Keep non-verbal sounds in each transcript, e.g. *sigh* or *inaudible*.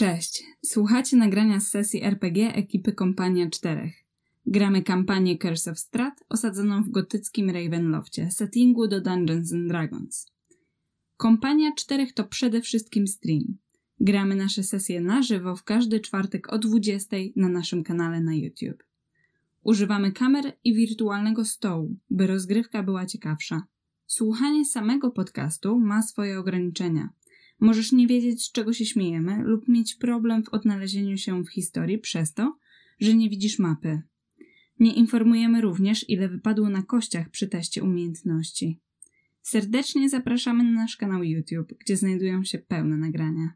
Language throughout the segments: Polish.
Cześć, słuchacie nagrania z sesji RPG ekipy Kompania 4. Gramy kampanię Curse of Strat osadzoną w gotyckim Ravenloftie, settingu do Dungeons and Dragons. Kompania 4 to przede wszystkim stream. Gramy nasze sesje na żywo w każdy czwartek o 20 na naszym kanale na YouTube. Używamy kamer i wirtualnego stołu, by rozgrywka była ciekawsza. Słuchanie samego podcastu ma swoje ograniczenia – Możesz nie wiedzieć, z czego się śmiejemy, lub mieć problem w odnalezieniu się w historii przez to, że nie widzisz mapy. Nie informujemy również, ile wypadło na kościach przy teście umiejętności. Serdecznie zapraszamy na nasz kanał YouTube, gdzie znajdują się pełne nagrania.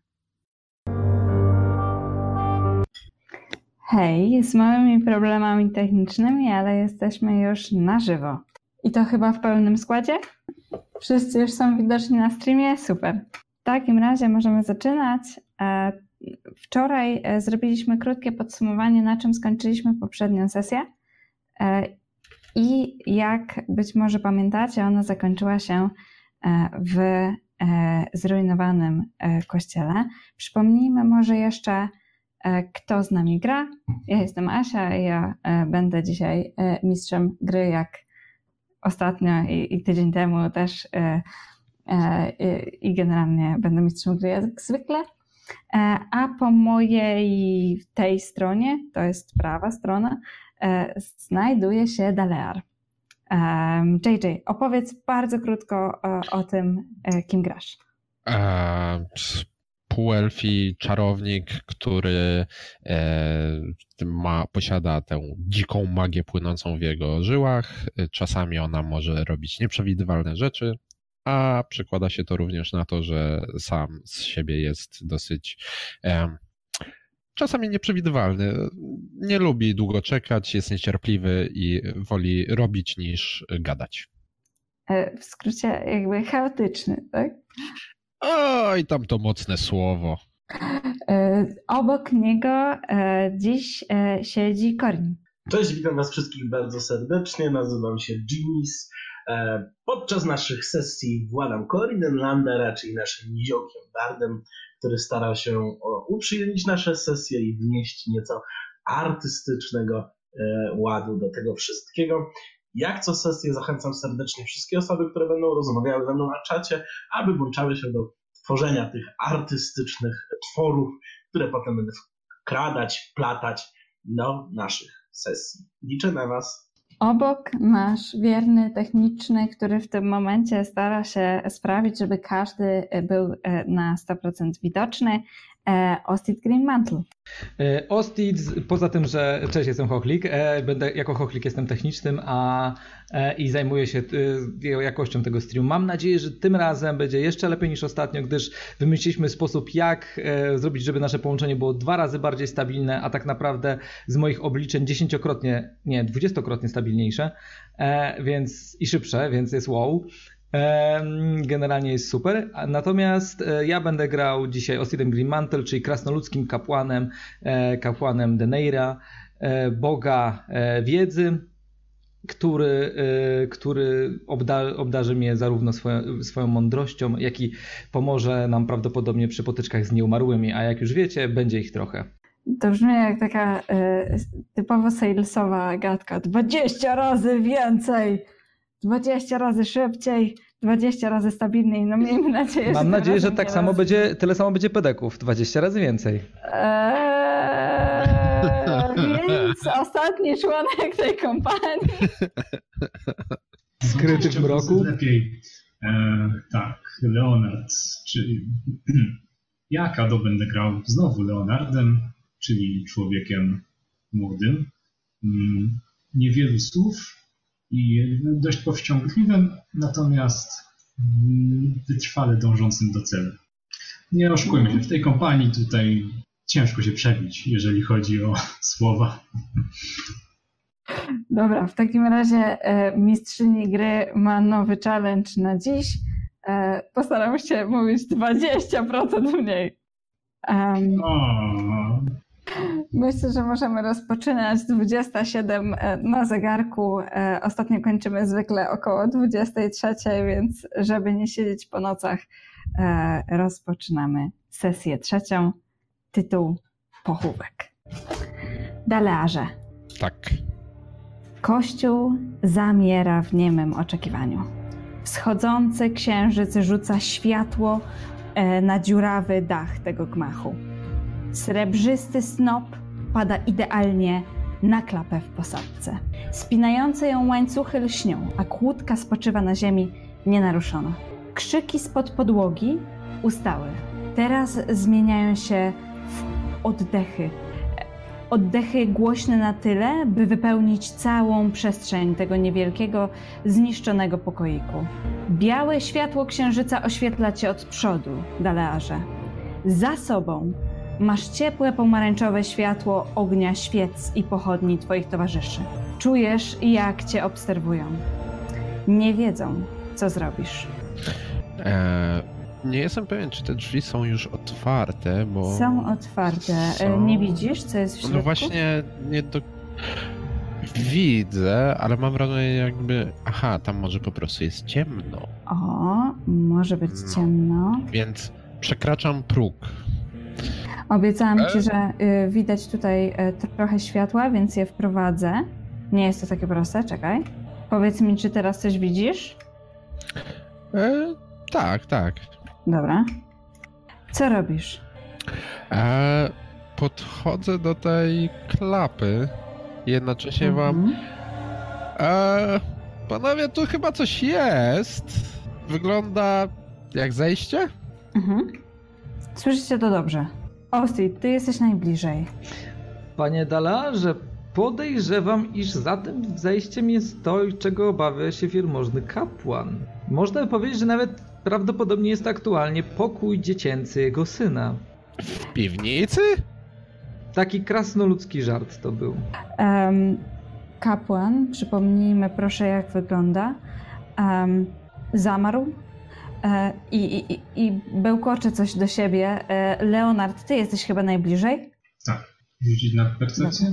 Hej, z małymi problemami technicznymi, ale jesteśmy już na żywo. I to chyba w pełnym składzie? Wszyscy już są widoczni na streamie? Super. Takim razie możemy zaczynać. E, wczoraj e, zrobiliśmy krótkie podsumowanie, na czym skończyliśmy poprzednią sesję. E, I jak być może pamiętacie, ona zakończyła się w zrujnowanym kościele. Przypomnijmy może jeszcze, kto z nami gra. Ja jestem Asia i ja będę dzisiaj mistrzem gry, jak ostatnio i, i tydzień temu też i generalnie będę mistrzem gry jak zwykle. E, a po mojej tej stronie, to jest prawa strona, e, znajduje się Dalear. JJ, opowiedz bardzo krótko o tym, kim grasz. Półelfi czarownik, który ma, posiada tę dziką magię płynącą w jego żyłach. Czasami ona może robić nieprzewidywalne rzeczy, a przekłada się to również na to, że sam z siebie jest dosyć um, czasami nieprzewidywalny. Nie lubi długo czekać, jest niecierpliwy i woli robić niż gadać. E, w skrócie jakby chaotyczny, tak? Oj, tam to mocne słowo. E, obok niego e, dziś siedzi Corin. Cześć, witam was wszystkich bardzo serdecznie. Nazywam się Jimis. E, podczas naszych sesji władam Corinem Landera, czyli naszym niziołkiem Bardem, który stara się uprzyjemnić nasze sesje i wnieść nieco artystycznego e, ładu do tego wszystkiego. Jak co sesję zachęcam serdecznie wszystkie osoby, które będą rozmawiały ze mną na czacie, aby włączały się do tworzenia tych artystycznych tworów, które potem będę wkradać, platać do naszych sesji. Liczę na Was. Obok nasz wierny techniczny, który w tym momencie stara się sprawić, żeby każdy był e, na 100% widoczny. E, Ostit Green Mantle. E, Ostit, poza tym, że cześć, jestem Chochlik, będę, jako Chochlik jestem technicznym a, i zajmuję się jakością tego streamu. Mam nadzieję, że tym razem będzie jeszcze lepiej niż ostatnio, gdyż wymyśliliśmy sposób, jak zrobić, żeby nasze połączenie było dwa razy bardziej stabilne, a tak naprawdę z moich obliczeń dziesięciokrotnie, nie, dwudziestokrotnie stabilniejsze, więc i szybsze, więc jest wow. Generalnie jest super. Natomiast e, ja będę grał dzisiaj Osirem Green Mantle, czyli krasnoludzkim kapłanem, e, kapłanem Deneira, e, boga wiedzy, który, który obda, obdarzy mnie zarówno swoją, swoją mądrością, jak i pomoże nam prawdopodobnie przy potyczkach z nieumarłymi, a jak już wiecie, będzie ich trochę. To brzmi jak taka y, typowo salesowa gadka. 20 razy więcej! 20 razy szybciej, 20 razy stabilniej. No miejmy nadzieję, Mam że nadzieję, że tak samo będzie, tyle samo będzie pedeków, 20 razy więcej. Eee, *laughs* więc ostatni członek tej kompanii. Skryty w mroku. Lepiej. E, tak, Leonard, czyli *clears throat* ja Kado będę grał znowu Leonardem, czyli człowiekiem młodym. Mm, niewielu słów, i dość powściągliwym, natomiast wytrwale dążącym do celu. Nie oszukujmy się, w tej kompanii tutaj ciężko się przebić, jeżeli chodzi o *laughs* słowa. Dobra, w takim razie e, mistrzyni gry ma nowy challenge na dziś. E, postaram się mówić 20% mniej. Um, Myślę, że możemy rozpoczynać 27 e, na zegarku. E, ostatnio kończymy zwykle około 23, więc żeby nie siedzieć po nocach, e, rozpoczynamy sesję trzecią. tytuł pochówek. Dalearze. Tak. Kościół zamiera w niemym oczekiwaniu. Wschodzący księżyc rzuca światło na dziurawy dach tego gmachu. Srebrzysty snop pada idealnie na klapę w posadce. Spinające ją łańcuchy lśnią, a kłódka spoczywa na ziemi nienaruszona. Krzyki spod podłogi ustały. Teraz zmieniają się w oddechy. Oddechy głośne na tyle, by wypełnić całą przestrzeń tego niewielkiego, zniszczonego pokoiku. Białe światło księżyca oświetla cię od przodu, Dalearze. Za sobą masz ciepłe pomarańczowe światło ognia świec i pochodni twoich towarzyszy. Czujesz, jak cię obserwują. Nie wiedzą, co zrobisz. E, nie jestem pewien, czy te drzwi są już otwarte, bo. Są otwarte. E, Są. Nie widzisz, co jest w środku? No właśnie, nie do. Widzę, ale mam wrażenie, jakby. Aha, tam może po prostu jest ciemno. O, może być No. ciemno. Więc przekraczam próg. Obiecałam E? ci, że y, widać tutaj y, trochę światła, więc je wprowadzę. Nie jest to takie proste, czekaj. Powiedz mi, czy teraz coś widzisz? E, tak, tak. Dobra. Co robisz? E, podchodzę do tej klapy. Jednocześnie wam. Mhm. E, panowie, tu chyba coś jest. Wygląda jak zejście? Mhm. Słyszycie to dobrze. Ostit, ty jesteś najbliżej. Panie Dalarze, podejrzewam, iż za tym zejściem jest to, czego obawia się wielmożny kapłan. Można by powiedzieć, że nawet prawdopodobnie jest to aktualnie pokój dziecięcy jego syna. W piwnicy? Taki krasnoludzki żart to był. Em, kapłan, przypomnijmy proszę, jak wygląda. Em, zamarł i, i, i- bełkocze coś do siebie. E, Leonard, ty jesteś chyba najbliżej? Rzucić na percepcję?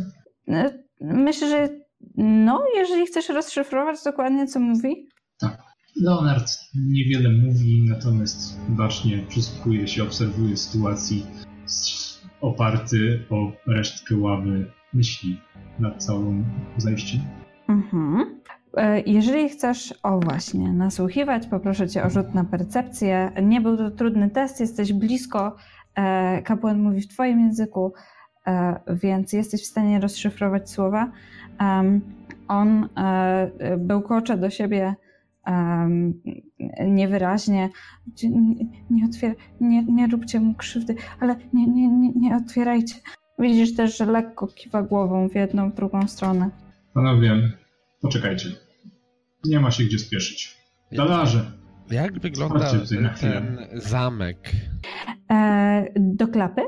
E, Myślę, że no, jeżeli chcesz rozszyfrować dokładnie, co mówi. Leonard niewiele mówi, natomiast bacznie przysłuchuje się, obserwuje sytuacji, oparty o resztkę ławy myśli nad całym zajściem. Mhm. E, Jeżeli chcesz, o właśnie, nasłuchiwać, poproszę cię o rzut na percepcję. Nie był to trudny test, jesteś blisko. e, Kapłan mówi w twoim języku, e, więc jesteś w stanie rozszyfrować słowa. On bełkocze do siebie niewyraźnie. Nie, nie, otwier- nie, nie róbcie mu krzywdy, ale nie, nie, nie, nie otwierajcie. Widzisz też, że lekko kiwa głową w jedną, w drugą stronę. Panowie, poczekajcie. Nie ma się gdzie spieszyć. Dalarze, Jak wygląda ten zamek? E, do klapy?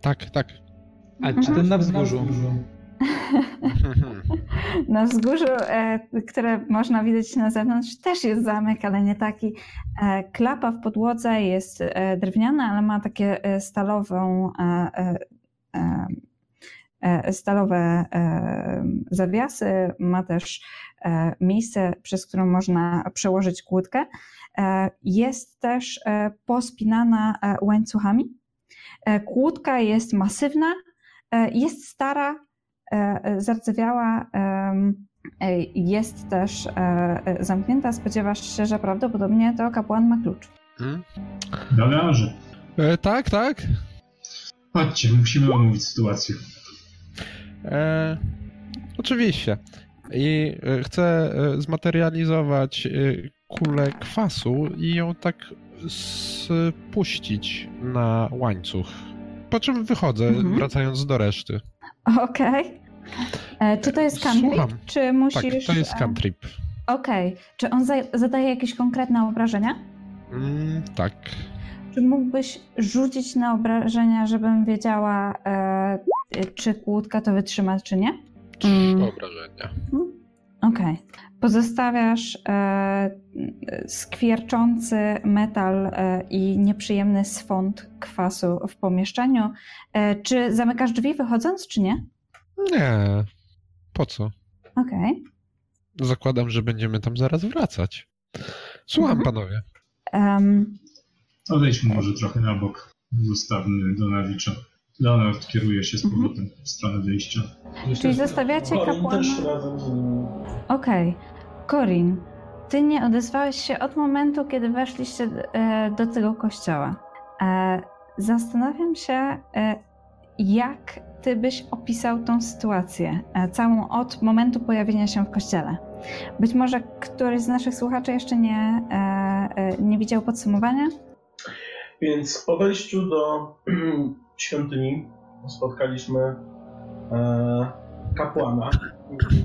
Tak, tak. A czy ten na wzgórzu? *laughs* Na wzgórzu, e, które można widzieć na zewnątrz, też jest zamek, ale nie taki. E, klapa w podłodze jest e, drewniana, ale ma takie e, stalową, e, stalowe e, zawiasy. Ma też e, miejsce, przez które można przełożyć kłódkę. E, jest też e, pospinana e, łańcuchami. E, Kłódka jest masywna, e, jest stara, e, zardzewiała, e, jest też e, e, zamknięta. Spodziewasz się, że prawdopodobnie to kapłan ma klucz. Hmm? dalarze. E, tak, tak. Chodźcie, musimy omówić sytuację. E, oczywiście. I e, chcę e, zmaterializować e, kulę kwasu i ją tak spuścić na łańcuch. Po czym wychodzę, Mhm. wracając do reszty. Okej. E, Czy to jest cantrip, Słucham. czy Tak, musisz... to jest cantrip. Okej. Czy on za- zadaje jakieś konkretne obrażenia? Mm, tak. Czy mógłbyś rzucić na obrażenia, żebym wiedziała, e, czy kłódka to wytrzyma, czy nie? Trzy Mm. obrażenia. Okej. Pozostawiasz e, skwierczący metal e, i nieprzyjemny swąd kwasu w pomieszczeniu. E, czy zamykasz drzwi wychodząc, czy nie? Nie. Po co? Okej. Zakładam, że będziemy tam zaraz wracać. Słucham, Mhm. panowie. Em, Odejdźmy może trochę na bok. Zostawmy Donawicza. Leonard kieruje się z powrotem w stronę wyjścia. Czyli zostawiacie kapłana... też razem z nim. Okej. Corin, ty nie odezwałeś się od momentu, kiedy weszliście e, do tego kościoła. E, zastanawiam się, e, jak ty byś opisał tą sytuację, całą od momentu pojawienia się w kościele. Być może któryś z naszych słuchaczy jeszcze nie, nie widział podsumowania? Więc po wejściu do *clears throat* świątyni spotkaliśmy e, kapłana,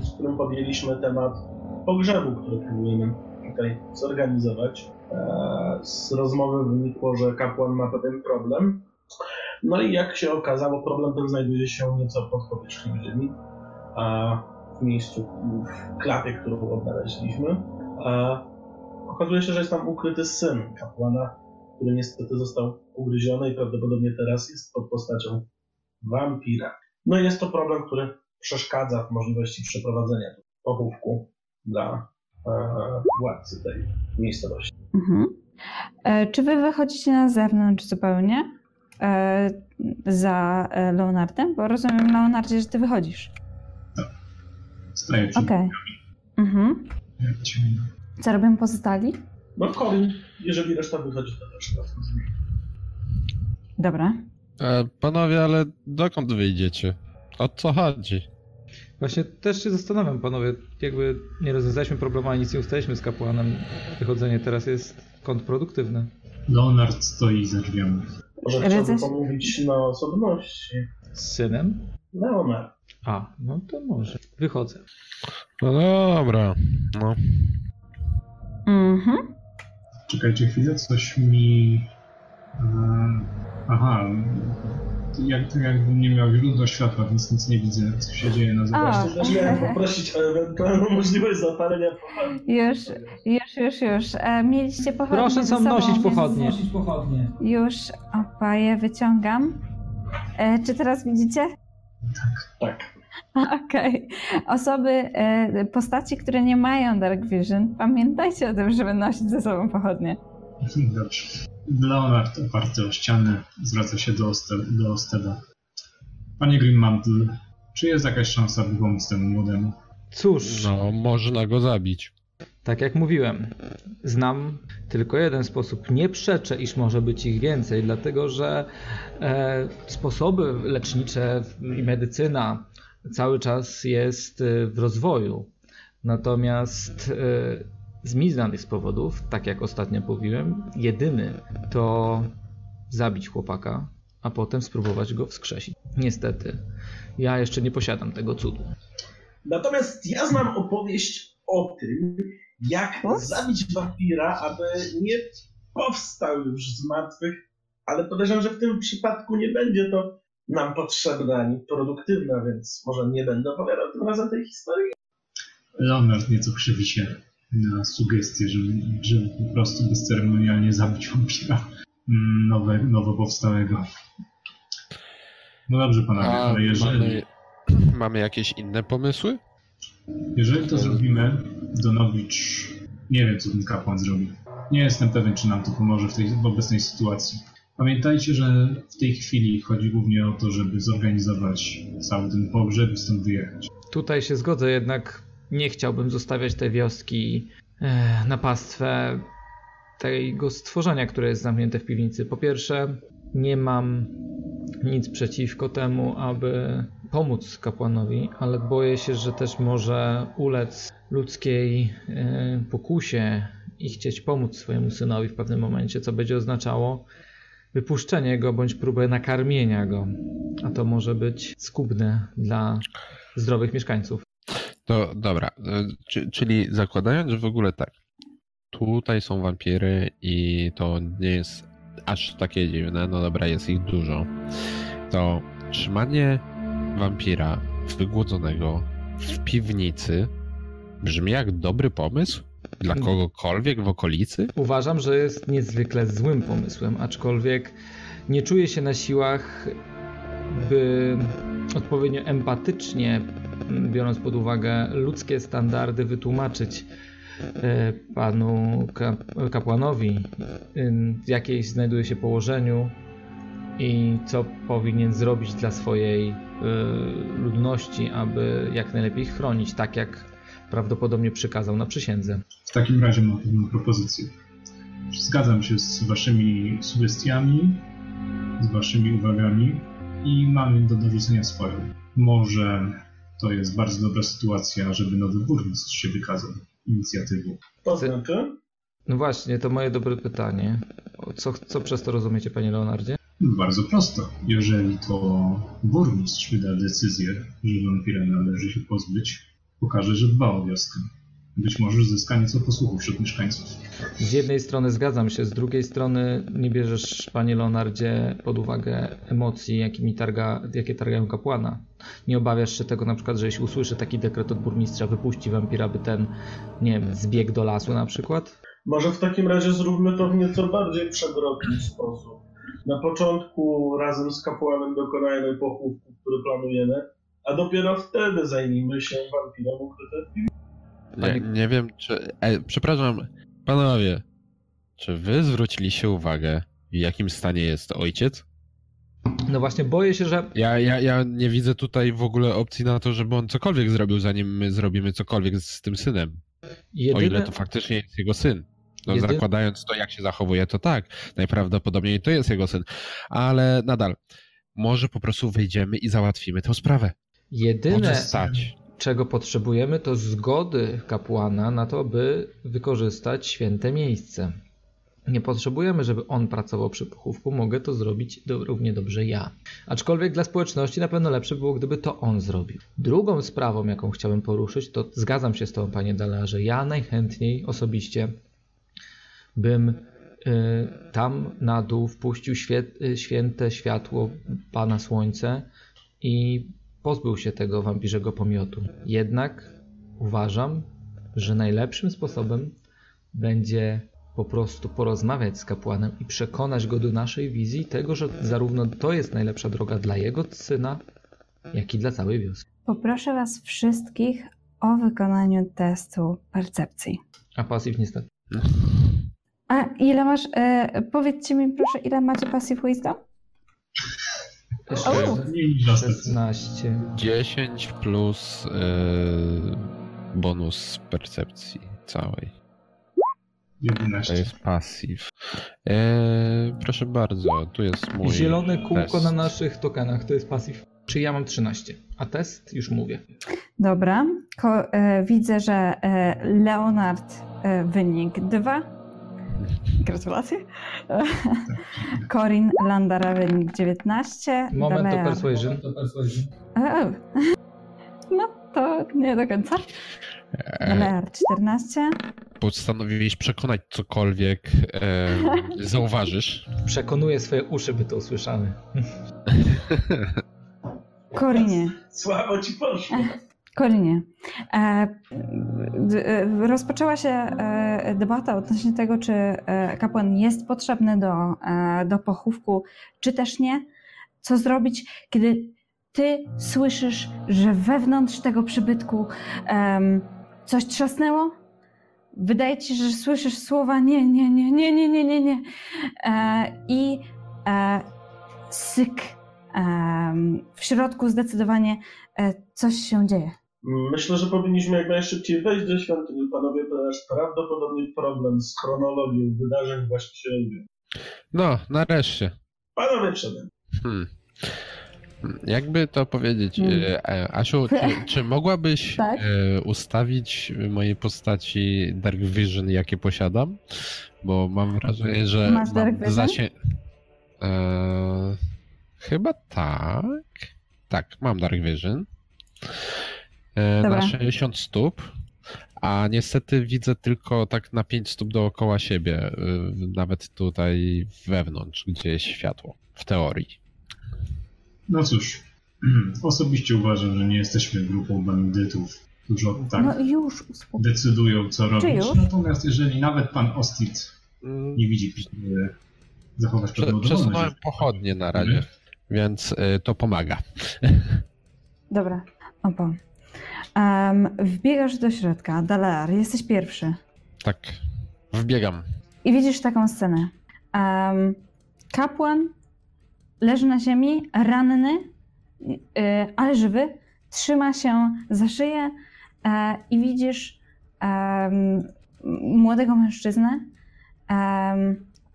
z którym podjęliśmy temat pogrzebu, który próbujemy tutaj zorganizować. E, z rozmowy wynikło, że kapłan ma pewien problem. No i jak się okazało, problem ten znajduje się nieco pod powierzchnią ziemi, a w miejscu, w klapie, którą odnaleźliśmy. A okazuje się, że jest tam ukryty syn kapłana, który niestety został ugryziony i prawdopodobnie teraz jest pod postacią wampira. No i jest to problem, który przeszkadza w możliwości przeprowadzenia pochówku dla e, władcy tej miejscowości. Mhm. E, czy wy wychodzicie na zewnątrz zupełnie e, za e, Leonardem? Bo rozumiem, Leonardzie, że ty wychodzisz. Staję przy Okej. Mhm. Co robią pozostali? No jeżeli reszta wychodzi, to też razem z. Dobra. E, panowie, ale dokąd wyjdziecie? O co chodzi? Właśnie też się zastanawiam, panowie, jakby nie rozwiązaliśmy problemu, a nic nie ustaliliśmy z kapłanem. Wychodzenie teraz jest kontrproduktywne. Leonard stoi za drzwiami. Może chciałbym pomówić na osobności. Z synem? Leonard. A, no to może. Wychodzę. No dobra, no. Mhm. Czekajcie chwilę, coś mi... E, aha, jak, jakbym nie miał źródła światła, więc nic nie widzę, co się dzieje na zewnątrz. Też miałem poprosić o ewentualną możliwość zapalenia pochodni. Już, już, już, już. E, mieliście pochodnie Proszę sobą, nosić więc pochodnie. Już opaję wyciągam. E, czy teraz widzicie? Tak. *laughs* Okej. Osoby, e, postaci, które nie mają Dark Vision, pamiętajcie o tym, żeby nosić ze sobą pochodnie. Dobrze. Leonard oparty o ścianę zwraca się do, Oste- do Osteda. Panie Greenmantle, czy jest jakaś szansa, by pomóc temu młodemu? Cóż, No, można go zabić. tak jak mówiłem, znam tylko jeden sposób. Nie przeczę, iż może być ich więcej, dlatego że e, sposoby lecznicze i medycyna cały czas jest e, w rozwoju. Natomiast e, z mi znanych z powodów, tak jak ostatnio mówiłem, jedyny to zabić chłopaka, a potem spróbować go wskrzesić. Niestety, ja jeszcze nie posiadam tego cudu. Natomiast ja znam opowieść o tym, jak O? zabić wampira, aby nie powstał już z martwych, ale podejrzewam, że w tym przypadku nie będzie to nam potrzebne ani produktywne, więc może nie będę opowiadał tym razem tej historii. Leonard nieco krzywi się na sugestię, żeby, żeby po prostu bezceremonialnie zabić wampira nowe, nowo powstałego. No dobrze panowie, A ale jeżeli, mamy, mamy jakieś inne pomysły? jeżeli to zrobimy, Donowicz nie wiem co ten kapłan zrobi. Nie jestem pewien, czy nam to pomoże w tej w obecnej sytuacji. Pamiętajcie, że w tej chwili chodzi głównie o to, żeby zorganizować cały ten pogrzeb i stąd wyjechać. Tutaj się zgodzę, jednak nie chciałbym zostawiać tej wioski e, na pastwę tego stworzenia, które jest zamknięte w piwnicy. Po pierwsze, nie mam nic przeciwko temu, aby pomóc kapłanowi, ale boję się, że też może ulec ludzkiej e, pokusie i chcieć pomóc swojemu synowi w pewnym momencie, co będzie oznaczało wypuszczenie go bądź próbę nakarmienia go. A to może być skubne dla zdrowych mieszkańców. To dobra, e, czy, czyli zakładając, że w ogóle tak, tutaj są wampiry i to nie jest aż takie dziwne, no dobra, jest ich dużo, to trzymanie wampira wygłodzonego w piwnicy brzmi jak dobry pomysł dla kogokolwiek w okolicy? Uważam, że jest niezwykle złym pomysłem, aczkolwiek nie czuję się na siłach, by odpowiednio empatycznie, biorąc pod uwagę ludzkie standardy, wytłumaczyć e, panu ka- kapłanowi, ym, w jakiej znajduje się położeniu i co powinien zrobić dla swojej y, ludności, aby jak najlepiej chronić, tak jak prawdopodobnie przykazał na przysiędze. W takim razie mam pewną propozycję. Zgadzam się z waszymi sugestiami, z waszymi uwagami i mam do dorzucenia swoją. Może to jest bardzo dobra sytuacja, żeby nowy burmistrz się wykazał inicjatywą. To znaczy? No właśnie, to moje dobre pytanie. Co, co przez to rozumiecie, panie Leonardzie? Bardzo prosto. Jeżeli to burmistrz wyda decyzję, że wampira należy się pozbyć, pokaże, że dba o wioskę. Być może zyska nieco posłuchu wśród mieszkańców. Z jednej strony zgadzam się, z drugiej strony nie bierzesz, panie Leonardzie, pod uwagę emocji, jakimi targa, jakie targają kapłana. Nie obawiasz się tego na przykład, że jeśli usłyszy taki dekret od burmistrza, wypuści wampira, by ten, nie wiem, zbiegł do lasu na przykład? Może w takim razie zróbmy to w nieco bardziej przewrotny sposób. Na początku razem z kapłanem dokonajmy pochówku, który planujemy, a dopiero wtedy zajmijmy się wampirem ukrytym. Nie, nie wiem, czy. E, przepraszam, panowie, czy wy zwróciliście uwagę, w jakim stanie jest ojciec? No właśnie, boję się, że. Ja, ja, ja nie widzę tutaj w ogóle opcji na to, żeby on cokolwiek zrobił, zanim my zrobimy cokolwiek z tym synem. Jedyne... O ile to faktycznie jest jego syn. No, Jedyne- zakładając to, jak się zachowuje, to tak. Najprawdopodobniej to jest jego syn. Ale nadal, może po prostu wejdziemy i załatwimy tę sprawę. Jedyne, Może stać. Czego potrzebujemy, to zgody kapłana na to, by wykorzystać święte miejsce. Nie potrzebujemy, żeby on pracował przy pochówku, mogę to zrobić do, równie dobrze ja. Aczkolwiek dla społeczności na pewno lepsze było, gdyby to on zrobił. Drugą sprawą, jaką chciałem poruszyć, to zgadzam się z Tobą, Panie Dalarze. Ja najchętniej osobiście bym y, tam na dół wpuścił y, święte światło Pana Słońce i pozbył się tego wampirzego pomiotu. Jednak uważam, że najlepszym sposobem będzie po prostu porozmawiać z kapłanem i przekonać go do naszej wizji tego, że zarówno to jest najlepsza droga dla jego syna, jak i dla całej wioski. Poproszę Was wszystkich o wykonaniu testu percepcji. A pasyw niestety. A ile masz, e, powiedzcie mi proszę, ile macie passive wisdom? 16. 10 plus yy, bonus percepcji całej. To 11. jest passive. Eee, proszę bardzo, tu jest mój. Zielone kółko test. na naszych tokenach to jest pasyw. Czy ja mam 13, a test już mówię. Dobra, Ko, e, widzę, że e, Leonard e, wynik 2. Gratulacje. E, Corin Landara wynik 19. Moment to persuasion. E, e. No to nie do końca. Dalear 14. postanowiłeś przekonać cokolwiek eee, zauważysz. Przekonuję swoje uszy, by to usłyszały. Korinie. Słabo ci poszło. Kolinie. E, rozpoczęła się e, debata odnośnie tego, czy e, kapłan jest potrzebny do, do pochówku, czy też nie. Co zrobić, kiedy ty słyszysz, że wewnątrz tego przybytku coś trzasnęło? Wydaje ci się, że słyszysz słowa nie, nie, nie, nie, nie, nie, nie, nie. I syk. W środku zdecydowanie coś się dzieje. Myślę, że powinniśmy jak najszybciej wejść do świątyni, panowie, ponieważ prawdopodobnie problem z chronologią wydarzeń właśnie się. No, nareszcie. Panowie przede. Hmm. Jakby to powiedzieć, Hmm. e, Asiu, czy, czy mogłabyś *laughs* Tak. e, ustawić mojej postaci Dark Vision, jakie posiadam? Bo mam wrażenie, że Masz mam Dark Vision? zasie... E, chyba tak. Tak, mam Dark Vision. E, Dobra. na 60 stóp. A niestety widzę tylko tak na 5 stóp dookoła siebie, y, nawet tutaj wewnątrz, gdzie jest światło. W teorii. No cóż, *clears throat* osobiście uważam, że nie jesteśmy grupą bandytów, którzy tak No już decydują, co robić. już? Natomiast jeżeli nawet pan Ostit nie widzi zachować Prze- pewną Przesunąłem pochodnie na razie, więc y, to pomaga. *laughs* Dobra, opo. Um, wbiegasz do środka, Dalear, jesteś pierwszy. Tak, wbiegam. I widzisz taką scenę. Um, kapłan leży na ziemi, ranny, e, ale żywy, trzyma się za szyję e, i widzisz em, młodego mężczyznę.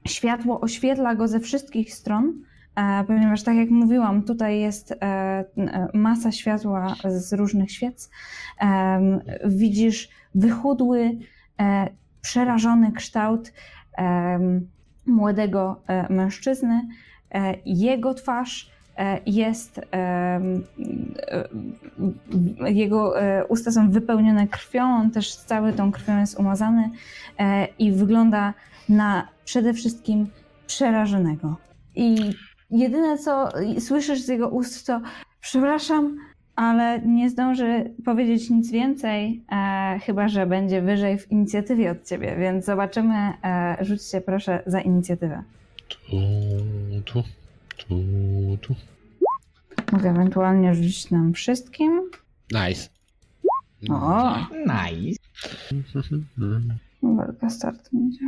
Światło oświetla go ze wszystkich stron, ponieważ tak jak mówiłam, tutaj jest e, n- masa światła z różnych świec. Widzisz wychudły, e, przerażony kształt młodego e, mężczyzny. E, Jego twarz e, jest, e, jego e, usta są wypełnione krwią, on też cały tą krwią jest umazany e, i wygląda na przede wszystkim przerażonego. I jedyne co słyszysz z jego ust to przepraszam, ale nie zdąży powiedzieć nic więcej, e, chyba że będzie wyżej w inicjatywie od ciebie, więc zobaczymy. E, rzućcie proszę za inicjatywę. Tu, tu, tu, tu. Mogę ewentualnie rzucić nam wszystkim. Nice. O, Nice. walka start będzie.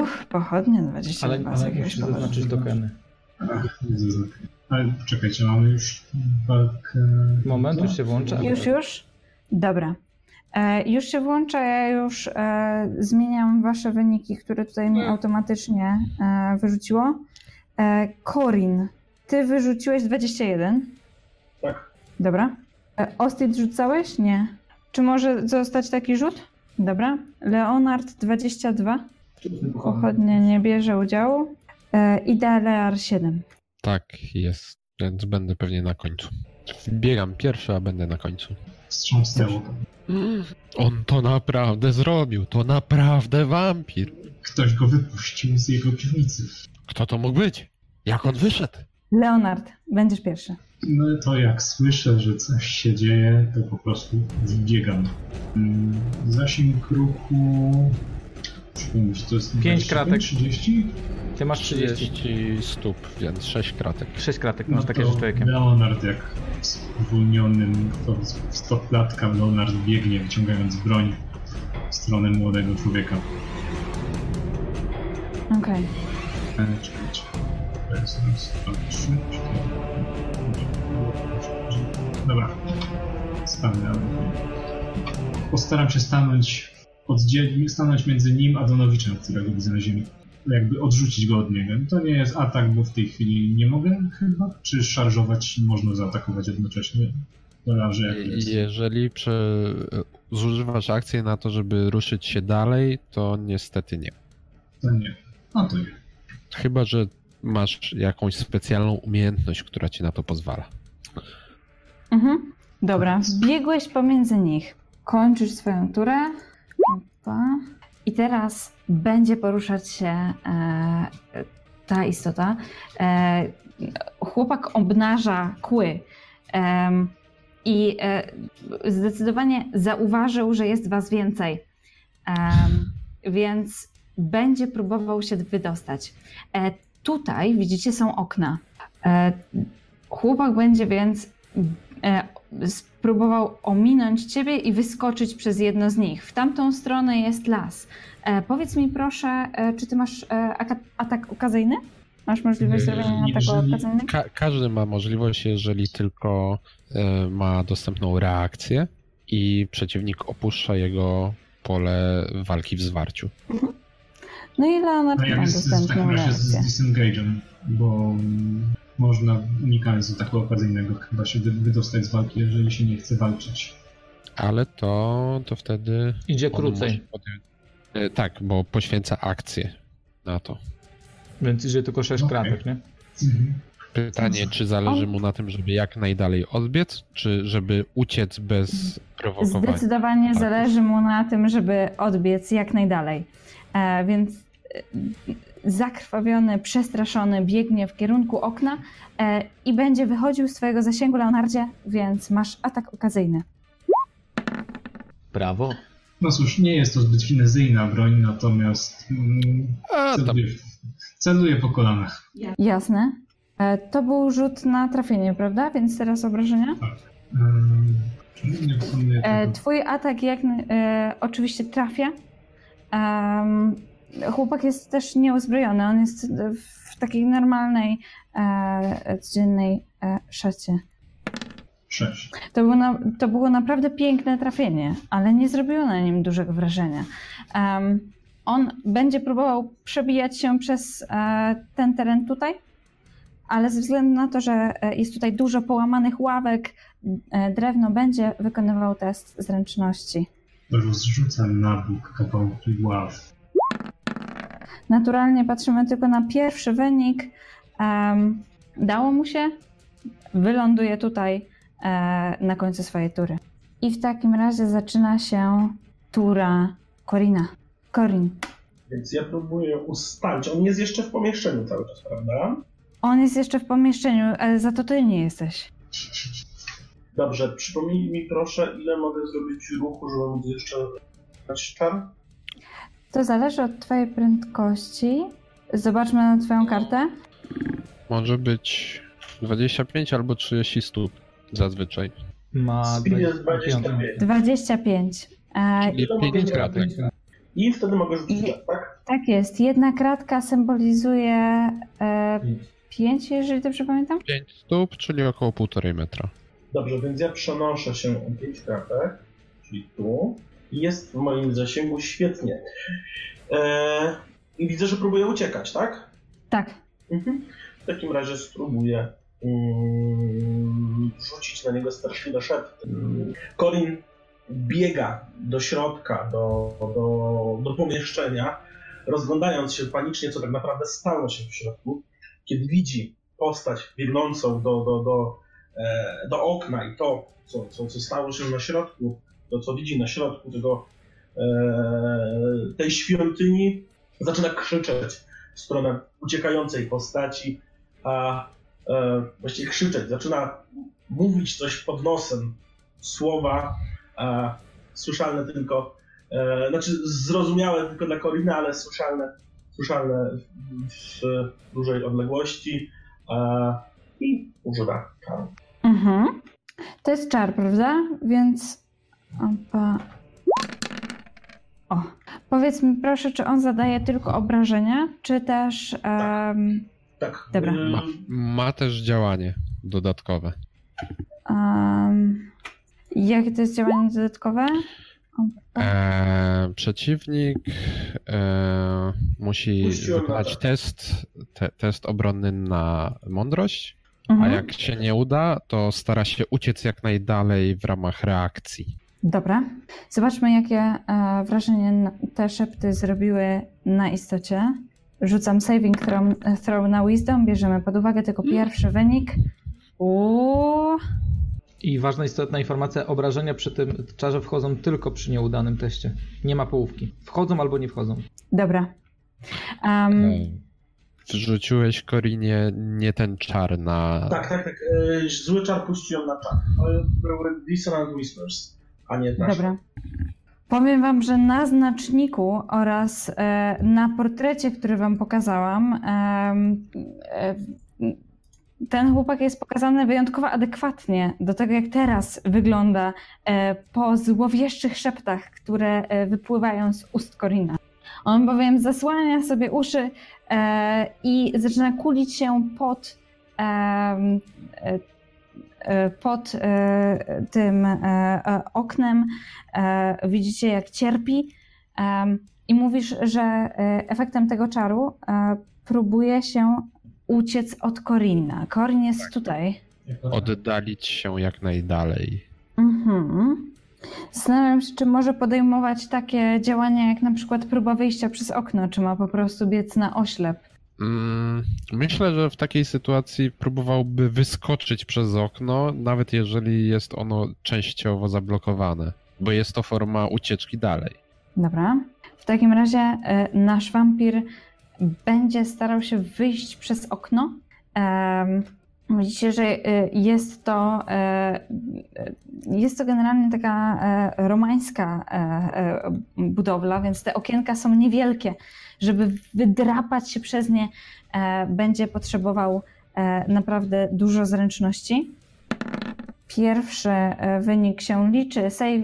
Uff, pochodnie 22 Ale, ale musisz zaznaczyć tokeny. Ach, Ale czekajcie, mamy już walkę... Moment, już się włącza. Już, już? Dobra. E, już się włącza, ja już e, zmieniam wasze wyniki, które tutaj mi automatycznie e, wyrzuciło. E, Corin, ty wyrzuciłeś 21. Tak. Dobra. E, Ostit rzucałeś? Nie. Czy może zostać taki rzut? Dobra. Leonard 22. Pochodnie nie bierze udziału. I Dalear 7. Tak jest, więc będę pewnie na końcu. Biegam pierwszy, a będę na końcu. Wstrząsnęło. On to naprawdę zrobił, to naprawdę wampir. Ktoś go wypuścił z jego piwnicy. Kto to mógł być? Jak on wyszedł? Leonard, będziesz pierwszy. No to jak słyszę, że coś się dzieje, to po prostu biegam. Mm, Zasięg ruchu... Przypomnij, to jest 5 25, kratek. 30? Ty masz 30. 30 stóp, więc 6 kratek. 6 kratek, No masz takie to rzeczy człowiekiem. Leonard jak spowolnionym stoplatka Leonard biegnie, wyciągając broń w stronę młodego człowieka. Okej. E, Czekajcie. Dobra. Stanę. Postaram się stanąć oddzielnie, stanąć między nim a Donowiczem, którego widzę na ziemi. Jakby odrzucić go od niego. To nie jest atak, bo w tej chwili nie mogę chyba. Czy szarżować można zaatakować jednocześnie? Zależy jak jest. Jeżeli prze... zużywasz akcję na to, żeby ruszyć się dalej, to niestety nie. To nie. A to nie. Chyba, że masz jakąś specjalną umiejętność, która ci na to pozwala. Mhm. Dobra, wbiegłeś pomiędzy nich. Kończysz swoją turę. Opa. I teraz będzie poruszać się e, ta istota. E, chłopak obnaża kły. I e, zdecydowanie zauważył, że jest was więcej. Więc będzie próbował się wydostać. Tutaj widzicie są okna. Chłopak będzie więc spróbował ominąć ciebie i wyskoczyć przez jedno z nich. W tamtą stronę jest las. E, powiedz mi proszę, e, czy ty masz e, atak okazyjny? Masz możliwość zrobienia ataku okazyjnego? Ka- każdy ma możliwość, jeżeli tylko e, ma dostępną reakcję i przeciwnik opuszcza jego pole walki w zwarciu. No i Leonard No ma dostępną razie z reakcję. disengage'em, bo mm, można unikając ataku okazyjnego chyba się wy- wydostać z walki, jeżeli się nie chce walczyć. Ale to, to wtedy. Idzie krócej, potem- E, Tak, bo poświęca akcję na to. więc idzie tylko 6 Okej. kratek, nie? Mhm. Pytanie, czy zależy mu na tym, żeby jak najdalej odbiec, czy żeby uciec bez prowokowania? Zdecydowanie zależy mu na tym, żeby odbiec jak najdalej. E, więc zakrwawiony, przestraszony biegnie w kierunku okna e, i będzie wychodził z twojego zasięgu, Leonardzie, więc masz atak okazyjny. Brawo. No cóż, nie jest to zbyt finezyjna broń, natomiast mm, A, celuję, celuję po kolanach. Jasne. E, to był rzut na trafienie, prawda? Więc teraz obrażenia. Um, czyli nie wykonuję E, tego. twój atak jak, e, oczywiście trafia. Chłopak jest też nieuzbrojony. On jest w takiej normalnej, e, codziennej e, szacie. Sześć. To było, na, to było naprawdę piękne trafienie, ale nie zrobiło na nim dużego wrażenia. Um, on będzie próbował przebijać się przez e, ten teren tutaj, ale ze względu na to, że e, jest tutaj dużo połamanych ławek, e, drewno będzie wykonywał test zręczności. Rozrzucam na bok kawałki ław. Naturalnie patrzymy tylko na pierwszy wynik. Dało mu się, wyląduje tutaj e, na końcu swojej tury. I w takim razie zaczyna się tura Korina. Korin. Więc ja próbuję ustalić. On jest jeszcze w pomieszczeniu cały czas, prawda? On jest jeszcze w pomieszczeniu, ale za to ty nie jesteś. Dobrze, przypomnij mi proszę, ile mogę zrobić ruchu, żeby móc jeszcze dać czar? To zależy od twojej prędkości. Zobaczmy na twoją kartę. Może być 25 albo 30 stóp zazwyczaj. Ma Speed jest 25. 25. 25. E, Czyli Ile mogę 5 zrobić? kratek. I wtedy mogę rzucić I- tak? tak jest. Jedna kratka symbolizuje e, 5, jeżeli dobrze pamiętam. 5 stóp, czyli około 1,5 metra. Dobrze, więc ja przenoszę się o 5 kratek, czyli tu. Jest w moim zasięgu świetnie. Eee, I widzę, że próbuje uciekać, tak? Tak. Mhm. W takim razie spróbuję mm, rzucić na niego straszliwe szepty. Colin biega do środka, do, do, do pomieszczenia, rozglądając się panicznie, co tak naprawdę stało się w środku. Kiedy widzi postać biegnącą do, do, do, e, do okna i to, co, co, co stało się na środku, to co widzi na środku tego, e, tej świątyni, zaczyna krzyczeć w stronę uciekającej postaci, a e, właściwie krzyczeć, zaczyna mówić coś pod nosem, słowa e, słyszalne tylko, e, znaczy zrozumiałe tylko dla Korina, ale słyszalne, słyszalne w, w dużej odległości i używa czaru. Mhm. To jest czar, prawda? Więc. Opa. O. Powiedz mi proszę, czy on zadaje tylko obrażenia, czy też. em, Tak. Dobra. Ma, ma też działanie dodatkowe. em, jakie to jest działanie dodatkowe? E, przeciwnik e, musi Puściłem wykonać test, te, test obronny na mądrość, a Mhm. jak się nie uda, to stara się uciec jak najdalej w ramach reakcji. Dobra. Zobaczmy, jakie e, wrażenie te szepty zrobiły na istocie. Rzucam saving throw, throw na wisdom, bierzemy pod uwagę tylko pierwszy wynik. Uuu. I ważna istotna informacja, obrażenia przy tym czarze wchodzą tylko przy nieudanym teście. Nie ma połówki. Wchodzą albo nie wchodzą. Dobra. Um, E, Wrzuciłeś Korinie nie ten czar na. Tak, tak, tak. y, zły czar puściłem na czar. To był Dissonant Whispers, a nie. Dobra. Powiem Wam, że na znaczniku oraz e, na portrecie, który Wam pokazałam, e, ten chłopak jest pokazany wyjątkowo adekwatnie do tego, jak teraz wygląda e, po złowieszczych szeptach, które wypływają z ust Korina. On bowiem zasłania sobie uszy i zaczyna kulić się pod, pod e, tym e, e, oknem. E, Widzicie, jak cierpi. I mówisz, że e, efektem tego czaru e, próbuje się uciec od Korina. Korin jest tutaj. Oddalić się jak najdalej. Mhm. Zastanawiam się, czy może podejmować takie działania, jak na przykład próba wyjścia przez okno, czy ma po prostu biec na oślep. Mm, Myślę, że w takiej sytuacji próbowałby wyskoczyć przez okno, nawet jeżeli jest ono częściowo zablokowane, bo jest to forma ucieczki dalej. Dobra. W takim razie e, nasz wampir będzie starał się wyjść przez okno. Widzicie, że e, jest to, e, e, jest to generalnie taka e, romańska e, e, budowla, więc te okienka są niewielkie. Żeby wydrapać się przez nie, e, będzie potrzebował e, naprawdę dużo zręczności. pierwszy wynik się liczy. Save,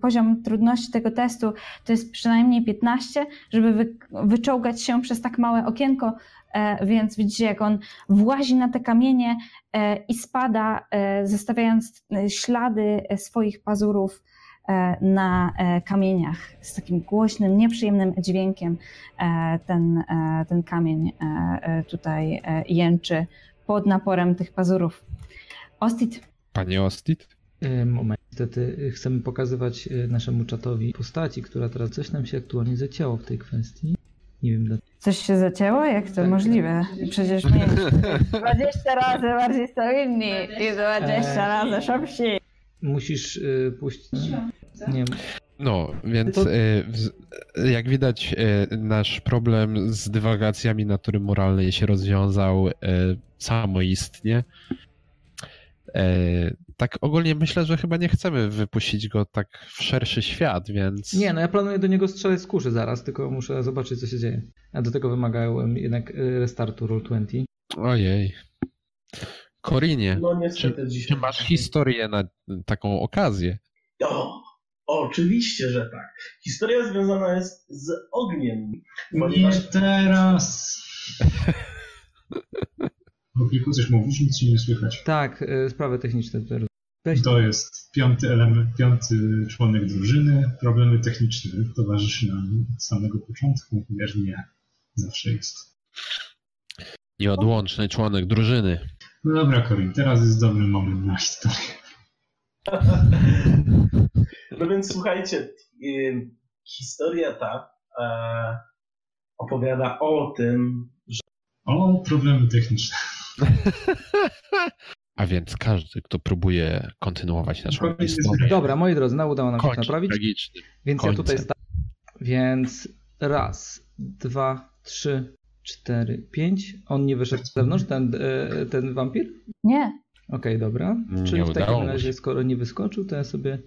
poziom trudności tego testu to jest przynajmniej 15, żeby wy, wyczołgać się przez tak małe okienko, więc widzicie, jak on włazi na te kamienie i spada, zostawiając ślady swoich pazurów E, na e, kamieniach z takim głośnym, nieprzyjemnym dźwiękiem. E, ten, ten kamień tutaj jęczy pod naporem tych pazurów. Ostit. Panie Ostit? Moment. Niestety chcemy pokazywać naszemu czatowi postaci, która teraz coś nam się aktualnie zacięło w tej kwestii. Nie wiem dlaczego. Coś się zacięło? Jak to tak. możliwe? Przecież my 20 *laughs* razy bardziej stabilni i 20 razy szybsi. Musisz y, puścić. Nie. No, więc y, jak widać, y, nasz problem z dywagacjami natury moralnej się rozwiązał y, samoistnie. Y, tak ogólnie myślę, że chyba nie chcemy wypuścić go tak w szerszy świat, więc. Nie, no ja planuję do niego strzelać z kuszy zaraz, tylko muszę zobaczyć, co się dzieje. A do tego wymagałem jednak y, restartu Roll20. Ojej. Korinie, no, niestety czy, dzisiaj. czy masz historię na taką okazję? O, oczywiście, że tak. Historia związana jest z ogniem. Ponieważ... Nie teraz. *laughs* Obliku coś mówisz, nic się nie słychać. Tak, y, sprawy techniczne. Weź. To jest piąty element, piąty członek drużyny. Problemy techniczne towarzyszy nam od samego początku. Wiernie zawsze jest. Nieodłączny członek drużyny. No dobra, Korin, teraz jest dobry moment na historię. No więc słuchajcie, historia ta e, opowiada o tym, że. O problemy techniczne. *laughs* A więc każdy, kto próbuje kontynuować naszą historię. Dobra, moi drodzy, no udało nam się naprawić. Tragiczny. Więc Końcem. ja tutaj sta- Więc raz, dwa, trzy, 4, 5. On nie wyszedł z zewnątrz, ten, e, ten wampir? Nie. Okej, okay, dobra. Czyli w takim razie, skoro nie wyskoczył, to ja sobie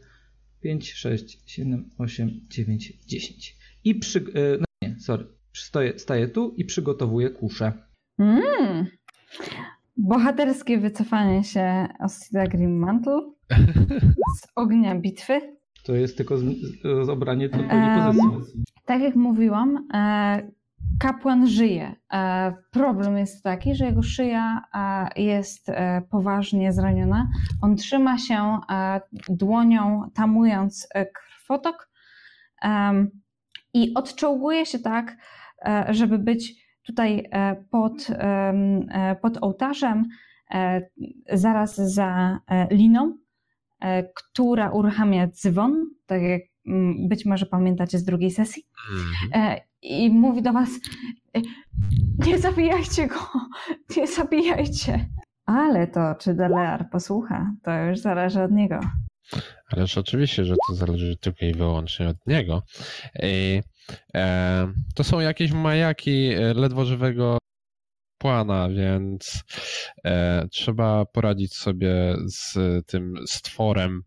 5, 6, 7, 8, 9, 10. I przy... E, no nie, sorry. Stoję, staję tu i przygotowuję kuszę. Mm. Bohaterskie wycofanie się Ostida Grimmantle *laughs* z ognia bitwy. To jest tylko z, z um, pozycji. Tak jak mówiłam, e, kapłan żyje. E, problem jest taki, że jego szyja e, jest e, poważnie zraniona. On trzyma się dłonią, tamując krwotok i odczołguje się tak, żeby być tutaj pod, pod ołtarzem, zaraz za liną, która uruchamia dzwon, tak jak mm, być może pamiętacie z drugiej sesji. Mhm i mówi do was: e, Nie zabijajcie go, *laughs* nie zabijajcie. Ale to, czy Delear posłucha, to już zależy od niego. Ależ oczywiście, że to zależy tylko i wyłącznie od niego. I, e, to są jakieś majaki e, ledwo żywego płana, więc e, trzeba poradzić sobie z tym stworem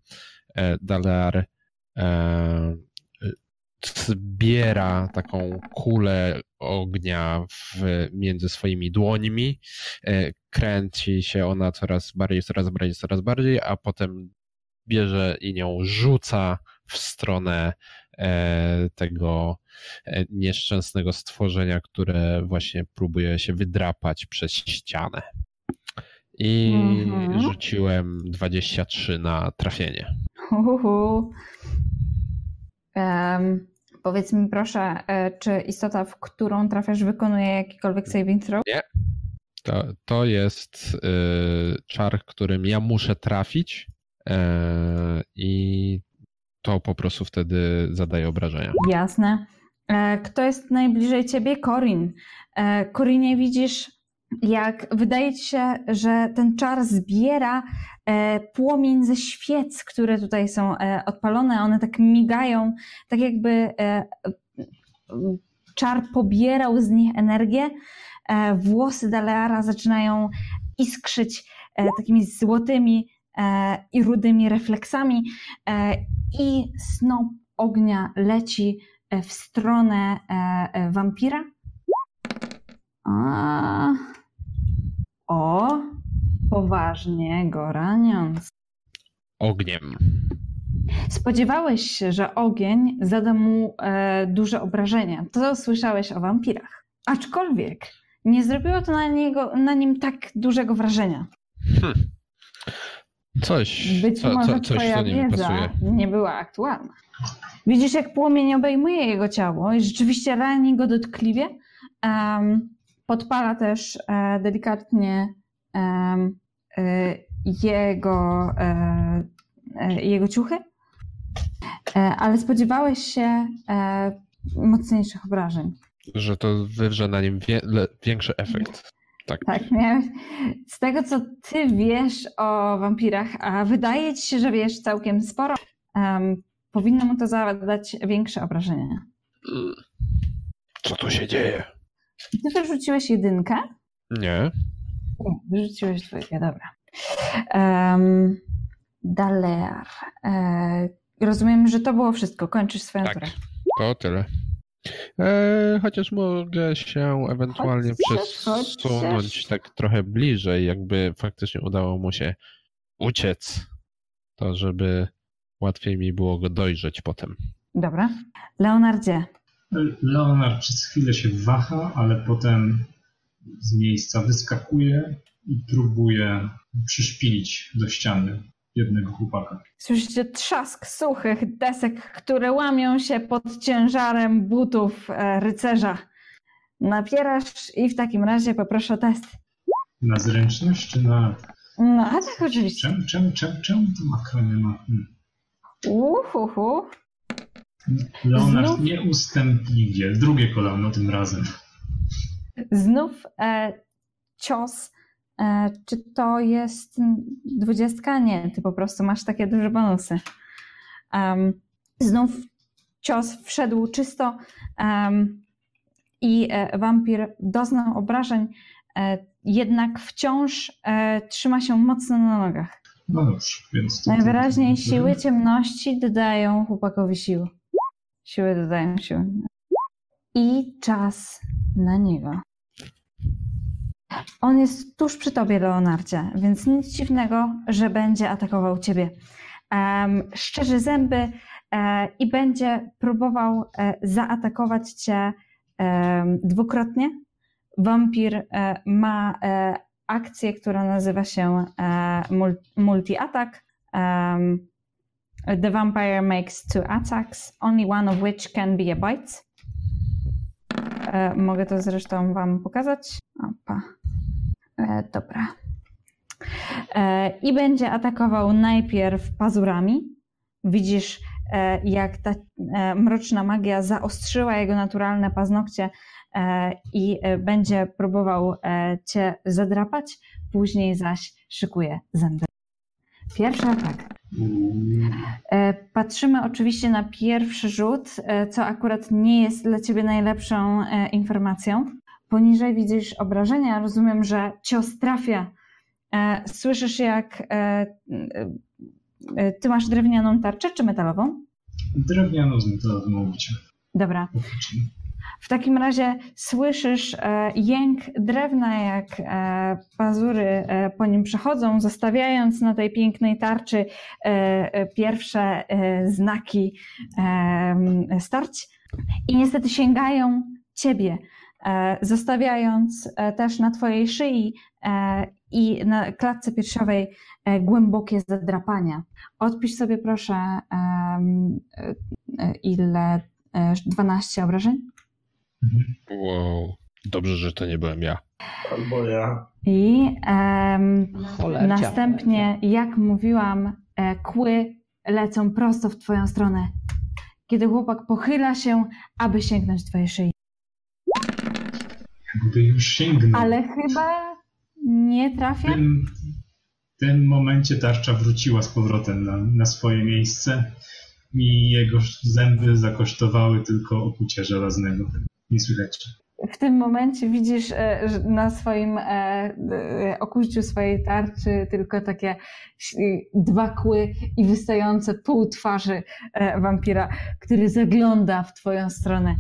e, Dalear. E, zbiera taką kulę ognia w, między swoimi dłońmi. E, kręci się ona coraz bardziej, coraz bardziej, coraz bardziej, a potem bierze i nią rzuca w stronę e, tego e, nieszczęsnego stworzenia, które właśnie próbuje się wydrapać przez ścianę. I mhm. rzuciłem 23 na trafienie. Uhu. Um, Powiedz mi proszę, e, czy istota, w którą trafiasz, wykonuje jakikolwiek saving throw? Nie. To, to jest y, czar, którym ja muszę trafić y, i to po prostu wtedy zadaje obrażenia. Jasne. Kto jest najbliżej ciebie? Korin. Korinie, widzisz jak wydaje ci się, że ten czar zbiera e, płomień ze świec, które tutaj są e, odpalone, one tak migają, tak jakby e, czar pobierał z nich energię. Włosy Daleara zaczynają iskrzyć takimi złotymi i rudymi refleksami i snop ognia leci w stronę wampira. A, o, poważnie go raniąc. Ogniem. Spodziewałeś się, że ogień zada mu e, duże obrażenia. To słyszałeś o wampirach. Aczkolwiek nie zrobiło to na, niego, na nim tak dużego wrażenia. Hm. Coś, Być co, może co, coś twoja co nie wiedza pasuje. nie była aktualna. Widzisz, jak płomień obejmuje jego ciało i rzeczywiście rani go dotkliwie. Podpala też e, delikatnie e, jego, e, jego ciuchy, ale spodziewałeś się mocniejszych obrażeń. Że to wywrze na nim wie, le, większy efekt. Tak. Tak, miałeś. Z tego, co ty wiesz o wampirach, a wydaje ci się, że wiesz całkiem sporo, powinno mu to zadać większe obrażenia. Mm. Co tu się dzieje? Ty wyrzuciłeś jedynkę? Nie. Nie, wyrzuciłeś dwójkę, dobra. Um, Dalear. E, rozumiem, że to było wszystko. Kończysz swoją Tak. turę. To tyle. E, chociaż mogę się ewentualnie Chociaż, przesunąć chociaż. tak trochę bliżej, jakby faktycznie udało mu się uciec, to żeby łatwiej mi było go dojrzeć potem. Dobra. Leonardzie. Leonard przez chwilę się waha, ale potem z miejsca wyskakuje i próbuje przyszpilić do ściany jednego chłopaka. Słyszycie trzask suchych desek, które łamią się pod ciężarem butów e, rycerza. Napierasz i w takim razie poproszę o test. Na zręczność czy na... No, a tak oczywiście. Czemu, czemu, czemu, czemu to makro nie ma? Hmm. Uhuhu. Leonard Znów? nieustępliwie. Drugie kolano tym razem. Znów e, cios. E, czy to jest dwudziestka? Nie, ty po prostu masz takie duże bonusy. Em, znów cios wszedł czysto em, i e, wampir doznał obrażeń, e, jednak wciąż e, trzyma się mocno na nogach. No dobrze, więc... Najwyraźniej siły ciemności dodają chłopakowi sił. Siły dodają siły. I czas na niego. On jest tuż przy tobie, Leonardzie, więc nic dziwnego, że będzie atakował ciebie. Um, szczerzy zęby e, i będzie próbował e, zaatakować cię em, dwukrotnie. Wampir e, ma e, akcję, która nazywa się e, mul- multi-attack. The vampire makes two attacks, only one of which can be a bite. E, mogę to zresztą Wam pokazać. Opa. E, dobra. I będzie atakował najpierw pazurami. Widzisz, jak ta e, mroczna magia zaostrzyła jego naturalne paznokcie e, i e, będzie próbował e, cię zadrapać, później zaś szykuje zęby. Pierwszy atak. E, Patrzymy oczywiście na pierwszy rzut, e, co akurat nie jest dla ciebie najlepszą e, informacją. Poniżej widzisz obrażenia. Rozumiem, że cios trafia. E, Słyszysz, jak e, e, e, ty masz drewnianą tarczę czy metalową? Drewnianą z metalowym obiciem. Dobra. W takim razie słyszysz e, jęk drewna, jak e, pazury e, po nim przechodzą, zostawiając na tej pięknej tarczy e, e, pierwsze e, znaki e, starć. I niestety sięgają ciebie, e, zostawiając e, też na twojej szyi e, i na klatce piersiowej e, głębokie zadrapania. Odpisz sobie proszę, e, e, ile e, 12 obrażeń. Mhm. Wow. Dobrze, że to nie byłem ja. Albo ja. I Cholercia. następnie, jak mówiłam, e, kły lecą prosto w twoją stronę. Kiedy chłopak pochyla się, aby sięgnąć twojej szyi. Jakby już sięgnął. Ale chyba nie W trafia. tym, w tym momencie tarcza wróciła z powrotem na, na swoje miejsce i jego zęby zakosztowały tylko okucia żelaznego. Nie słychać. W tym momencie widzisz e, że na swoim e, e, okuciu swojej tarczy tylko takie dwa kły i wystające pół twarzy wampira, który zagląda w twoją stronę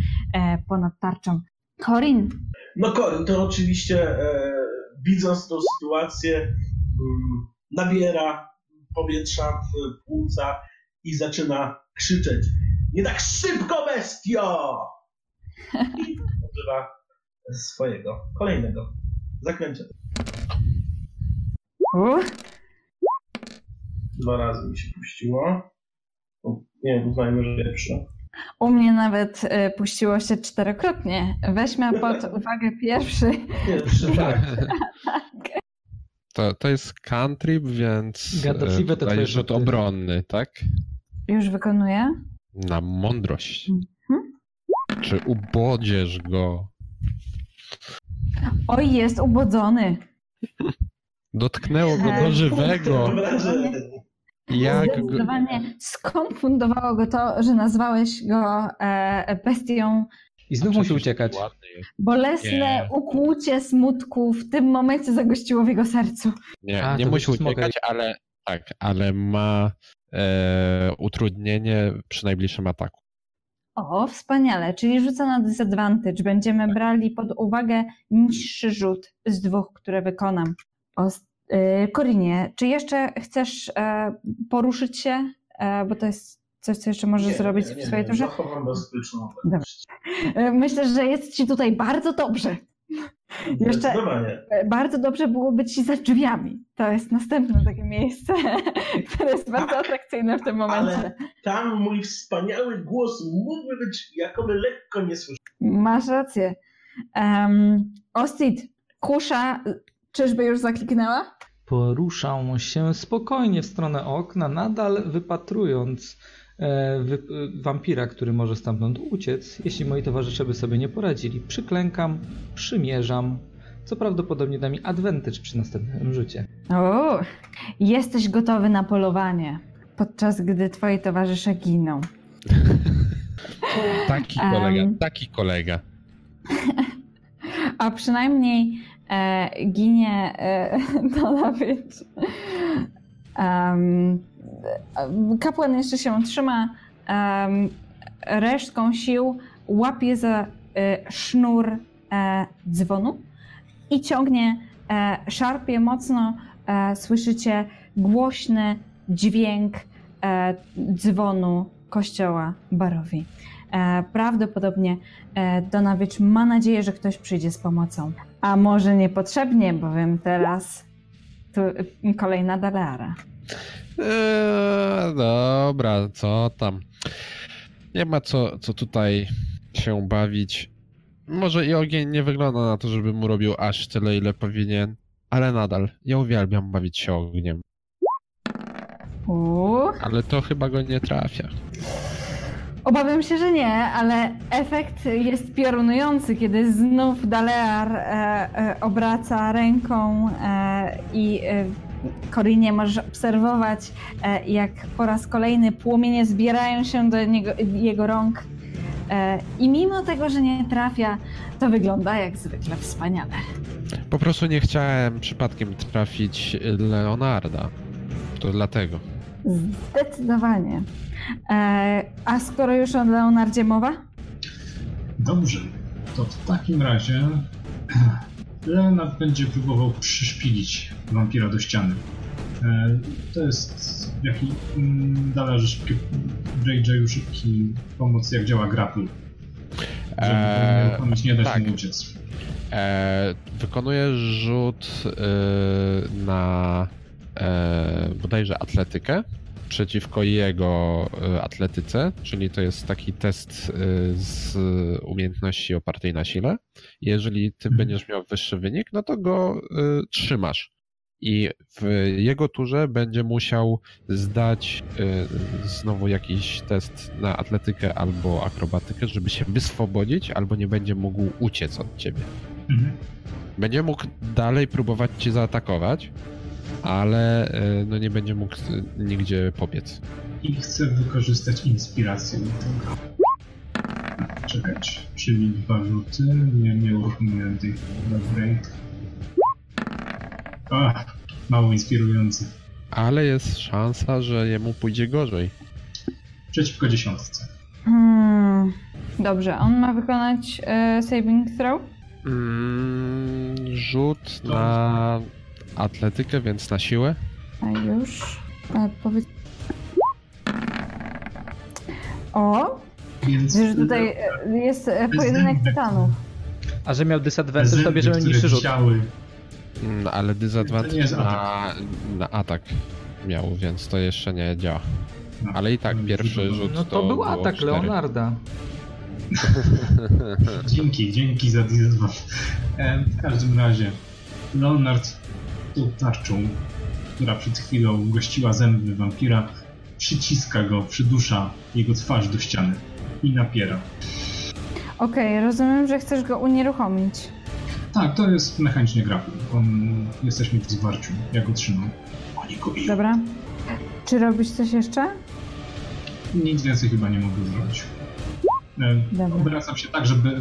ponad tarczą. Corin, No Kory, to oczywiście e, widząc tą sytuację mm, nabiera powietrza w płuca i zaczyna krzyczeć nie tak szybko, bestio! I używa swojego kolejnego zaklęcia. Dwa razy mi się puściło. Nie, uznajmy, że pierwszy. U mnie nawet y, puściło się czterokrotnie. Weźmy pod *laughs* uwagę pierwszy. Pierwszy, tak. To, to jest cantrip, więc Gadatliwe e, te tutaj twoje rzut obronny, tak? Już wykonuję. Na mądrość. Mhm. Czy ubodziesz go? Oj, jest ubodzony. Dotknęło go E, do żywego. Jak go... Zdecydowanie skonfundowało go to, że nazwałeś go e, bestią. I znów musi uciekać. Bolesne Nie. ukłucie smutku w tym momencie zagościło w jego sercu. Nie, A, nie musi uciekać, ale tak, ale ma e, utrudnienie przy najbliższym ataku. O, wspaniale, czyli rzucę na disadvantage. Będziemy brali pod uwagę niższy rzut z dwóch, które wykonam. O, y, Korinie, czy jeszcze chcesz e, poruszyć się? E, bo to jest coś, co jeszcze możesz Nie, zrobić nie, w nie, swojej nie, turze. Zachowam bezpieczną. E, myślę, że jest ci tutaj bardzo dobrze. *laughs* Jeszcze-. E, Bardzo dobrze byłoby ci za drzwiami. To jest następne takie miejsce, *laughs* które jest bardzo atrakcyjne w tym momencie. Ale tam mój wspaniały głos mógłby być jakoby lekko niesłyszalny. Masz rację. Um, kusza, czyżby już zakliknęła? Poruszał się spokojnie w stronę okna, nadal wypatrując e, wy, e, wampira, który może stamtąd uciec, jeśli moi towarzysze by sobie nie poradzili. Przyklękam, przymierzam, co prawdopodobnie da mi advantage przy następnym rzucie. O, jesteś gotowy na polowanie, podczas gdy twoi towarzysze giną. Taki kolega, taki kolega. *laughs* A przynajmniej e, ginie e. *laughs* Um, kapłan jeszcze się trzyma em, resztką sił, łapie za e, sznur e, dzwonu i ciągnie, e, szarpie mocno. E, słyszycie głośny dźwięk dzwonu kościoła Barowi. E, prawdopodobnie e, Donawicz ma nadzieję, że ktoś przyjdzie z pomocą. A może niepotrzebnie, bowiem teraz tu kolejna Daleara. Eee, dobra, co tam? Nie ma co, co tutaj się bawić. Może i ogień nie wygląda na to, żeby mu robił aż tyle, ile powinien, ale nadal, ja uwielbiam bawić się ogniem. Uuu, Ale to chyba go nie trafia. Obawiam się, że nie, ale efekt jest piorunujący, kiedy znów Dalear e, e, obraca ręką e, i e, Korinie możesz obserwować, e, jak po raz kolejny płomienie zbierają się do niego, jego rąk. E, I mimo tego, że nie trafia, to wygląda jak zwykle wspaniale. Po prostu nie chciałem przypadkiem trafić Leonarda. To dlatego. Zdecydowanie. E, a skoro już o Leonardzie mowa? Dobrze, to w takim razie *clears throat* Leonard będzie próbował przyszpilić wampira do ściany. E, To jest jaki mm, dalarze szybki, Rage'u szybki pomoc, jak działa grapple. Żeby Eee, eee, uruchomić, nie dać tak. mu uciec. E, wykonuję rzut e, na e, bodajże atletykę przeciwko jego e, atletyce, czyli to jest taki test e, z umiejętności opartej na sile. Jeżeli ty Mhm. będziesz miał wyższy wynik, no to go e, trzymasz. I w jego turze będzie musiał zdać znowu jakiś test na atletykę albo akrobatykę, żeby się wyswobodzić, albo nie będzie mógł uciec od ciebie. Mhm. Będzie mógł dalej próbować cię zaatakować, ale e, no nie będzie mógł nigdzie pobiec. I chcę wykorzystać inspirację do tego. Czekać, czyli dwa rzuty. Nie, nie uruchomiłem tej dobrej. Ach, mało inspirujący. Ale jest szansa, że jemu pójdzie gorzej. Przeciwko dziesiątce. Hmm. Dobrze, on ma wykonać e, saving throw? Mm, rzut To- na atletykę, więc na siłę. A już. E, powiedz... O! Więc Wiesz, że tutaj e, jest e, pojedynek tytanów. A że miał disadvantage, to bierzemy niższy rzut. Mm, Ale To disadvantage jest na, na atak miał, więc to jeszcze nie działa. no, Ale i tak no, pierwszy no, rzut No to był było atak cztery. Leonarda. *laughs* Dzięki, dzięki za disadvantage. W każdym razie, Leonard tą tarczą, która przed chwilą gościła zęby wampira, przyciska go, przydusza jego twarz do ściany i napiera. Okej, rozumiem, że chcesz go unieruchomić. Tak, to jest mechanicznie grapple. On, jesteśmy w zwarciu. Ja go trzymam. Oni go biją. Dobra. Czy robisz coś jeszcze? Nic więcej chyba nie mogę zrobić. E, Dobra. Obracam się tak, żeby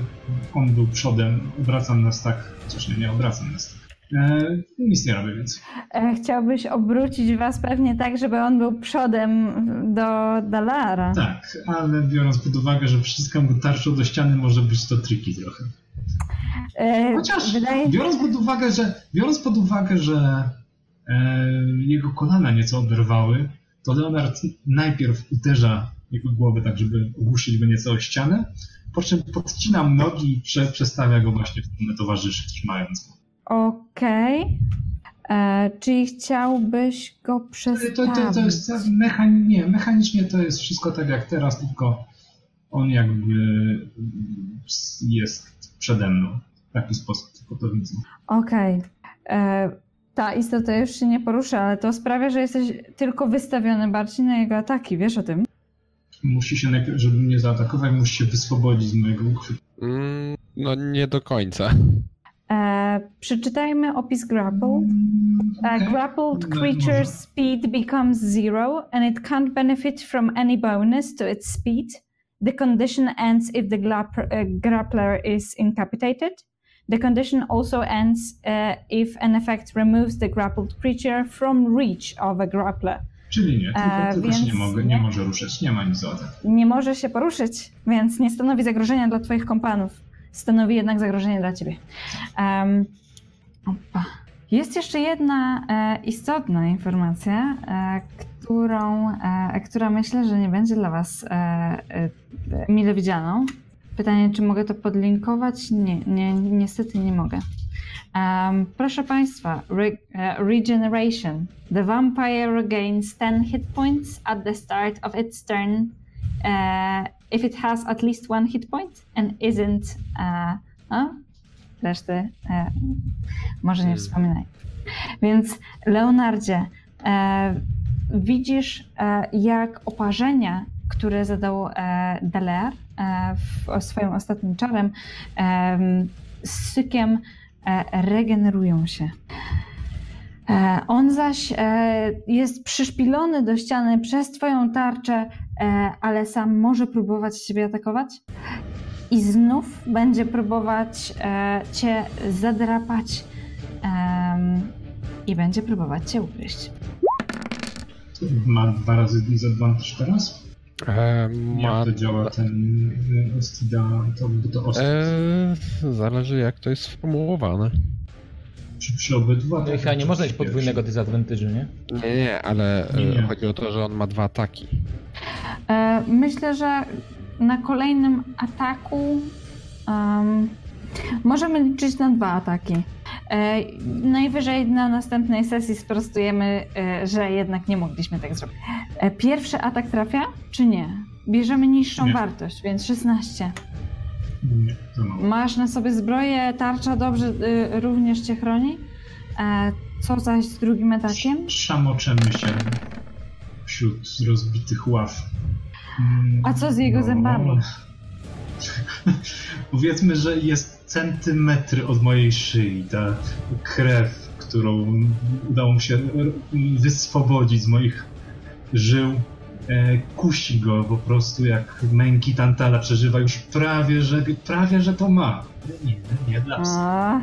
on był przodem. Obracam nas tak. Chociaż nie, nie obracam nas tak. E, nic nie robię więcej. E, chciałbyś obrócić was pewnie tak, żeby on był przodem do Dalara. Tak, ale biorąc pod uwagę, że przyciskam go tarczą do ściany, może być to triki trochę. E, Chociaż wydaje biorąc pod uwagę, że, biorąc pod uwagę, że e, jego kolana nieco oderwały, to Leonard najpierw uderza jego głowę tak, żeby ogłuszyć go nieco o ścianę, po czym podcinam nogi i prze, przestawia go właśnie w stronę towarzyszy, trzymając go. Okej. E, Czyli chciałbyś go przestawić? to, to, to jest mechan... nie, mechanicznie to jest wszystko tak jak teraz, tylko on jakby jest przede mną. W taki sposób, tylko to widzę. Okej. E, Ta istota już się nie porusza, ale to sprawia, że jesteś tylko wystawiony bardziej na jego ataki, wiesz o tym? Musi się najpierw, żeby mnie zaatakować, musi się wyswobodzić z mojego uchwytu. Mm, No nie do końca. E, przeczytajmy opis grapple. Uh, grappled No, creature's speed becomes zero and it can't benefit from any bonus to its speed. The condition ends if the glap- uh, grappler is incapacitated. The condition also ends uh, if an effect removes the grappled creature from reach of a grappler. Czyli nie, tylko, E, tylko nie, więc mogę, nie nie. może ruszać, nie ma nic za atak. Nie może się poruszyć, więc nie stanowi zagrożenia dla Twoich kompanów. Stanowi jednak zagrożenie dla Ciebie. Um. Jest jeszcze jedna e, istotna informacja, e, którą, e, która myślę, że nie będzie dla Was e, e, mile widzianą. Pytanie, czy mogę to podlinkować? Nie, nie niestety nie mogę. Um, proszę Państwa, re, e, Regeneration. The vampire regains 10 hit points at the start of its turn uh, if it has at least one hit point and isn't. Uh, a? Reszty e, może nie Hmm. wspominaj. Więc Leonardzie, widzisz jak oparzenia, które zadał Daler w, swoim ostatnim czarem, e, z sykiem regenerują się. On zaś jest przyszpilony do ściany przez twoją tarczę, ale sam może próbować ciebie atakować i znów będzie próbować e, cię zadrapać i będzie próbować cię ugryźć. Ma dwa razy disadvantage teraz? E, Jak ma, to działa ten y, Ostida, to, to Ostid. e, zależy jak to jest sformułowane. Przy, przy obydwu No i chyba nie można mieć podwójnego disadvantage'u, nie? Nie, nie, ale e, Nie, nie. chodzi o to, że on ma dwa ataki. E, Myślę, że na kolejnym ataku em, możemy liczyć na dwa ataki. E, Najwyżej na następnej sesji sprostujemy, e, że jednak nie mogliśmy tak zrobić. E, Pierwszy atak trafia, czy nie? Bierzemy niższą Nie. wartość, więc 16. Nie, to mało. Masz na sobie zbroję, tarcza dobrze y, również cię chroni. E, co zaś z drugim atakiem? Szamoczemy się wśród rozbitych ław. Mm, A co z jego zębami? *laughs* Powiedzmy, że jest centymetry od mojej szyi. Ta krew, którą udało mi się wyswobodzić z moich żył, kusi go po prostu jak męki Tantala przeżywa już prawie, że, prawie, że to ma. Nie, nie dla psa.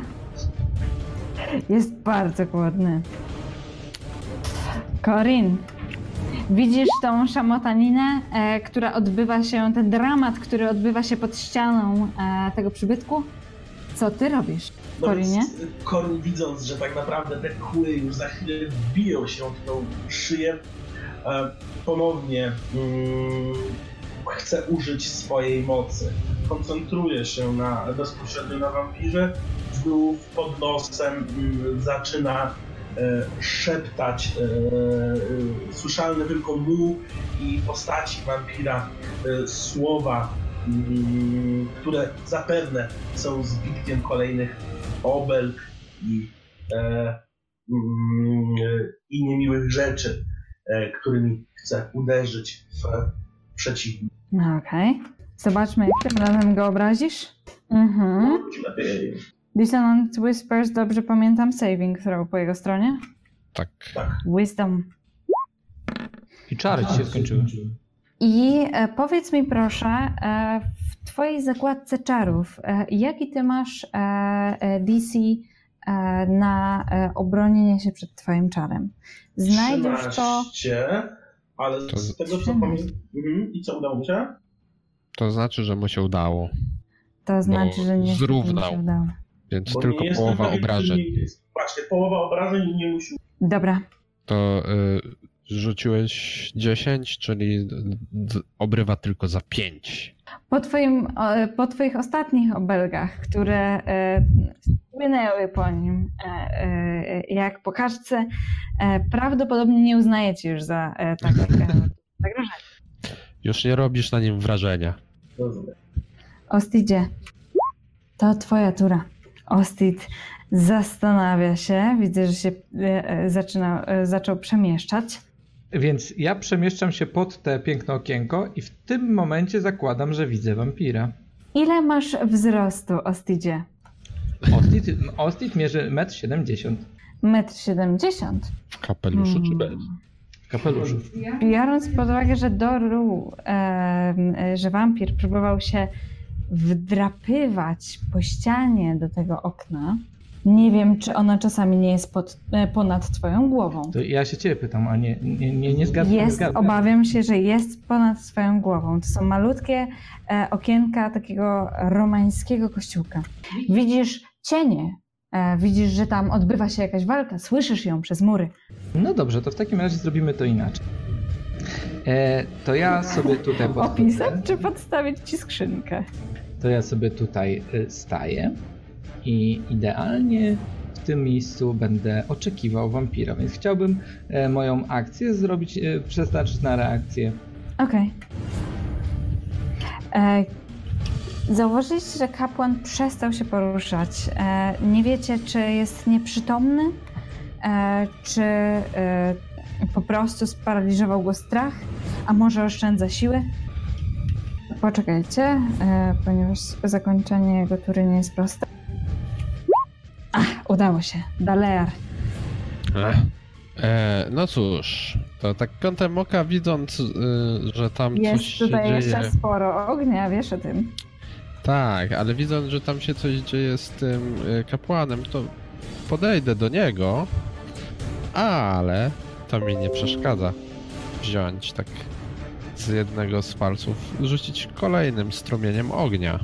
Jest bardzo głodny. Corin, widzisz tą szamotaninę, e, która odbywa się, ten dramat, który odbywa się pod ścianą e, tego przybytku? co ty robisz, No Korinie? więc Korin widząc, że tak naprawdę te kły już za chwilę wbiją się w tą szyję, e, ponownie mm, chce użyć swojej mocy. Koncentruje się na, bezpośrednio na wampirze, znów pod nosem mm, zaczyna e, szeptać e, e, słyszalne tylko mu i postaci wampira e, słowa, mm, które zapewne są zbitkiem kolejnych obelg i, e, i niemiłych rzeczy, e, którymi chce uderzyć w przeciwnika. No okej. Zobaczmy, jak tym razem go obrazisz. Mhm. Lepiej. Dissonant Whispers, dobrze pamiętam, saving throw po jego stronie. Tak. Wisdom. I czary ci się skończyły. I e, powiedz mi proszę, e, w twojej zakładce czarów, e, jaki ty masz e, e, DC e, na e, obronienie się przed twoim czarem? Znajdziesz to... 13, ale To z tego co 13. pamiętam. Mhm. I co udało mu się? To znaczy, że mu się udało. To znaczy, że nie zrównał. się udało. Więc Bo tylko połowa obrażeń. Właśnie, połowa obrażeń i nie musi. Dobra, To y, rzuciłeś 10, czyli obrywa tylko za 5. Po, twoim, po twoich ostatnich obelgach, które e, spłynęły po nim e, e, jak po kaczce, e, prawdopodobnie nie uznajecie już za e, takie e, *laughs* zagrożenie. Już nie robisz na nim wrażenia. Ostidzie, to twoja tura. Ostid zastanawia się, widzę, że się e, e, zaczyna, e, zaczął przemieszczać. Więc ja przemieszczam się pod te piękne okienko i w tym momencie zakładam, że widzę wampira. Ile masz wzrostu, Ostidzie? Ostit, Ostit mierzy 1,70 m Metr 70. W kapeluszu czy bez? w kapeluszu. Biorąc pod uwagę, że Doru, e, że wampir próbował się wdrapywać po ścianie do tego okna, nie wiem, czy ona czasami nie jest pod, e, ponad twoją głową. To ja się ciebie pytam, a nie, nie, nie, nie zgadzam. zgadzam. obawiam się, że jest ponad swoją głową. To są malutkie e, okienka takiego romańskiego kościółka. Widzisz cienie, e, widzisz, że tam odbywa się jakaś walka, słyszysz ją przez mury. No dobrze, to w takim razie zrobimy to inaczej. E, to ja sobie tutaj podchodzę. *laughs* Opisać czy podstawić ci skrzynkę? To ja sobie tutaj y, staję i idealnie w tym miejscu będę oczekiwał wampira, więc chciałbym e, moją akcję zrobić, e, przeznaczyć na reakcję. Okej. E, Zauważyliście, że kapłan przestał się poruszać. E, nie wiecie, czy jest nieprzytomny, e, czy po prostu sparaliżował go strach, a może oszczędza siły. Poczekajcie, ponieważ zakończenie jego tury nie jest proste. Udało się. Dalear. E, no cóż, to tak kątem oka widząc, y, że tam coś Jest się tutaj dzieje. jeszcze sporo ognia, wiesz o tym. Tak, ale widząc, że tam się coś dzieje z tym y, kapłanem, to podejdę do niego, ale to mi nie przeszkadza wziąć tak z jednego z palców, rzucić kolejnym strumieniem ognia.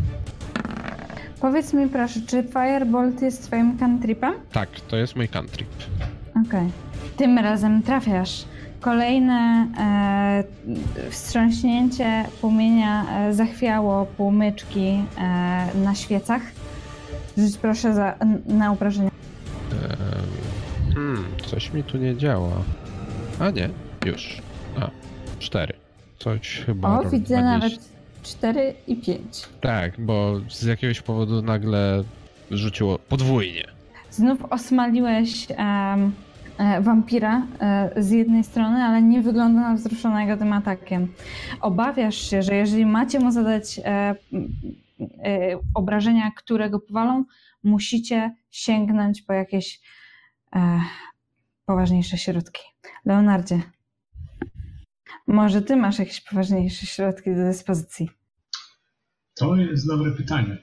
Powiedz mi proszę, czy Firebolt jest twoim cantripem? Tak, to jest mój cantrip. Okej. Tym razem trafiasz. Kolejne e, wstrząśnięcie płomienia e, zachwiało płomyczki e, na świecach. Rzuć proszę za, na obrażenia. Hmm, coś mi tu nie działa. A nie, już. A, cztery. Coś chyba. O, widzę 20. nawet 4 i 5. Tak, bo z jakiegoś powodu nagle rzuciło podwójnie. Znów osmaliłeś e, wampira e, z jednej strony, ale nie wygląda na wzruszonego tym atakiem. Obawiasz się, że jeżeli macie mu zadać e, obrażenia, które go powalą, musicie sięgnąć po jakieś poważniejsze środki. Leonardzie, może ty masz jakieś poważniejsze środki do dyspozycji? To jest dobre pytanie.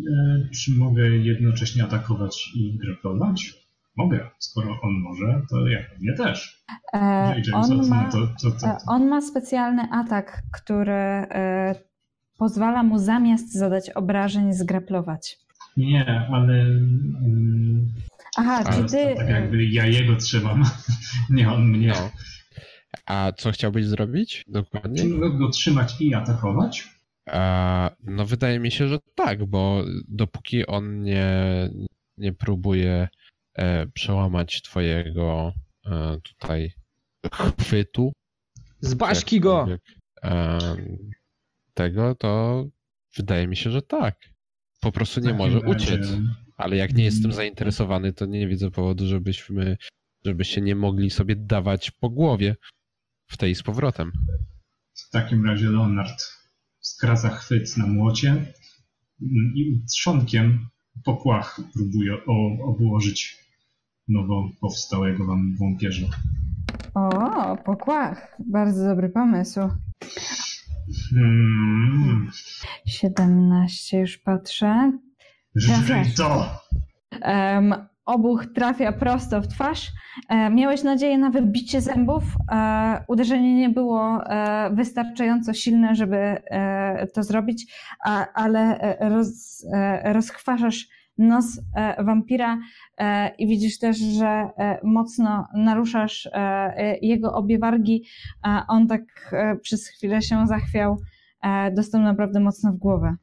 E, czy mogę jednocześnie atakować i grapplować? Mogę. Skoro on może, to ja pewnie też. E, on ma... to, to, to, E, to, On ma specjalny atak, który e, pozwala mu zamiast zadać obrażeń zgraplować. Nie, ale mm, Aha, Ale czy ty... tak jakby ja jego trzymam, *laughs* nie on mnie. No. A co chciałbyś zrobić dokładnie? Czy mogę go trzymać i atakować? A, no wydaje mi się, że tak, bo dopóki on nie, nie próbuje e, przełamać twojego e, tutaj chwytu, Zbaśki go! e, tego, to wydaje mi się, że tak. Po prostu nie może uciec. Ale jak nie jestem zainteresowany, to nie widzę powodu, żebyśmy, żebyście nie mogli sobie dawać po głowie w tej z powrotem. W takim razie Leonard skraca chwyt na młocie i trzonkiem po płach próbuje o, obłożyć nowo powstałego wam wąpierza. O, pokłach. Bardzo dobry pomysł. Hmm, 17 już patrzę. żyj to! Em, obuch trafia prosto w twarz. E, miałeś nadzieję na wybicie zębów. E, uderzenie nie było e, wystarczająco silne, żeby to zrobić, ale roz, rozchwaszasz nos wampira i widzisz też, że mocno naruszasz jego obie wargi, on tak przez chwilę się zachwiał. Dostał naprawdę mocno w głowę.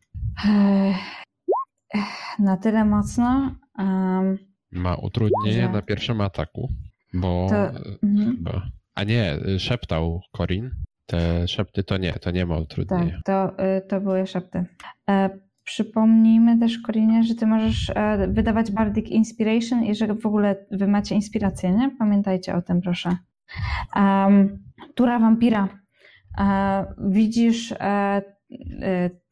Na tyle mocno. em, Ma utrudnienie na pierwszym ataku, bo To- mhm. chyba. A nie, szeptał Corin. Te szepty to nie, to nie ma tak, utrudnienia. to, y, to były szepty. E, przypomnijmy też, Korinie, że ty możesz e, wydawać Bardic Inspiration i że w ogóle wy macie inspirację, nie? Pamiętajcie o tym, proszę. Um, tura wampira. E, widzisz, e,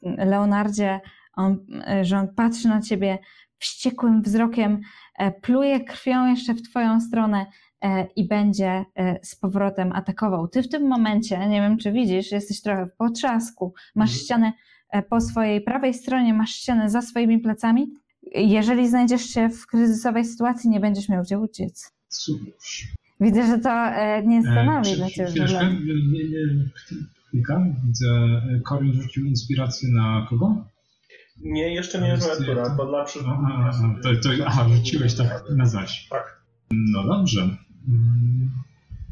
Leonardzie, on, że on patrzy na ciebie wściekłym wzrokiem, e, pluje krwią jeszcze w twoją stronę e, i będzie e, z powrotem atakował. Ty w tym momencie, nie wiem czy widzisz, jesteś trochę w potrzasku, masz Mhm. ścianę e, po swojej prawej stronie, masz ścianę za swoimi plecami. Jeżeli znajdziesz się w kryzysowej sytuacji, nie będziesz miał gdzie uciec. Cóż. Widzę, że to e, nie stanowi dla ciebie chwileczkę, Chwilka, widzę, e, Corin rzucił inspirację na kogo? Nie, jeszcze nie jest moja tura, to dla to, aha, rzuciłeś tak na zaś. Tak. No dobrze. Mm,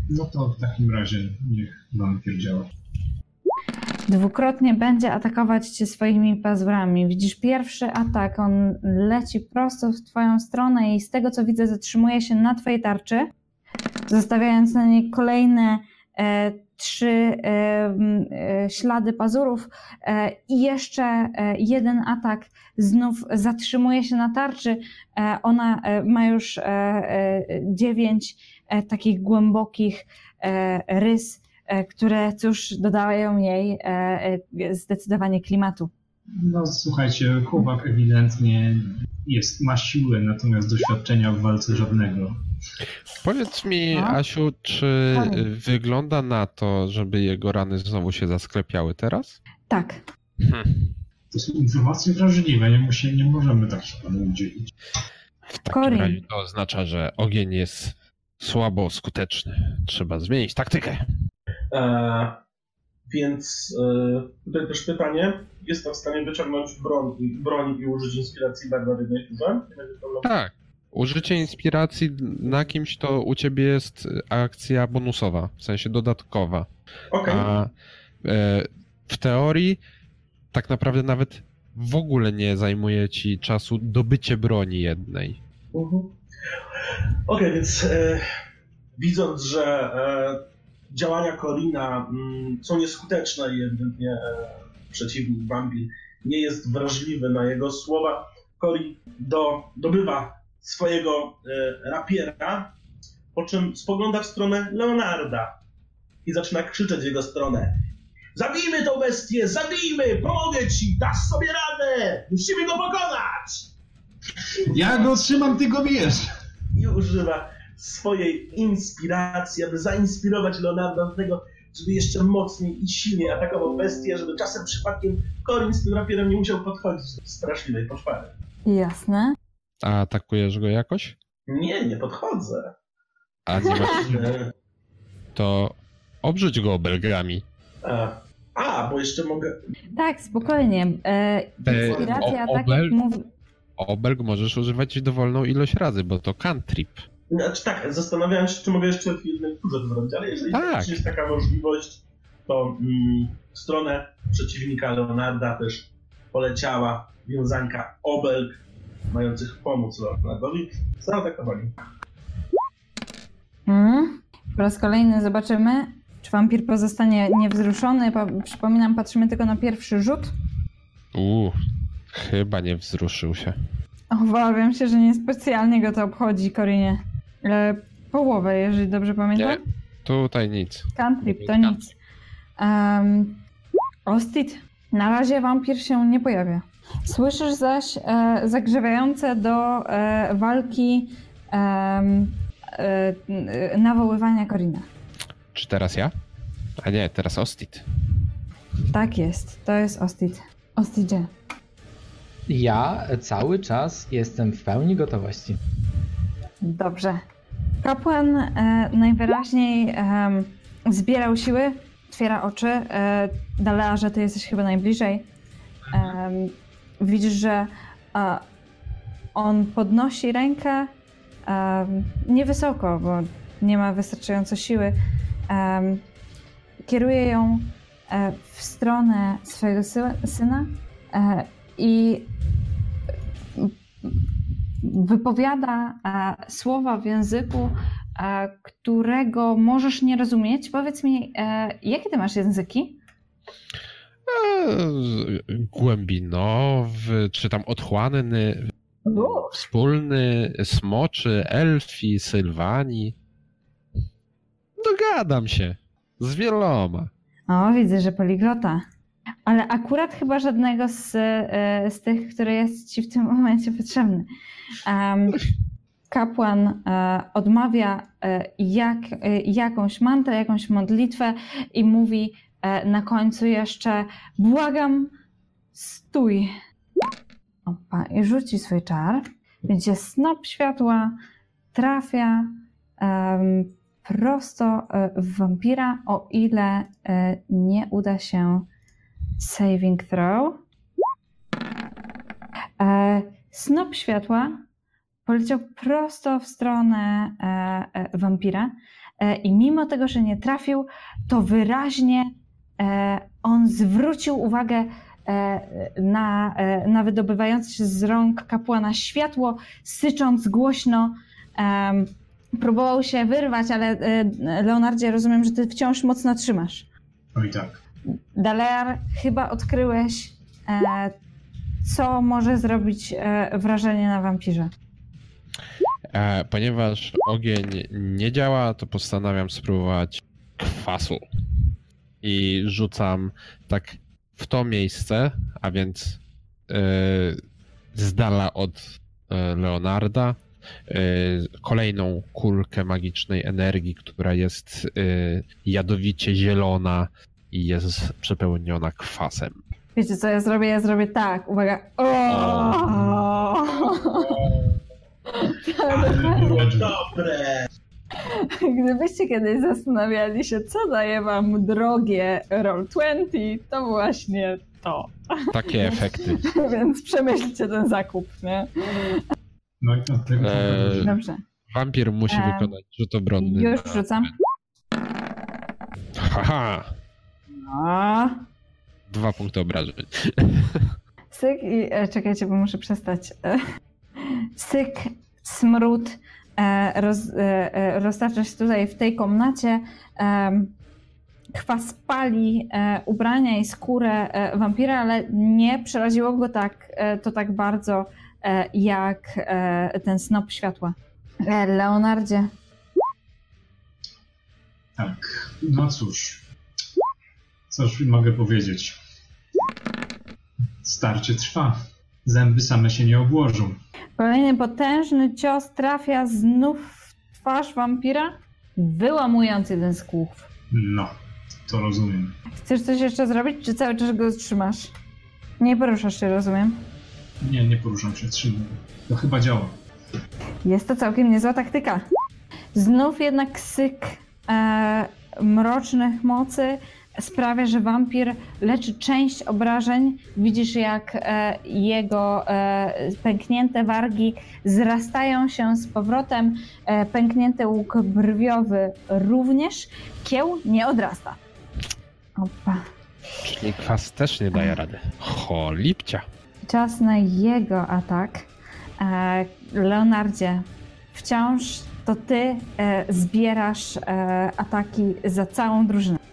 No to w takim razie niech wampier działa. Dwukrotnie będzie atakować cię swoimi pazurami. Widzisz pierwszy atak, on leci prosto w twoją stronę i z tego co widzę zatrzymuje się na twojej tarczy, zostawiając na niej kolejne e, trzy e, e, ślady pazurów e, i jeszcze jeden atak znów zatrzymuje się na tarczy. Ona ma już dziewięć takich głębokich rys, które cóż dodają jej zdecydowanie klimatu. No słuchajcie, chłopak ewidentnie jest, ma siłę, natomiast doświadczenia w walce żadnego. Powiedz mi, No. Asiu, czy wygląda na to, żeby jego rany znowu się zasklepiały teraz? Tak. Hm. To są informacje wrażliwe, nie, musi, nie możemy takich panu udzielić. W takim Corin. razie to oznacza, że ogień jest słabo skuteczny. Trzeba zmienić taktykę. E, więc e, tutaj też pytanie. Jestem w stanie wyciągnąć broń, i- broń i użyć inspiracji będzie problemu. Tak. Użycie inspiracji na kimś to u ciebie jest akcja bonusowa, w sensie dodatkowa. Okej. A e, w teorii tak naprawdę nawet w ogóle nie zajmuje ci czasu dobycie broni jednej. Mhm. Okej, więc e, widząc, że e, działania Corina mm, są nieskuteczne i ewidentnie e, przeciwnik Bambi nie jest wrażliwy na jego słowa, Corin do, dobywa swojego e, rapiera, po czym spogląda w stronę Leonarda i zaczyna krzyczeć w jego stronę. Zabijmy tą bestię, zabijmy, pomogę ci, dasz sobie radę, musimy go pokonać! Ja go trzymam, ty go bijesz! i używa swojej inspiracji, aby zainspirować Leonarda do tego, żeby jeszcze mocniej i silniej atakował bestię, żeby czasem przypadkiem Corin z tym rapierem nie musiał podchodzić do straszliwej poszpary. Jasne. A atakujesz go jakoś? Nie, nie podchodzę. A nie masz, E, to obrzuć go obelgami. A, a bo jeszcze mogę... Tak, spokojnie. E, Te inspiracja, o- tak obel- obelg możesz używać dowolną ilość razy, bo to cantrip. Znaczy tak, zastanawiałem się, czy mogę jeszcze w jednym turze to zrobić, ale jeżeli Tak. jest taka możliwość, to mm, w stronę przeciwnika Leonarda też poleciała wiązanka obelg mających pomóc Leonardowi. Zaatakowali. Mm. Po raz kolejny zobaczymy, czy wampir pozostanie niewzruszony. Pa- przypominam, patrzymy tylko na pierwszy rzut. Uuu, chyba nie wzruszył się. Obawiam się, że niespecjalnie go to obchodzi, Korinie. E, połowę, jeżeli dobrze pamiętam. Nie, tutaj nic. Cantrip, to nic. Um, Ostit, na razie wampir się nie pojawia. Słyszysz zaś e, zagrzewające do e, walki e, e, nawoływania Korina. Czy teraz ja? A nie, teraz Ostit. Tak jest, to jest Ostit. Ostidzie. Ja cały czas jestem w pełni gotowości. Dobrze. Kapłan e, najwyraźniej em, zbierał siły, otwiera oczy. E, Dalea, że ty jesteś chyba najbliżej. Em, widzisz, że e, on podnosi rękę em, niewysoko, bo nie ma wystarczająco siły. Em, kieruje ją e, w stronę swojego sy- syna e, i wypowiada e, słowa w języku, e, którego możesz nie rozumieć. Powiedz mi, e, jakie ty masz języki? Eee, głębinowy, czy tam otchłanny, wspólny, smoczy, elfi, sylwani. Dogadam się z wieloma. O, widzę, że poliglota. Ale akurat chyba żadnego z, e, z tych, który jest ci w tym *laughs* momencie potrzebny. Em, kapłan e, odmawia e, jak, e, jakąś mantrę, jakąś modlitwę i mówi e, na końcu jeszcze błagam, stój. Opa, i rzuci swój czar, gdzie snop światła trafia em, prosto e, w wampira, o ile e, nie uda się saving throw. E, Snop światła poleciał prosto w stronę e, e, wampira e, i mimo tego, że nie trafił, to wyraźnie e, on zwrócił uwagę e, na, e, na wydobywające się z rąk kapłana światło, sycząc głośno. próbował się wyrwać, ale e, Leonardzie, rozumiem, że ty wciąż mocno trzymasz. Oj tak. Dalear, chyba odkryłeś, e, co może zrobić e, wrażenie na wampirze. E, ponieważ ogień nie działa, to postanawiam spróbować kwasu. I rzucam tak w to miejsce, a więc e, z dala od e, Leonarda, e, kolejną kulkę magicznej energii, która jest e, jadowicie zielona i jest przepełniona kwasem. Wiecie, co ja zrobię? Ja zrobię tak. Uwaga. O! *laughs* Ale było dobre! *laughs* Gdybyście kiedyś zastanawiali się, co daje wam drogie Roll20, to właśnie to. Takie efekty. *laughs* Więc przemyślcie ten zakup, nie? No i od tego Eee, Dobrze. Wampir musi Em, wykonać rzut obronny. Już na- rzucam. Haha! A, Dwa punkty obrażeń. syk i... E, czekajcie, bo muszę przestać. E, syk, smród roz, e, e, roztacza się tutaj w tej komnacie. E, kwas pali e, ubrania i skórę e, wampira, ale nie przeraziło go tak, e, to tak bardzo e, jak e, ten snop światła. E, Leonardzie, Tak, no cóż. Cóż mogę powiedzieć? Starcie trwa. Zęby same się nie obłożą. Kolejny potężny cios trafia znów w twarz wampira, wyłamując jeden z kłów. No, to rozumiem. Chcesz coś jeszcze zrobić, czy cały czas go trzymasz? Nie poruszasz się, rozumiem. Nie, nie poruszam się, trzymam. To chyba działa. Jest to całkiem niezła taktyka. Znów jednak syk e, mrocznych mocy sprawia, że wampir leczy część obrażeń. Widzisz, jak e, jego e, pęknięte wargi zrastają się z powrotem. E, pęknięty łuk brwiowy również. Kieł nie odrasta. Opa. Czyli kwas też nie daje rady. Cholipcia. Czas na jego atak. Leonardzie, wciąż to ty zbierasz ataki za całą drużynę.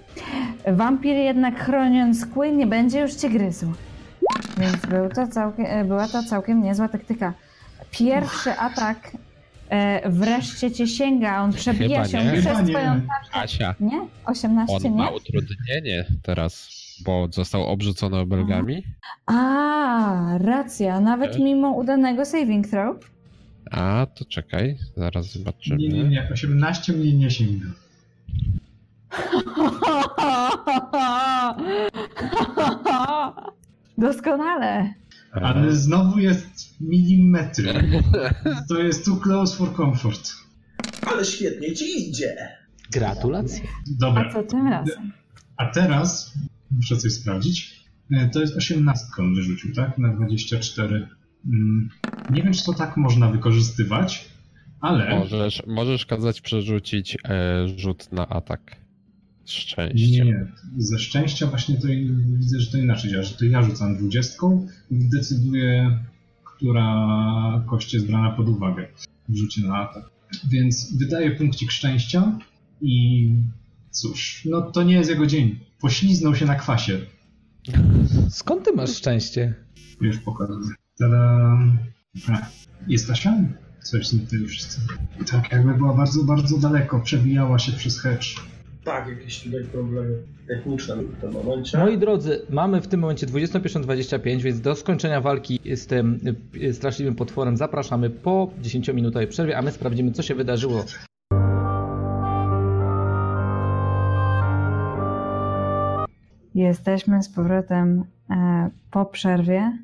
Wampir jednak chroniąc kły nie będzie już cię gryzł. Więc był to całkiem, e, była to całkiem niezła taktyka. Pierwszy atak e, wreszcie cię sięga, on przebija Chyba się nie. przez Chyba nie. twoją tarczę. Asia, Nie? 18 on nie? ma utrudnienie teraz, bo został obrzucony obelgami. A, racja, nawet Tak. mimo udanego saving throw. A, to czekaj, zaraz zobaczymy. Nie, nie, nie, 18 mnie nie sięga. *laughs* Doskonale. Ale znowu jest milimetry. *laughs* To jest too close for comfort. Ale świetnie ci idzie. Gratulacje. A Dobra, co tym razem? a teraz muszę coś sprawdzić. E, To jest 18 on wyrzucił, tak? Na 24. Mm, Nie wiem, czy to tak można wykorzystywać, ale Możesz, możesz kazać przerzucić e, rzut na atak. Z nie, szczęściem. nie. Ze szczęścia właśnie to i- widzę, że to inaczej działa, że to ja rzucam 20 i decyduję, która kość jest brana pod uwagę w rzucie na atak. Więc wydaję punkcik szczęścia i cóż, no to nie jest jego dzień. Pośliznął się na kwasie. Skąd ty masz szczęście? Już pokazuję. Tada. A, Jest Asia? Coś zniknęli wszyscy. Tak, jakby była bardzo, bardzo daleko. Przebijała się przez hedge. Tak, jakieś tutaj problemy techniczne w tym momencie. Moi drodzy, mamy w tym momencie 21.25, więc do skończenia walki z tym y, straszliwym potworem zapraszamy po 10-minutowej przerwie, a my sprawdzimy, co się wydarzyło. Jesteśmy z powrotem e, po przerwie.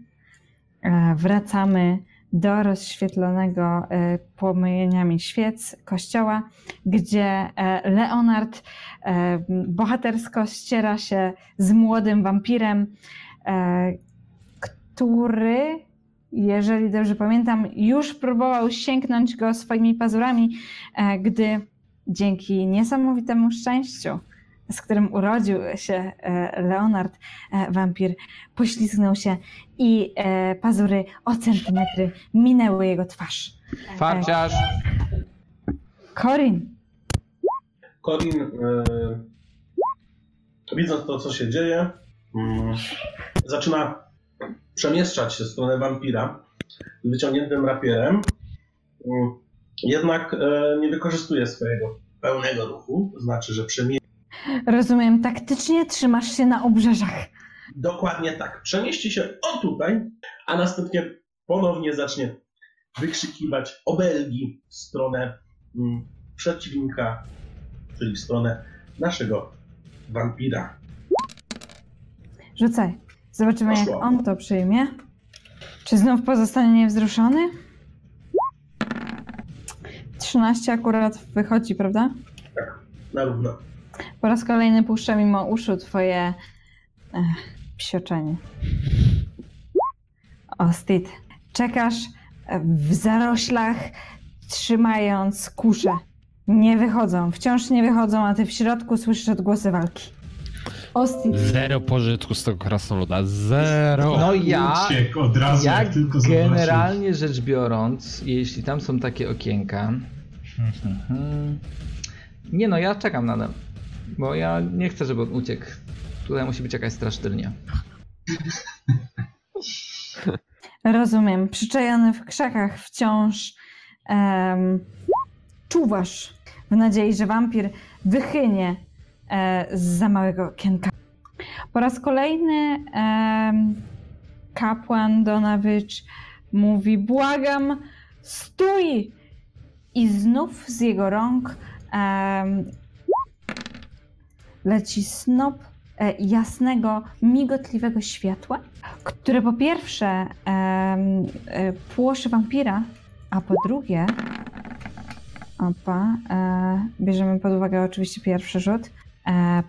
E, wracamy do rozświetlonego e, płomieniami świec kościoła, gdzie e, Leonard e, bohatersko ściera się z młodym wampirem, e, który, jeżeli dobrze pamiętam, już próbował sięgnąć go swoimi pazurami, gdy dzięki niesamowitemu szczęściu z którym urodził się e, Leonard, e, wampir, poślizgnął się i e, pazury o centymetry minęły jego twarz. Farciarz! Corin, Corin, e, widząc to, co się dzieje, mm, zaczyna przemieszczać się w stronę wampira z wyciągniętym rapierem. Mm, jednak e, nie wykorzystuje swojego pełnego ruchu, to znaczy, że przemieści rozumiem, taktycznie trzymasz się na obrzeżach. dokładnie tak. Przemieści się o tutaj, a następnie ponownie zacznie wykrzykiwać obelgi w stronę mm, przeciwnika, czyli w stronę naszego wampira. Rzucaj. Zobaczymy, jak Poszło. on to przyjmie. Czy znów pozostanie niewzruszony? 13 akurat wychodzi, prawda? Na równo. Po raz kolejny puszczę mimo uszu twoje ech, psioczenie. Ostit, czekasz w zaroślach, trzymając kusze. Nie wychodzą, wciąż nie wychodzą, a ty w środku słyszysz odgłosy walki. Ostit, Zero pożytku z tego krasnoluda. Zero. No ja, Uciekł od razu, jak, jak tylko zobaczył. generalnie rzecz biorąc, jeśli tam są takie okienka... Nie no, ja czekam na. Bo ja nie chcę, żeby on uciekł. Tutaj musi być jakaś strasztylnia. rozumiem, przyczajony w krzakach wciąż em, czuwasz w nadziei, że wampir wychynie e, za małego okienka. Po raz kolejny em, kapłan Donawicz mówi: Błagam, stój! I znów z jego rąk em, leci snop e, jasnego, migotliwego światła, które po pierwsze e, płoszy wampira, a po drugie, opa, e, bierzemy pod uwagę oczywiście pierwszy rzut,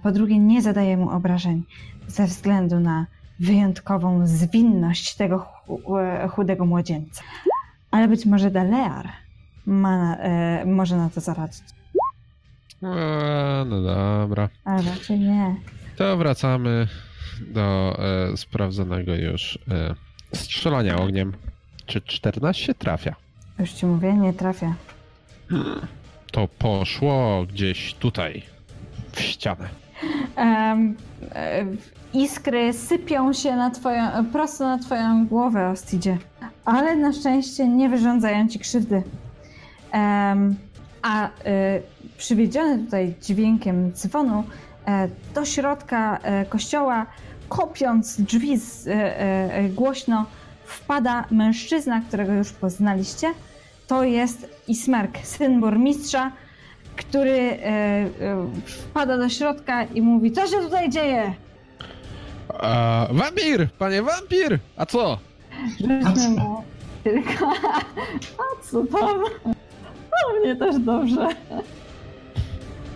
po drugie, nie zadaje mu obrażeń ze względu na wyjątkową zwinność tego chu- chudego młodzieńca. Ale być może Dalear ma, może na to zaradzić. A, no dobra. Ale raczej nie. To wracamy do e, sprawdzonego już e, strzelania ogniem. Czy 14 trafia? Już ci mówię, nie trafia. To poszło gdzieś tutaj, w ścianę. E, iskry sypią się na twoją, prosto na twoją głowę, Ostidzie. Ale na szczęście nie wyrządzają ci krzywdy. Em, a y, przywiedziony tutaj dźwiękiem dzwonu e, do środka e, kościoła, kopiąc drzwi e, e, głośno, wpada mężczyzna, którego już poznaliście. To jest Ismerk, syn burmistrza, który e, e, wpada do środka i mówi: Co się tutaj dzieje? A, wampir! Panie wampir! A co? Rzućmy mu tylko. *laughs* A co tam? *laughs* O mnie też dobrze.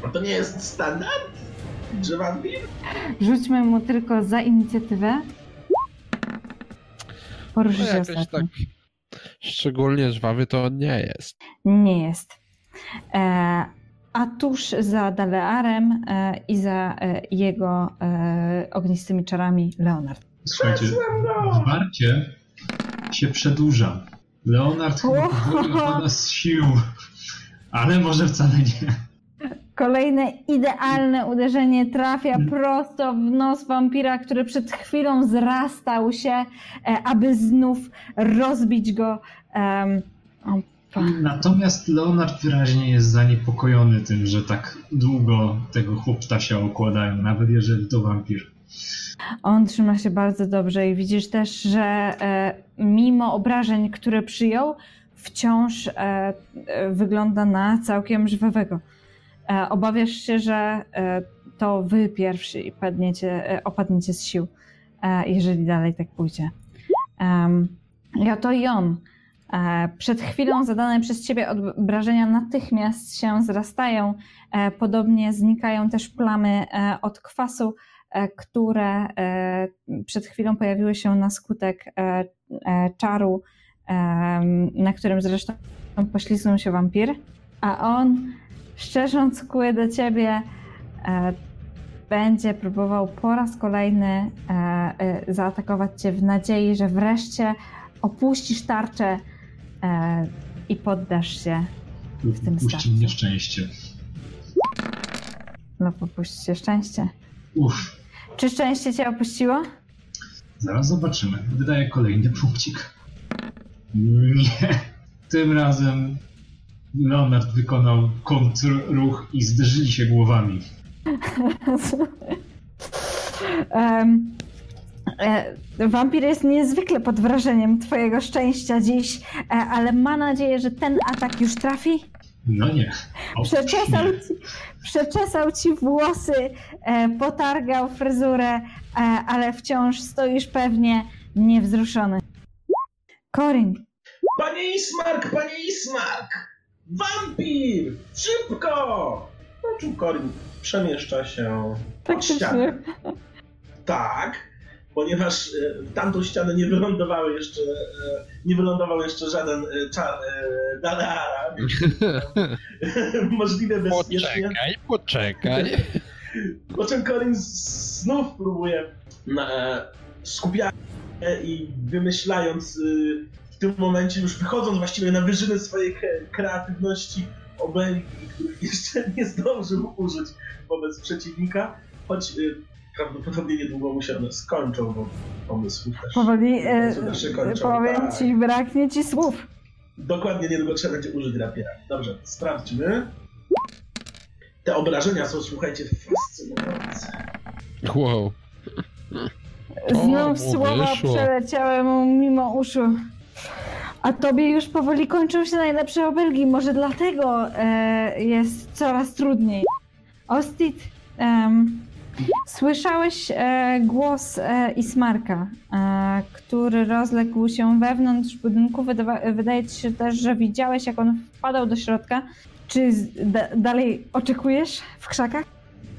A to nie jest standard? Że wampir? Rzućmy mu tylko za inicjatywę. Poruszy No się jakoś tak szczególnie żwawy to on nie jest. Nie jest. E, a tuż za Dalearem e, i za e, jego e, ognistymi czarami Leonard. Słuchajcie, zwarcie się przedłuża. Leonard opada *laughs* z sił, ale może wcale nie. Kolejne idealne uderzenie trafia Mm. prosto w nos wampira, który przed chwilą zrastał się, e, aby znów rozbić go. Natomiast Leonard wyraźnie jest zaniepokojony tym, że tak długo tego chłoptasia okładają, nawet jeżeli to wampir. On trzyma się bardzo dobrze i widzisz też, że e, mimo obrażeń, które przyjął, wciąż e, e, wygląda na całkiem żywego. E, obawiasz się, że to wy pierwsi padniecie, opadniecie z sił, jeżeli dalej tak pójdzie. Ja to i on. Przed chwilą zadane przez ciebie obrażenia natychmiast się zrastają. Podobnie znikają też plamy od kwasu, które przed chwilą pojawiły się na skutek czaru, na którym zresztą poślizgnął się wampir, a on, szczerząc kły do ciebie, e, będzie próbował po raz kolejny e, e, zaatakować cię w nadziei, że wreszcie opuścisz tarczę i poddasz się W tym Puści starcie. mnie szczęście. lub opuścicie szczęście. Uff, Czy szczęście cię opuściło? zaraz zobaczymy. Wydaję kolejny punkcik. Nie. Tym razem Leonard wykonał kontrruch i zderzyli się głowami. *laughs* Em, e, Wampir jest niezwykle pod wrażeniem twojego szczęścia dziś, e, ale ma nadzieję, że ten atak już trafi. No nie. O, Przeczesał nie. ci, przeczesał ci włosy, e, potargał fryzurę, e, ale wciąż stoisz pewnie niewzruszony. Korin, Panie Ismark, panie Ismark! Wampir! Szybko! Poczuł Korin. Przemieszcza się od ściany. Tak, ponieważ e, w tamtą ścianę nie wylądowały jeszcze, e, nie wylądował jeszcze żaden e, czar Daleara. *laughs* Możliwie bezpiecznie. Poczekaj, poczekaj. *laughs* Po czym Corin z- znów próbuje skupiać się i wymyślając y, w tym momencie, już wychodząc właściwie na wyżyny swojej kreatywności obelgi, *laughs* których jeszcze nie zdążył użyć wobec przeciwnika, choć y, prawdopodobnie niedługo mu się one skończą, bo pomysłów też powoli, e, też się kończą. powiem tak. ci, braknie ci słów. Dokładnie niedługo trzeba będzie użyć rapiera. Dobrze, sprawdźmy. Te obrażenia są, słuchajcie, fascynujące. Wow. Znów mu słowa wyszło. przeleciały mu mimo uszu. A tobie już powoli kończą się najlepsze obelgi. Może dlatego e, jest coraz trudniej. Ostit, em, słyszałeś e, głos e, Ismarka, e, który rozległ się wewnątrz budynku. Wydawa- wydaje ci się też, że widziałeś, jak on wpadał do środka. Czy z, da, dalej oczekujesz w krzakach?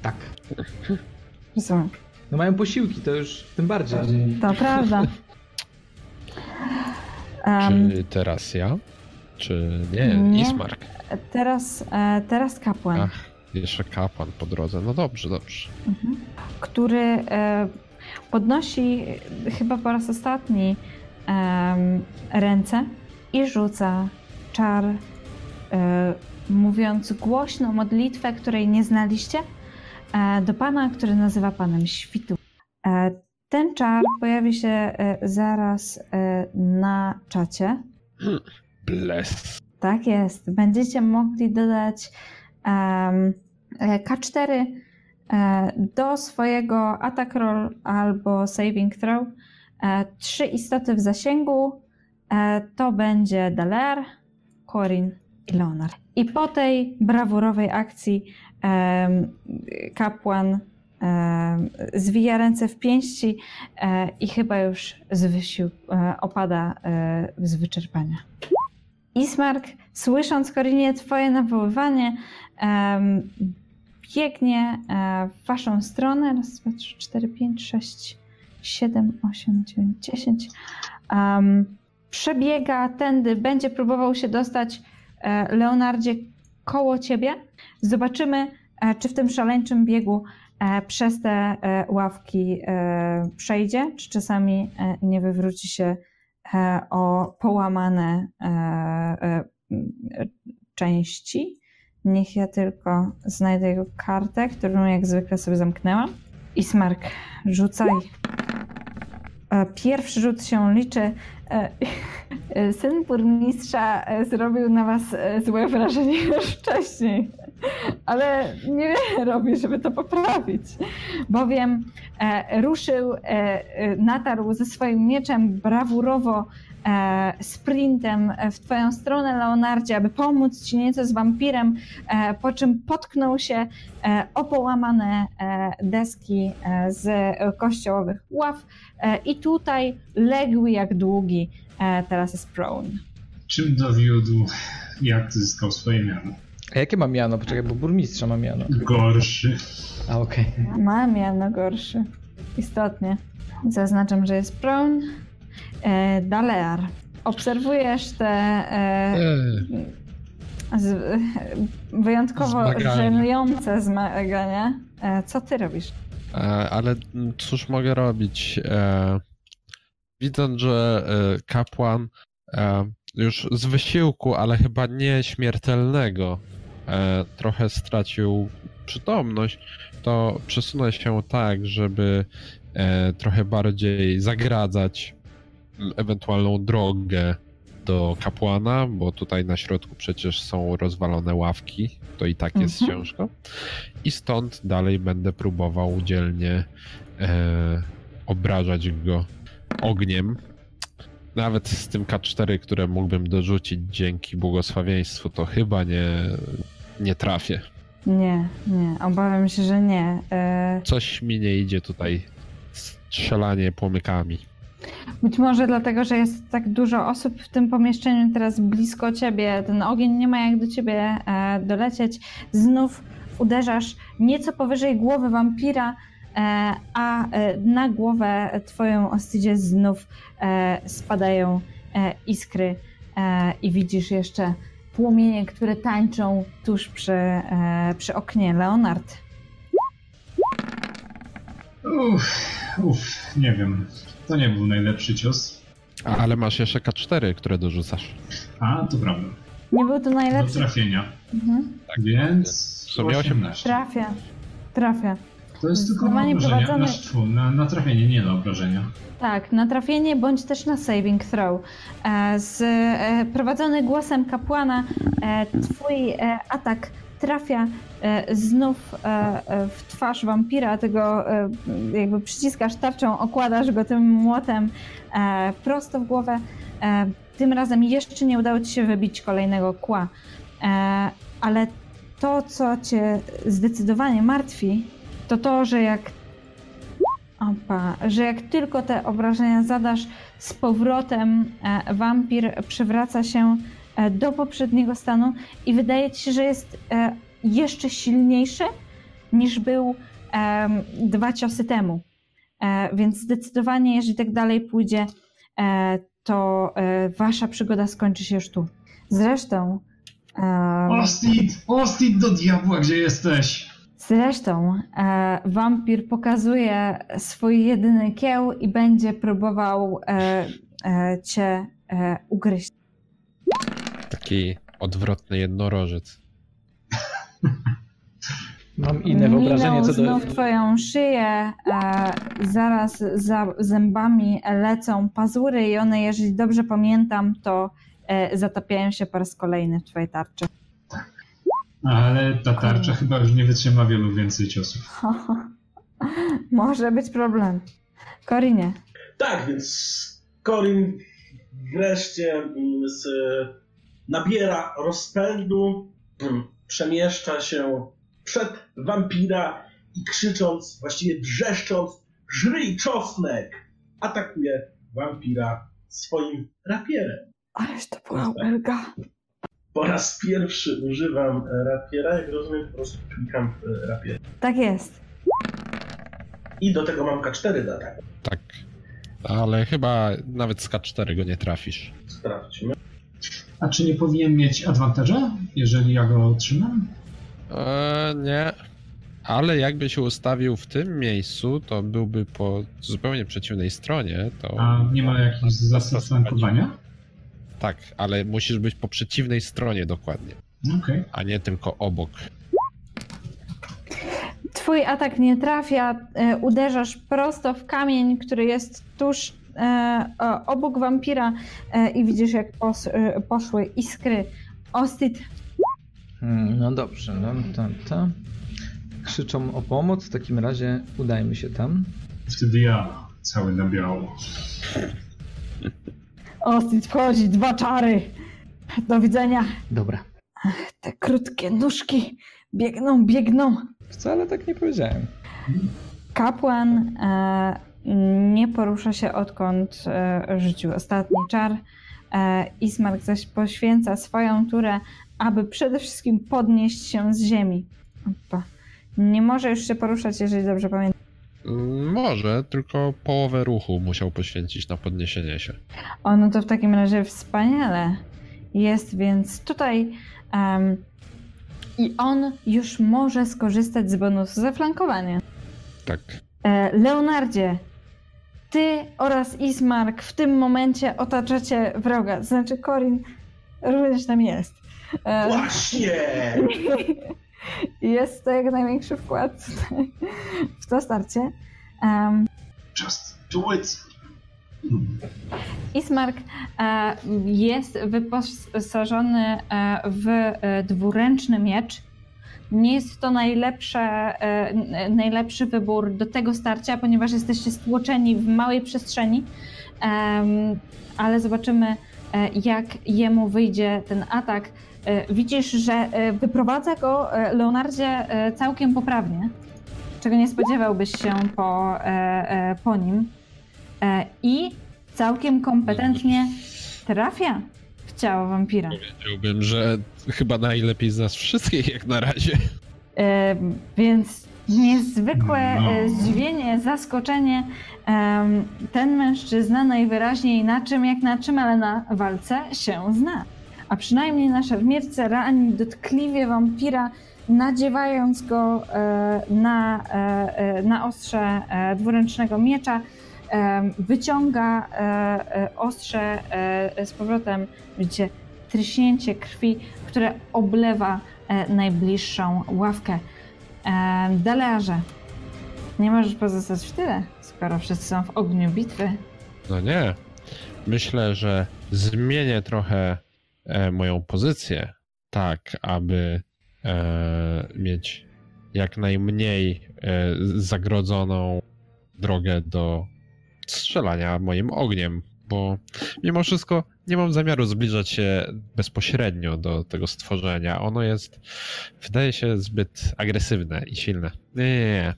Tak. Rozumiem. No mają posiłki, to już tym bardziej. To prawda. Um, Czy teraz ja? Czy nie? Nie. Ismark. teraz, e, teraz kapłan. Ach, jeszcze kapłan po drodze. No dobrze, dobrze. Mhm. który e, podnosi chyba po raz ostatni ręce i rzuca czar, e, mówiąc głośną modlitwę, której nie znaliście, do pana, który nazywa panem świtu. Ten czar pojawi się e, zaraz e, na czacie. Bless. Tak jest. Będziecie mogli dodać em, e, K4 e, do swojego attack roll albo saving throw. Trzy istoty w zasięgu to będzie Daler, Corin i Leonard. I po tej brawurowej akcji kapłan zwija ręce w pięści e, i chyba już z wysiłku e, opada e, z wyczerpania. Ismark, słysząc Korinie twoje nawoływanie, biegnie e, w waszą stronę. Raz, dwa, trzy, cztery, pięć, sześć, siedem, osiem, dziewięć, dziesięć. Przebiega tędy, będzie próbował się dostać e, Leonardzie koło ciebie. Zobaczymy, e, czy w tym szaleńczym biegu e, przez te e, ławki e, przejdzie, czy czasami e, nie wywróci się e, o połamane e, e, e, części. Niech ja tylko znajdę jego kartę, którą jak zwykle sobie zamknęłam. Ismark, rzucaj. E, Pierwszy rzut się liczy. E, e, *laughs* Syn burmistrza e, zrobił na was e, złe wrażenie już wcześniej, ale niewiele *laughs* robi, żeby to poprawić, bowiem e, ruszył, e, e, natarł ze swoim mieczem brawurowo e, sprintem w twoją stronę, Leonardzie, aby pomóc ci nieco z wampirem, e, po czym potknął się e, o połamane e, deski e, z kościołowych ław e, i tutaj legły jak długi, e, teraz jest prone. Czym dowiódł, jak zyskał swoje miano? A jakie mam miano? Poczekaj, bo burmistrza mam miano. Gorszy. A okej. Mam jedno gorszy. Istotnie. Zaznaczam, że jest prone. E, Dalear. Obserwujesz te e, Eee, z, e, wyjątkowo żenujące zmagania. E, co ty robisz? e, ale cóż mogę robić? E, widząc, że e, kapłan e, już z wysiłku, ale chyba nie śmiertelnego, e, trochę stracił przytomność, to przesunę się tak, żeby e, trochę bardziej zagradzać ewentualną drogę do kapłana, bo tutaj na środku przecież są rozwalone ławki, to i tak jest Mhm. ciężko. I stąd dalej będę próbował dzielnie e, obrażać go ogniem. Nawet z tym K4, które mógłbym dorzucić dzięki błogosławieństwu, to chyba nie, nie trafię. Nie, nie. Obawiam się, że nie. E, Coś mi nie idzie tutaj. Strzelanie płomykami. Być może dlatego, że jest tak dużo osób w tym pomieszczeniu teraz blisko ciebie, ten ogień nie ma jak do ciebie e, dolecieć. Znów uderzasz nieco powyżej głowy wampira, e, a e, na głowę twoją Ostydzie znów e, spadają e, iskry i widzisz jeszcze płomienie, które tańczą tuż przy, e, przy oknie. Leonard. Uff, uff, nie wiem. To nie był najlepszy cios. A, ale masz jeszcze K4, które dorzucasz. A, to prawda. Nie był to Do najlepszy. trafienia. Mhm. Więc W sumie 18. Trafia. Trafia. To jest tylko na Zdecydowanie obrażenia. prowadzony- Na, na, na trafienie, nie na obrażenia. Tak, na trafienie bądź też na saving throw. E, Z e, prowadzony głosem kapłana e, twój atak trafia znów w twarz wampira, tego jakby przyciskasz tarczą, okładasz go tym młotem prosto w głowę. Tym razem jeszcze nie udało ci się wybić kolejnego kła. Ale to, co cię zdecydowanie martwi, to to, że jak Opa, że jak tylko te obrażenia zadasz, z powrotem e, wampir przywraca się e, do poprzedniego stanu i wydaje ci się, że jest e, jeszcze silniejszy niż był dwa ciosy temu. Więc zdecydowanie, jeżeli tak dalej pójdzie, to wasza przygoda skończy się już tu. Zresztą, Ostit! Ostit do diabła, gdzie jesteś? Zresztą e, wampir pokazuje swój jedyny kieł i będzie próbował e, e, cię e, ugryźć. Taki odwrotny jednorożec. *laughs* Mam inne wyobrażenie co do... znów twoją szyję, e, zaraz za zębami lecą pazury i one, jeżeli dobrze pamiętam, to e, zatapiają się po raz kolejny w twojej tarczy. Ale ta tarcza chyba już nie wytrzyma wielu więcej ciosów. *laughs* Może być problem. Korinie, Tak, więc Corin wreszcie mm, z, nabiera rozpędu, mm, przemieszcza się przed wampira i krzycząc, właściwie wrzeszcząc, żryj czosnek, atakuje wampira swoim rapierem. ależ to była ulga. Po raz pierwszy używam e, rapiera, jak rozumiem, po prostu klikam w e, rapier. Tak jest. I do tego mam K4 do ataku. Tak. Ale chyba nawet z K4 go nie trafisz. Sprawdźmy. A czy nie powinien mieć adwantaża, jeżeli ja go otrzymam? Eee, nie. Ale jakby się ustawił w tym miejscu, to byłby po zupełnie przeciwnej stronie. To A nie ma jakichś zasad flankowania? Tak, ale musisz być po przeciwnej stronie dokładnie, Okej. a nie tylko obok. Twój atak nie trafia, e, uderzasz prosto w kamień, który jest tuż e, obok wampira e, i widzisz, jak pos, e, poszły iskry. Ostit Hmm, no dobrze, no to, to. Krzyczą o pomoc, w takim razie udajmy się tam. Wtedy ja cały na biało. Ostit wchodzi, dwa czary. Do widzenia. Dobra. Te krótkie nóżki biegną, biegną. Wcale tak nie powiedziałem. Kapłan e, nie porusza się odkąd e, rzucił ostatni czar. E, Ismark zaś poświęca swoją turę, aby przede wszystkim podnieść się z ziemi. Opa. Nie może już się poruszać, jeżeli dobrze pamiętam. Może, tylko połowę ruchu musiał poświęcić na podniesienie się. O, no to w takim razie wspaniale. Jest więc tutaj. em, I on już może skorzystać z bonusu zaflankowania. Tak. E, Leonardzie, ty oraz Ismark w tym momencie otaczacie wroga. Znaczy, Corin również tam jest. E, *laughs* Jest to jak największy wkład w to starcie. Em, Just do it! Ismark e, jest wyposażony e, w e, dwuręczny miecz. Nie jest to najlepsze, najlepszy wybór do tego starcia, ponieważ jesteście stłoczeni w małej przestrzeni, ale zobaczymy, jak jemu wyjdzie ten atak. E, Widzisz, że e, wyprowadza go e, Leonardzie całkiem poprawnie, czego nie spodziewałbyś się po, po nim. I całkiem kompetentnie trafia w ciało wampira. Powiedziałbym, że chyba najlepiej z nas wszystkich jak na razie. Więc niezwykłe No. zdziwienie, zaskoczenie. Ten mężczyzna najwyraźniej na czym jak na czym, ale na walce się zna. A przynajmniej na szermierce rani dotkliwie wampira, nadziewając go e, na, e, e, na ostrze dwuręcznego miecza. Wyciąga ostrze z powrotem, widzicie, tryśnięcie krwi, które oblewa najbliższą ławkę. E, Delearze, nie możesz pozostać w tyle, skoro wszyscy są w ogniu bitwy. No nie. Myślę, że zmienię trochę moją pozycję tak, aby e, mieć jak najmniej e, zagrodzoną drogę do strzelania moim ogniem, bo mimo wszystko nie mam zamiaru zbliżać się bezpośrednio do tego stworzenia. Ono jest, wydaje się, zbyt agresywne i silne. Nie, nie, nie.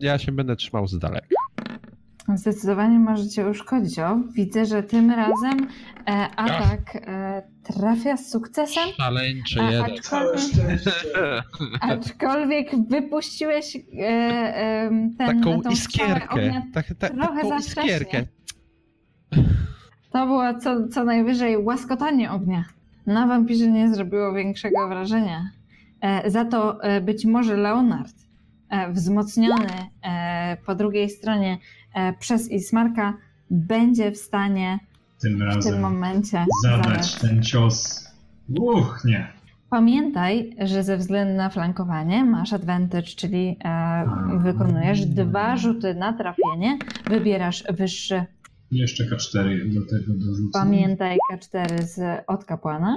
Ja się będę trzymał z daleka. Zdecydowanie możecie uszkodzić. O, widzę, że tym razem e, atak e, trafia z sukcesem, Szaleńczy A, jeden. aczkolwiek- Całe szczęście. *laughs* aczkolwiek wypuściłeś e, e, ten, Taką tą iskierkę. ognia. Tak, tak, trochę taką za iskierkę. To było co, co najwyżej łaskotanie ognia. Na wampirze nie zrobiło większego wrażenia. E, za to e, być może Leonard, e, wzmocniony e, po drugiej stronie e, przez Ismarka, będzie w stanie Tym w tym momencie zadać zadać. ten cios. Uch, nie. Pamiętaj, że ze względu na flankowanie masz advantage, czyli e, wykonujesz dwa rzuty na trafienie, wybierasz wyższy. Jeszcze K4 do tego dorzucę. Pamiętaj K4 z od kapłana.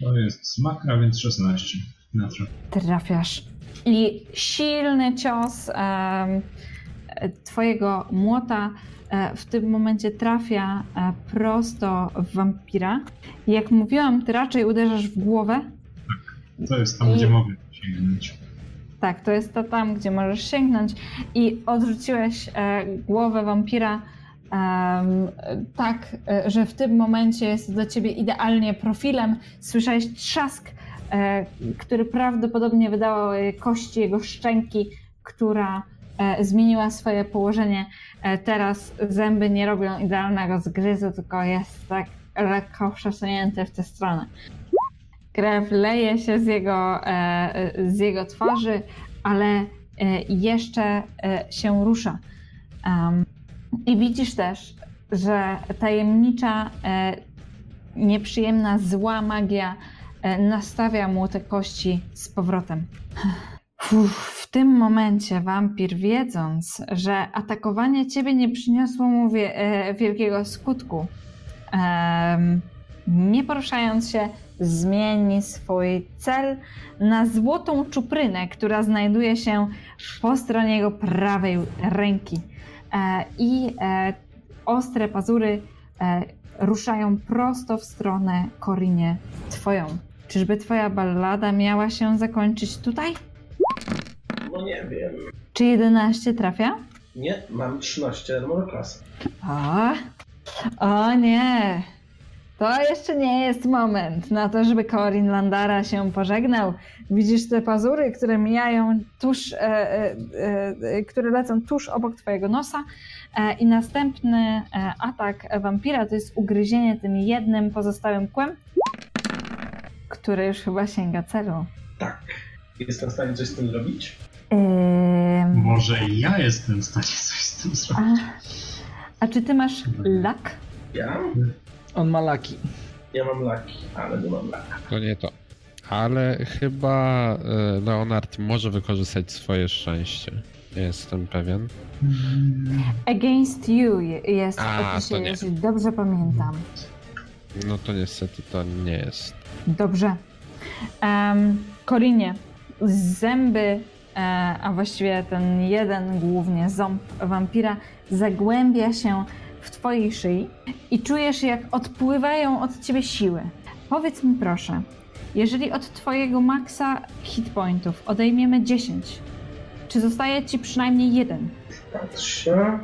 To jest smakra, więc 16 na traf. trafiasz. I silny cios em, twojego młota e, w tym momencie trafia e, prosto w wampira. Jak mówiłam, ty raczej uderzasz w głowę. To jest tam, I- gdzie mogę sięgnąć. Tak, to jest to tam, gdzie możesz sięgnąć. I odrzuciłeś e, głowę wampira tak, że w tym momencie jest dla ciebie idealnie profilem. Słyszałeś trzask, który prawdopodobnie wydały kości jego szczęki, która zmieniła swoje położenie. E, teraz zęby nie robią idealnego zgryzu, tylko jest tak lekko przesunięty w tę stronę. Krew leje się z jego, e, z jego twarzy, ale e, jeszcze e, się rusza. I widzisz też, że tajemnicza, e, nieprzyjemna, zła magia e, nastawia mu te kości z powrotem. W tym momencie wampir, wiedząc, że atakowanie ciebie nie przyniosło mu wie, e, wielkiego skutku, nie poruszając się, zmieni swój cel na złotą czuprynę, która znajduje się po stronie jego prawej ręki. E, I e, ostre pazury ruszają prosto w stronę Korinie twoją. Czyżby twoja ballada miała się zakończyć tutaj? No nie wiem. Czy 11 trafia? Nie, mam 13 armor class. O, o nie! To jeszcze nie jest moment na to, żeby Corin Landara się pożegnał. Widzisz te pazury, które mijają tuż, e, e, e, które lecą tuż obok twojego nosa e, i następny e, atak wampira to jest ugryzienie tym jednym pozostałym kłem, który już chyba sięga celu. Tak. Jestem w stanie coś z tym zrobić? Ym, Może ja jestem w stanie coś z tym a, zrobić. a czy ty masz lak? Ja? On ma laki. Ja mam laki, ale nie mam laka. To nie to. Ale chyba e, Leonard może wykorzystać swoje szczęście. Nie jestem pewien. Against you jest A, to nie. jeśli dobrze pamiętam. No to niestety to nie jest. Dobrze. Um, Korinie, zęby, a właściwie ten jeden głównie ząb wampira zagłębia się w twojej szyi i czujesz, jak odpływają od ciebie siły. Powiedz mi proszę, jeżeli od twojego maksa hitpointów odejmiemy 10, czy zostaje ci przynajmniej jeden? Patrzę.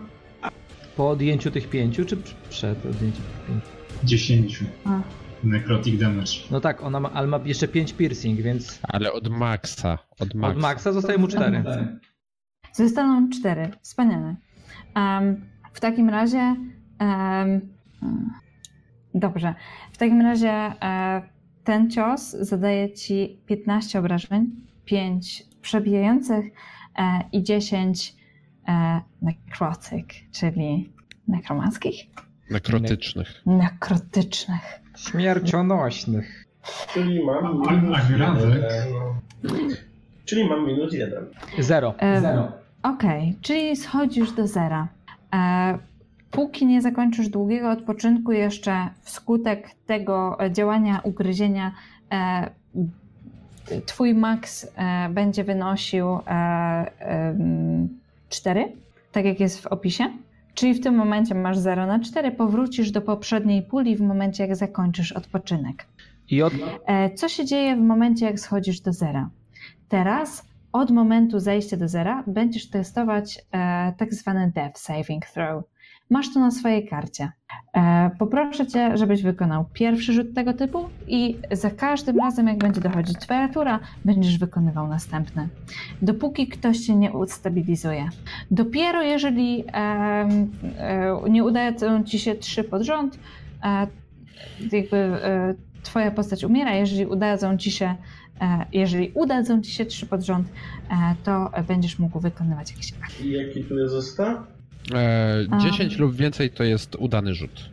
Po odjęciu tych pięciu, czy pr- przed odjęciem tych pięciu? 10 A. necrotic damage. No tak, ona ma, ale ma jeszcze 5 piercing, więc Ale od maksa. Od maksa. od maksa zostaje mu 4. Zostaną cztery. Wspaniale. Em, w takim razie. hmm, dobrze. W takim razie e, ten cios zadaje ci 15 obrażeń, 5 przebijających e, i 10 e, necrotic, czyli nekromanckich? Nekrotycznych. Nekrotycznych. Śmiercionośnych. Czyli mam minus grawek? jeden. Czyli mam minus jeden. Zero. E, Okej, czyli schodzisz do zera. E, póki nie zakończysz długiego odpoczynku, jeszcze wskutek tego działania ugryzienia, e, twój maks e, będzie wynosił e, em, 4, tak jak jest w opisie. Czyli w tym momencie masz 0 na 4, powrócisz do poprzedniej puli w momencie, jak zakończysz odpoczynek. I od... E, Co się dzieje w momencie, jak schodzisz do zera? Teraz od momentu zejścia do zera będziesz testować e, tak zwany Death Saving Throw. Masz to na swojej karcie. E, poproszę Cię, żebyś wykonał pierwszy rzut tego typu i za każdym razem, jak będzie dochodzić Twoja tura, będziesz wykonywał następny. Dopóki ktoś Cię nie ustabilizuje. Dopiero jeżeli e, nie udają Ci się trzy pod rząd, e, jakby Twoja postać umiera. Jeżeli udadzą Ci się jeżeli udadzą ci się trzy pod rząd, to będziesz mógł wykonywać jakieś akcje. I jaki tu jest zestaw? E, 10 lub więcej to jest udany rzut.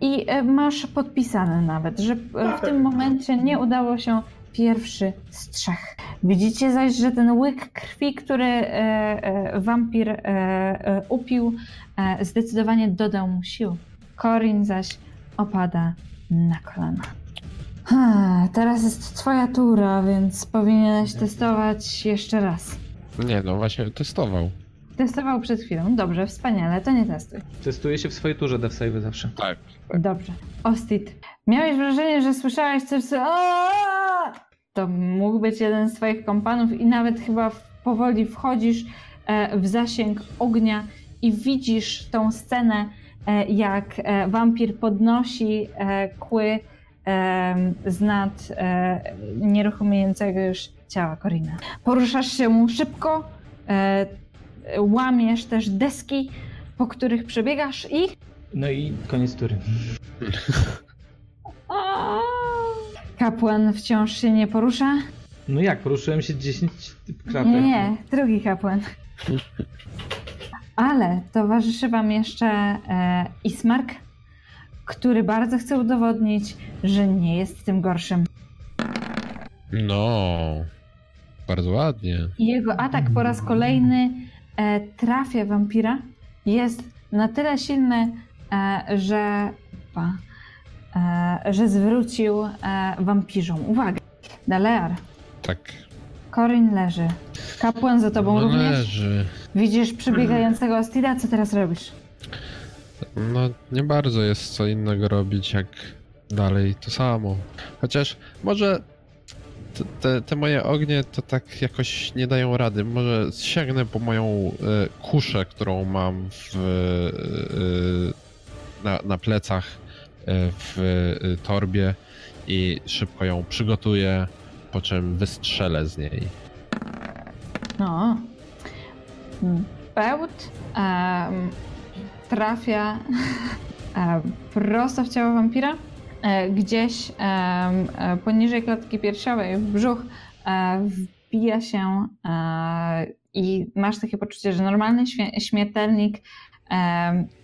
I e, masz podpisane nawet, że w tym momencie nie udało się pierwszy z trzech. Widzicie zaś, że ten łyk krwi, który e, e, wampir e, e, upił, e, zdecydowanie dodał mu sił. Corin zaś opada na kolana. Ha, teraz jest twoja tura, więc powinieneś testować jeszcze raz. Nie, no właśnie testował. Testował przed chwilą. Dobrze, wspaniale, to nie testuj. Testuje się w swojej turze dev save zawsze. Tak. Dobrze. Ostit, miałeś wrażenie, że słyszałeś coś, co... To mógł być jeden z twoich kompanów i nawet chyba powoli wchodzisz e, w zasięg ognia i widzisz tą scenę, e, jak e, wampir podnosi kły z nad nieruchomiejącego już ciała Korina. Poruszasz się mu szybko, łamiesz też deski, po których przebiegasz i No i koniec tury. Kapłan wciąż się nie porusza? No jak, poruszyłem się 10 kratek. Nie, nie, drugi kapłan. Ale towarzyszy wam jeszcze e, Ismark, który bardzo chce udowodnić, że nie jest tym gorszym. No. Bardzo ładnie. Jego atak po raz kolejny e, trafia wampira. Jest na tyle silny, e, że, pa, e, że zwrócił e, wampirzom uwagę. Dalear, Tak. Corin leży. Kapłan za tobą No również. leży. Widzisz przebiegającego Ostida, co teraz robisz? No nie bardzo jest co innego robić, jak dalej to samo. Chociaż może te- te, moje ognie to tak jakoś nie dają rady. Może sięgnę po moją e, kuszę, którą mam w, e, na, na plecach e, w e, torbie i szybko ją przygotuję, po czym wystrzelę z niej. No. Bełt em, trafia *laughs* em, prosto w ciało wampira. E, gdzieś e, poniżej klatki piersiowej, w brzuch, e, wbija się i masz takie poczucie, że normalny śmie- śmiertelnik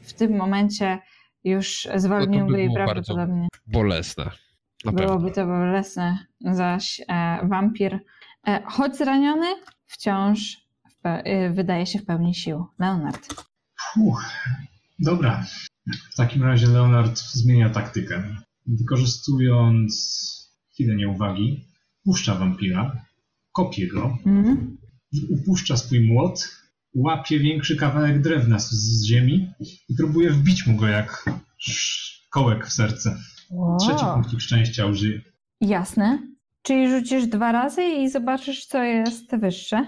w tym momencie już zwolniłby bardzo prawdopodobnie Bolesne. Na pewno. byłoby to bolesne, zaś e, wampir, e, choć zraniony, wciąż w e, wydaje się w pełni sił. Leonard. Fuh. Dobra. W takim razie Leonard zmienia taktykę. Wykorzystując chwilę nieuwagi, puszcza wampira, kopie go, Mhm. upuszcza swój młot, łapie większy kawałek drewna z, z ziemi i próbuje wbić mu go jak kołek w serce. Trzeci Wow. punkcik szczęścia użyje. Jasne. Czyli rzucisz dwa razy i zobaczysz, co jest wyższe.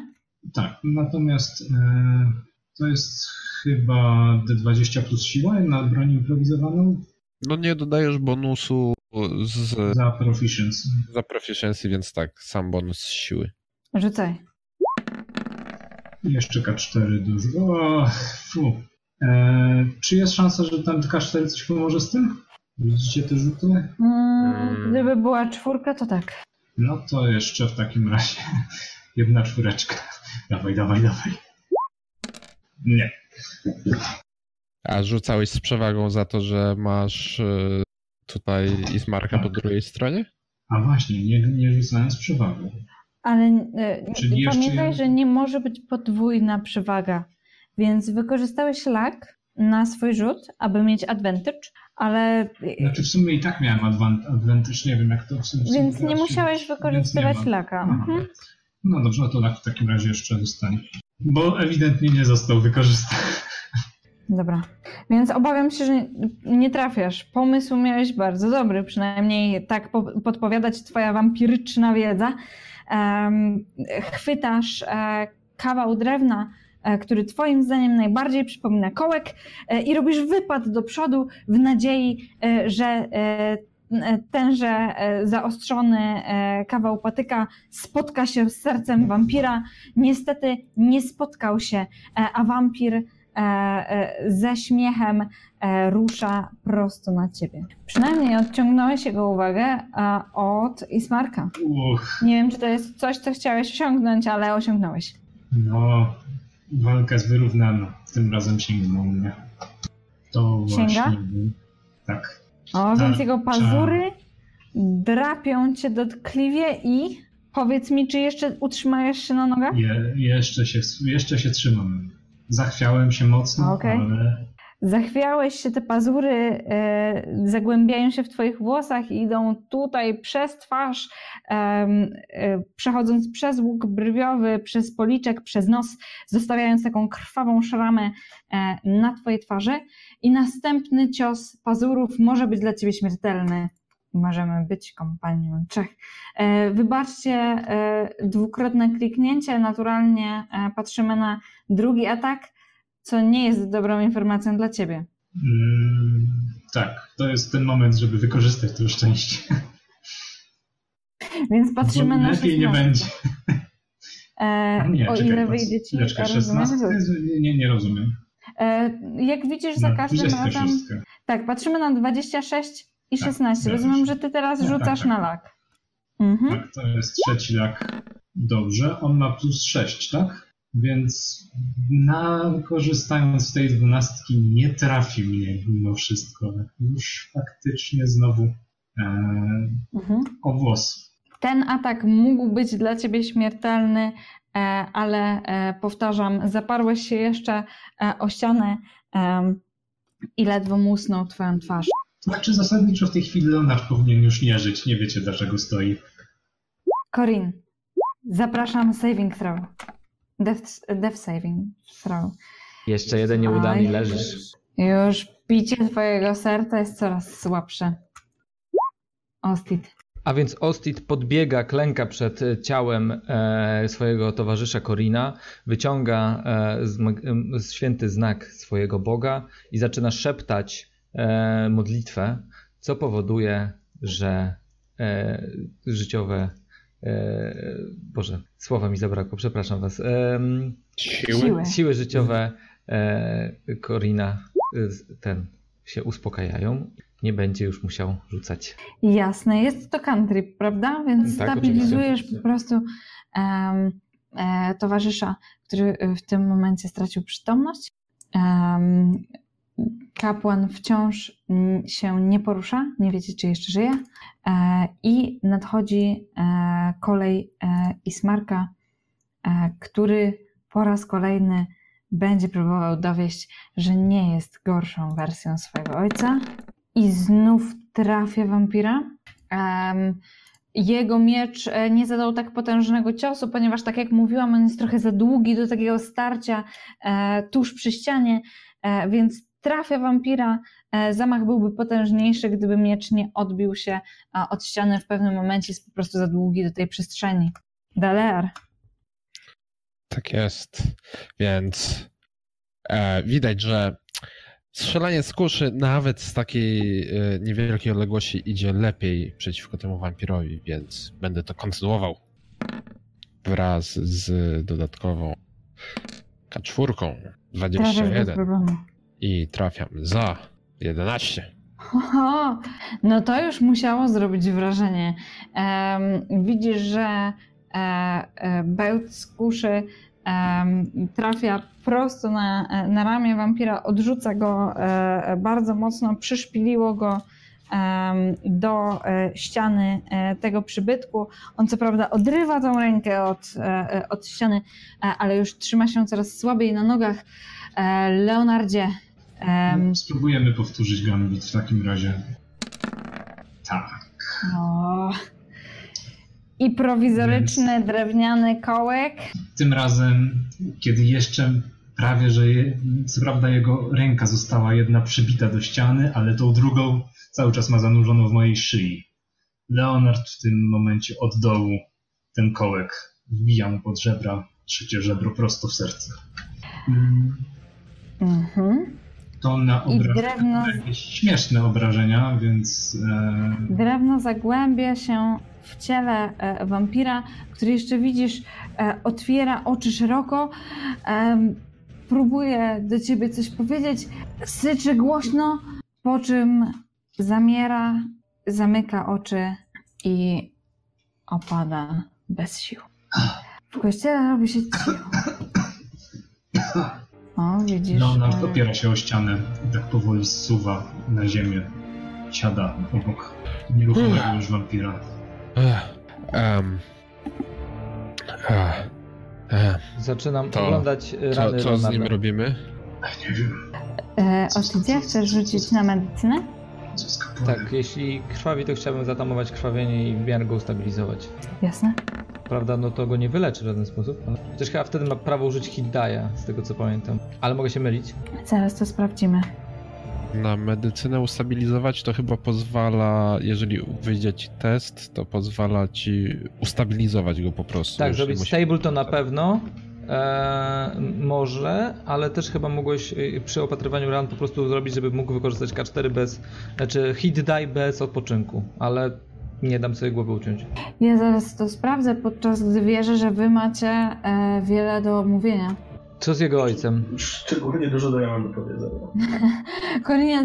Tak, natomiast e, to jest chyba D20 plus siła na broń improwizowaną No nie dodajesz bonusu z, za proficiency. za proficiency, więc tak, sam bonus z siły. Rzucaj. Jeszcze K4 dużo. O, fu. E, czy jest szansa, że ten K4 coś pomoże z tym? Widzicie te rzuty? Mm, gdyby była czwórka, to tak. No to jeszcze w takim razie *laughs* jedna czwóreczka. Dawaj, dawaj, dawaj. Nie. A rzucałeś z przewagą za to, że masz e, tutaj Ismarka po Tak. drugiej stronie? A właśnie, nie, nie rzucałem z przewagą. Ale e, Czyli jeszcze pamiętaj, jeden- że nie może być podwójna przewaga. Więc wykorzystałeś lak na swój rzut, aby mieć advantage, ale Znaczy w sumie i tak miałem advan- advantage, nie wiem jak to w sumie. Więc nie musiałeś więc nie wykorzystywać laka. Mhm. No dobrze, no to lak w takim razie jeszcze zostanie. Bo ewidentnie nie został wykorzystany. Dobra. Więc obawiam się, że nie trafiasz. Pomysł miałeś bardzo dobry, przynajmniej tak po- podpowiadać twoja wampiryczna wiedza. chwytasz kawał drewna, który Twoim zdaniem najbardziej przypomina kołek, i robisz wypad do przodu w nadziei, że tenże zaostrzony kawał patyka spotka się z sercem wampira. Niestety nie spotkał się, a wampir E, e, ze śmiechem e, rusza prosto na ciebie. Przynajmniej odciągnąłeś jego uwagę od Ismarka. Uch. Nie wiem, czy to jest coś, co chciałeś osiągnąć, ale osiągnąłeś. No, walka jest wyrównana. Tym razem sięgnął mnie. To Sięga? właśnie... Tak. O, więc jego Tarcza. pazury drapią cię dotkliwie i powiedz mi, czy jeszcze utrzymajesz się na nogach? Je, jeszcze, się, jeszcze się trzymam. Zachwiałem się mocno, Okej. ale Zachwiałeś się, te pazury e, zagłębiają się w twoich włosach i idą tutaj przez twarz, em, e, przechodząc przez łuk brwiowy, przez policzek, przez nos, zostawiając taką krwawą szramę e, na twojej twarzy. I następny cios pazurów może być dla ciebie śmiertelny. Możemy być kompanią trzech. E, wybaczcie e, dwukrotne kliknięcie. Naturalnie e, patrzymy na drugi atak, co nie jest dobrą informacją dla ciebie. mm, tak, to jest ten moment, żeby wykorzystać to szczęście. *laughs* Więc patrzymy Bo na lepiej nie 16. będzie. E, Nie, o czekaj, ile wyjdzie ci, chwileczkę, rozumiesz? 16? Nie, nie rozumiem. E, jak widzisz, za No, każdym razem. 26. Tak, patrzymy na 26 i Tak, 16. zgadza Rozumiem, że ty teraz Tak, tak, rzucasz tak. na lak. Mhm. Tak, to jest trzeci lak. Dobrze, on ma plus 6, tak? Więc na, korzystając z tej dwunastki nie trafi mnie mimo wszystko. Już faktycznie znowu e, Mhm. o włos. Ten atak mógł być dla ciebie śmiertelny, e, ale e, powtarzam, zaparłeś się jeszcze e, o ścianę em, i ledwo musnął twoją twarz. Znaczy zasadniczo w tej chwili Leonard powinien już nie żyć. Nie wiecie dlaczego stoi. Corin, zapraszam saving throw. Death, death saving throw. Jeszcze jeden nieudany Aj. leżysz. Już bicie twojego serca jest coraz słabsze. Ostit. A więc Ostit podbiega, klęka przed e, ciałem e, swojego towarzysza Korina, wyciąga e, święty znak swojego Boga i zaczyna szeptać modlitwę, co powoduje, że życiowe. E, Boże, słowa mi zabrakło, przepraszam Was. Em, Siły? Siły. życiowe e, Korina e, ten się uspokajają. Nie będzie już musiał rzucać. Jasne, jest to country, prawda? Więc Tak, stabilizujesz oczywiście. po prostu em, e, towarzysza, który w tym momencie stracił przytomność. Em, kapłan wciąż się nie porusza, nie wiecie, czy jeszcze żyje. E, I nadchodzi e, kolej e, Ismarka, który po raz kolejny będzie próbował dowieść, że nie jest gorszą wersją swojego ojca. I znów trafia wampira. Jego miecz nie zadał tak potężnego ciosu, ponieważ, tak jak mówiłam, on jest trochę za długi do takiego starcia tuż przy ścianie, więc trafia wampira. E, zamach byłby potężniejszy, gdyby miecz nie odbił się e, od ściany w pewnym momencie, jest po prostu za długi do tej przestrzeni. Dalear. Tak jest. Więc e, widać, że strzelanie z kuszy nawet z takiej e, niewielkiej odległości idzie lepiej przeciwko temu wampirowi, więc będę to kontynuował wraz z dodatkową K4 Trafiasz bez 21 problemu. I trafiam za 11. Oho, no to już musiało zrobić wrażenie. Em, widzisz, że e, e, bełt z kuszy trafia prosto na, na ramię wampira, odrzuca go e, bardzo mocno, przyszpiliło go do e, ściany e, tego przybytku. On co prawda odrywa tą rękę od, od ściany, ale już trzyma się coraz słabiej na nogach. Leonardzie, em, Spróbujemy powtórzyć gambit w takim razie. Tak. O. I prowizoryczny drewniany kołek. Tym razem, kiedy jeszcze prawie, że je, co prawda jego ręka została jedna przybita do ściany, ale tą drugą cały czas ma zanurzoną w mojej szyi. Leonard w tym momencie od dołu ten kołek. Wbija mu pod żebra, trzecie żebro prosto w serce. Mhm. To na obrażenia, drewno- jakieś śmieszne obrażenia, więc e, Drewno zagłębia się w ciele e, wampira, który jeszcze widzisz, e, otwiera oczy szeroko, em, próbuje do ciebie coś powiedzieć, syczy głośno, po czym zamiera, zamyka oczy i opada bez sił. W kościele robi się cicho. *coughs* O, widzisz. Leonard e, opiera się o ścianę i tak powoli zsuwa na ziemię. Siada obok nieruchomego już wampira. Ech, Zaczynam To- oglądać e, co, rany co z nim robimy? Nie wiem, E, Ostydzie, chcesz rzucić na medycynę? co. Tak, jeśli krwawi, to chciałbym zatamować krwawienie i w miarę go ustabilizować. Jasne. Prawda, no to go nie wyleczy w żaden sposób. ale- Chociaż chyba wtedy ma prawo użyć hit die'a, z tego co pamiętam. Ale mogę się mylić. Zaraz to sprawdzimy. Na medycynę ustabilizować to chyba pozwala, jeżeli wyjdzie ci test, to pozwala ci ustabilizować go po prostu. Tak, zrobić musi- stable to na pewno. E, może, ale też chyba mogłeś y, przy opatrywaniu ran po prostu zrobić, żeby mógł wykorzystać K4 bez, znaczy hit die bez odpoczynku, ale nie dam sobie głowy uciąć. Ja zaraz to sprawdzę, podczas gdy wierzę, że wy macie e, wiele do mówienia. Co z jego ojcem? Szczególnie dużo do ja mam do powiedzenia.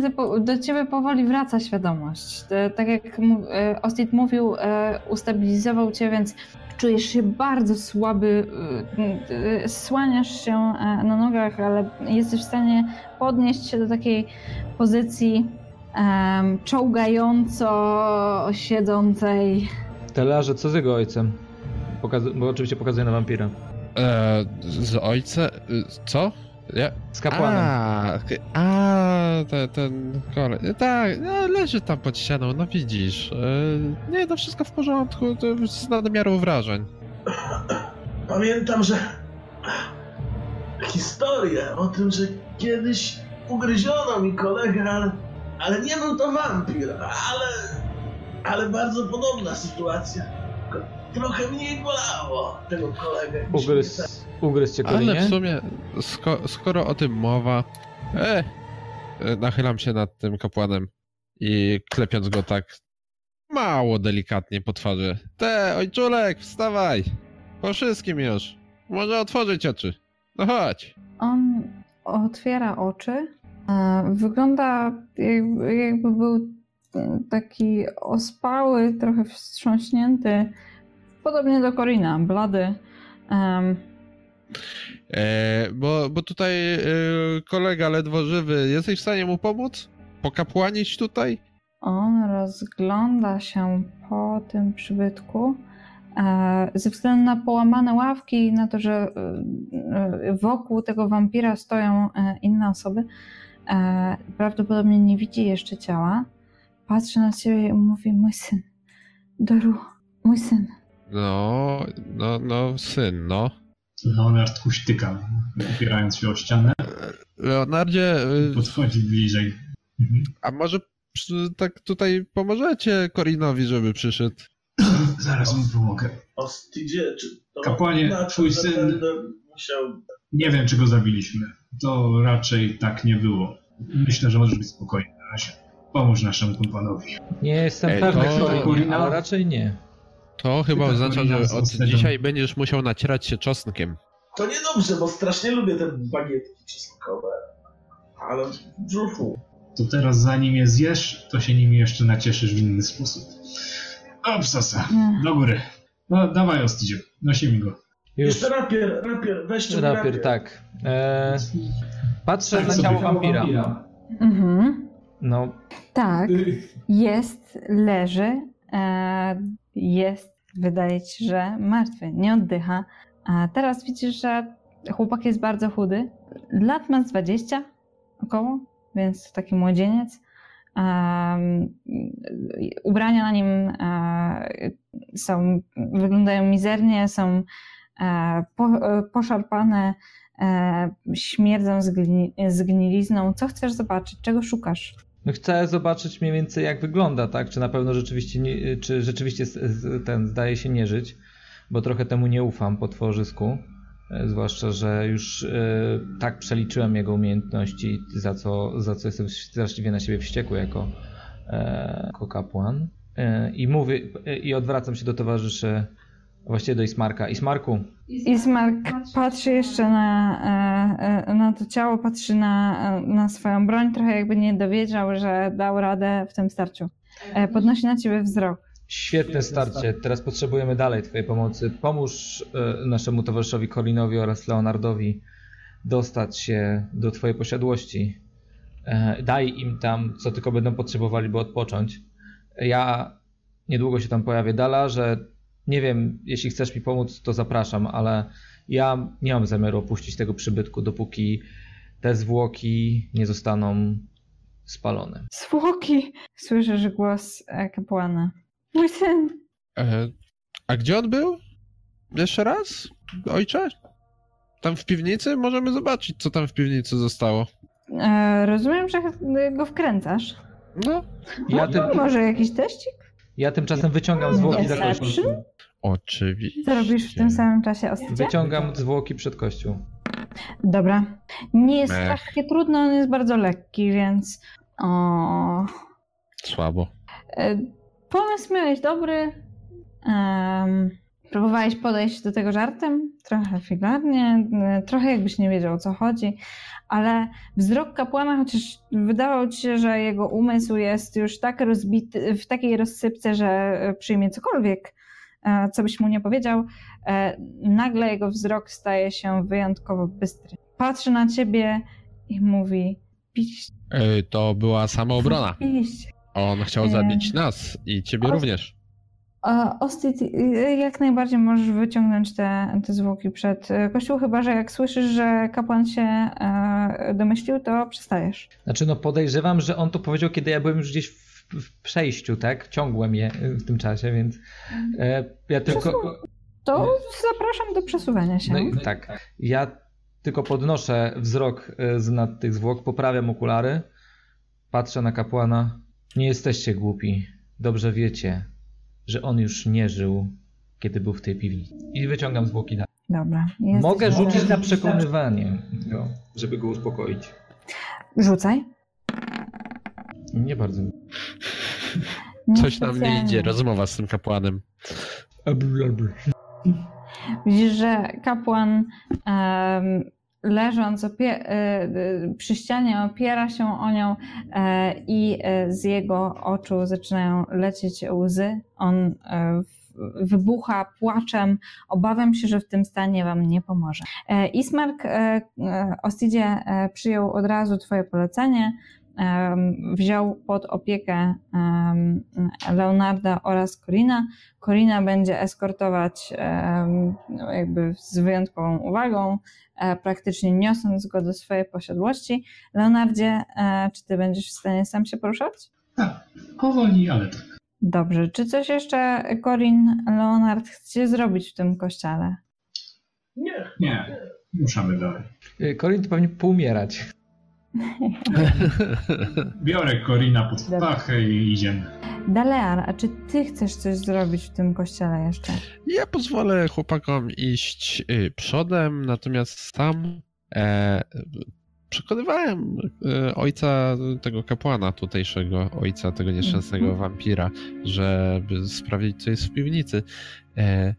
*laughs* Po, do ciebie powoli wraca świadomość. Te, tak jak e, Ostit mówił, e, ustabilizował cię, więc czujesz się bardzo słaby, e, e, słaniasz się e, na nogach, ale jesteś w stanie podnieść się do takiej pozycji em, czołgająco siedzącej. Telarze, co z jego ojcem? Pokazu- bo oczywiście pokazuje na wampira. E, z ojcem? Co? Ja? Z kapłanem. A, a te, ten kolej. Tak, no, leży tam pod ścianą, no widzisz. E, nie, to wszystko w porządku, to jest nadmiaru wrażeń. Pamiętam, że historię o tym, że kiedyś ugryziono mi kolegę, ale, ale nie był to wampir, ale, ale bardzo podobna sytuacja. Trochę mniej bolało tego kolegę. Ugryz, ugryz cię Ale w sumie, sko, skoro o tym mowa, e, e, nachylam się nad tym kapłanem i klepiąc go tak mało delikatnie po twarzy. Te, ojczulek, wstawaj! Po wszystkim już. Może otworzyć oczy. No chodź. On otwiera oczy. E, Wygląda jakby, jakby był taki ospały, trochę wstrząśnięty. Podobnie do Korina, blady. Em, E, bo, bo tutaj e, kolega ledwo żywy. Jesteś w stanie mu pomóc? Pokapłanić tutaj? On rozgląda się po tym przybytku. e, Ze względu na połamane ławki i na to, że e, e, wokół tego wampira stoją e, inne osoby, e, prawdopodobnie nie widzi jeszcze ciała. Patrzy na ciebie i mówi: Mój syn, Doru, mój syn. No, no, no, syn, no. Leonard kuśtyka, opierając się o ścianę, Leonardzie, e, podchodzi bliżej. Mhm. a może przy- tak tutaj pomożecie Korinowi, żeby przyszedł? Zaraz mu pomogę. O Stidzie, czy to Kapłanie, znaczy, twój syn- musiał... Nie wiem, czy go zabiliśmy. To raczej tak nie było. Myślę, że możesz być spokojny na razie. Pomóż naszemu kumpanowi. Nie jestem Ej, pewny, to- Korina? ale raczej nie. To chyba oznacza, że od dzisiaj będziesz musiał nacierać się czosnkiem. To niedobrze, bo strasznie lubię te bagietki czosnkowe. Ale w brzuchu. To teraz zanim je zjesz, to się nimi jeszcze nacieszysz w inny sposób. O, psosa. Nie. Do góry. No, dawaj, Ostydzie. Nosimy go. Już Jeszcze rapier, rapier, weźcie rapier. rapier, tak. E, patrzę Tak na ciało wampira. Mhm. No, Tak, jest, leży, e, jest, wydaje ci, że martwy, nie oddycha. A teraz widzisz, że chłopak jest bardzo chudy. Lat ma z 20 około, więc taki młodzieniec. Em, ubrania na nim e, są, wyglądają mizernie, są poszarpane, e, śmierdzą zgni, zgnilizną. Co chcesz zobaczyć? Czego szukasz? no chcę zobaczyć mniej więcej jak wygląda, tak? Czy na pewno rzeczywiście, czy rzeczywiście ten zdaje się nie żyć. bo trochę temu nie ufam po tworzysku. E, zwłaszcza, że już e, tak przeliczyłem jego umiejętności, za co, za co jestem straszliwie na siebie wściekły jako, e, jako kapłan. I mówię, i odwracam się do towarzyszy, właściwie do Ismarka. Ismarku. Ismark patrzy jeszcze na, na to ciało, patrzy na, na swoją broń, trochę jakby nie dowiedział, że dał radę w tym starciu. Podnosi na ciebie wzrok. Świetne starcie. Teraz potrzebujemy dalej Twojej pomocy. Pomóż e, naszemu towarzyszowi Colinowi oraz Leonardowi dostać się do Twojej posiadłości. E, daj im tam, co tylko będą potrzebowali, by odpocząć. Ja niedługo się tam pojawię. Dala, że nie wiem, jeśli chcesz mi pomóc, to zapraszam, ale ja nie mam zamiaru opuścić tego przybytku, dopóki te zwłoki nie zostaną spalone. Zwłoki! Słyszysz głos e, kapłana. Mój syn. E, a gdzie on był? Jeszcze raz? Ojcze? Tam w piwnicy? Możemy zobaczyć, co tam w piwnicy zostało. E, rozumiem, że go wkręcasz. No. Ja tym... Może jakiś teścik? Ja tymczasem wyciągam zwłoki za kościół. Oczywiście. Co robisz w tym samym czasie, Ostycie? Wyciągam zwłoki przed kościół. Dobra. Nie jest Ech. takie trudne, on jest bardzo lekki, więc... O... Słabo. E, Pomysł miałeś dobry. Um, próbowałeś podejść do tego żartem, trochę filarnie, trochę jakbyś nie wiedział o co chodzi, ale wzrok kapłana, chociaż wydawało ci się, że jego umysł jest już tak rozbity, w takiej rozsypce, że przyjmie cokolwiek, e, co byś mu nie powiedział, e, nagle jego wzrok staje się wyjątkowo bystry. Patrzy na ciebie i mówi: Piliście. To była samoobrona. *laughs* Piliście. On chciał zabić nas i ciebie również. Ostit, jak najbardziej możesz wyciągnąć te, te zwłoki przed e, kościół, chyba że jak słyszysz, że kapłan się e, domyślił, to przestajesz. Znaczy, no podejrzewam, że on to powiedział, kiedy ja byłem już gdzieś w, w przejściu, tak? Ciągłem je w tym czasie, więc e, ja tylko. To zapraszam do przesuwania się. No i, tak. Ja tylko podnoszę wzrok z nad tych zwłok, poprawiam okulary, patrzę na kapłana nie jesteście głupi. Dobrze wiecie, że on już nie żył, kiedy był w tej piwnicy. I wyciągam zwłoki dalej. Dobra. Mogę rzucić na przekonywanie go, żeby go uspokoić. Rzucaj. Nie bardzo. Coś nam nie idzie, rozmowa z tym kapłanem. Widzisz, że kapłan um, leżąc opie- e, e, przy ścianie opiera się o nią e, i z jego oczu zaczynają lecieć łzy. On wybucha płaczem. Obawiam się, że w tym stanie wam nie pomoże. Ismark Ostidzie przyjął od razu twoje polecenie wziął pod opiekę Leonarda oraz Corina. Corina będzie eskortować jakby z wyjątkową uwagą, e, praktycznie niosąc go do swojej posiadłości. Leonardzie, e, czy ty będziesz w stanie sam się poruszać? Tak, powoli, ale tak. Dobrze. Czy coś jeszcze Corin, Leonard chcecie zrobić w tym kościele? Nie. Nie. Ruszamy dalej. Corin to pewnie poumierać. *laughs* Biorę Korina pod pachę i idziemy. Dalear, a czy ty chcesz coś zrobić w tym kościele jeszcze? Ja pozwolę chłopakom iść y, przodem, natomiast sam e, przekonywałem e, ojca tego kapłana tutejszego, ojca tego nieszczęsnego mm -hmm. wampira, żeby sprawdzić, co jest w piwnicy. E,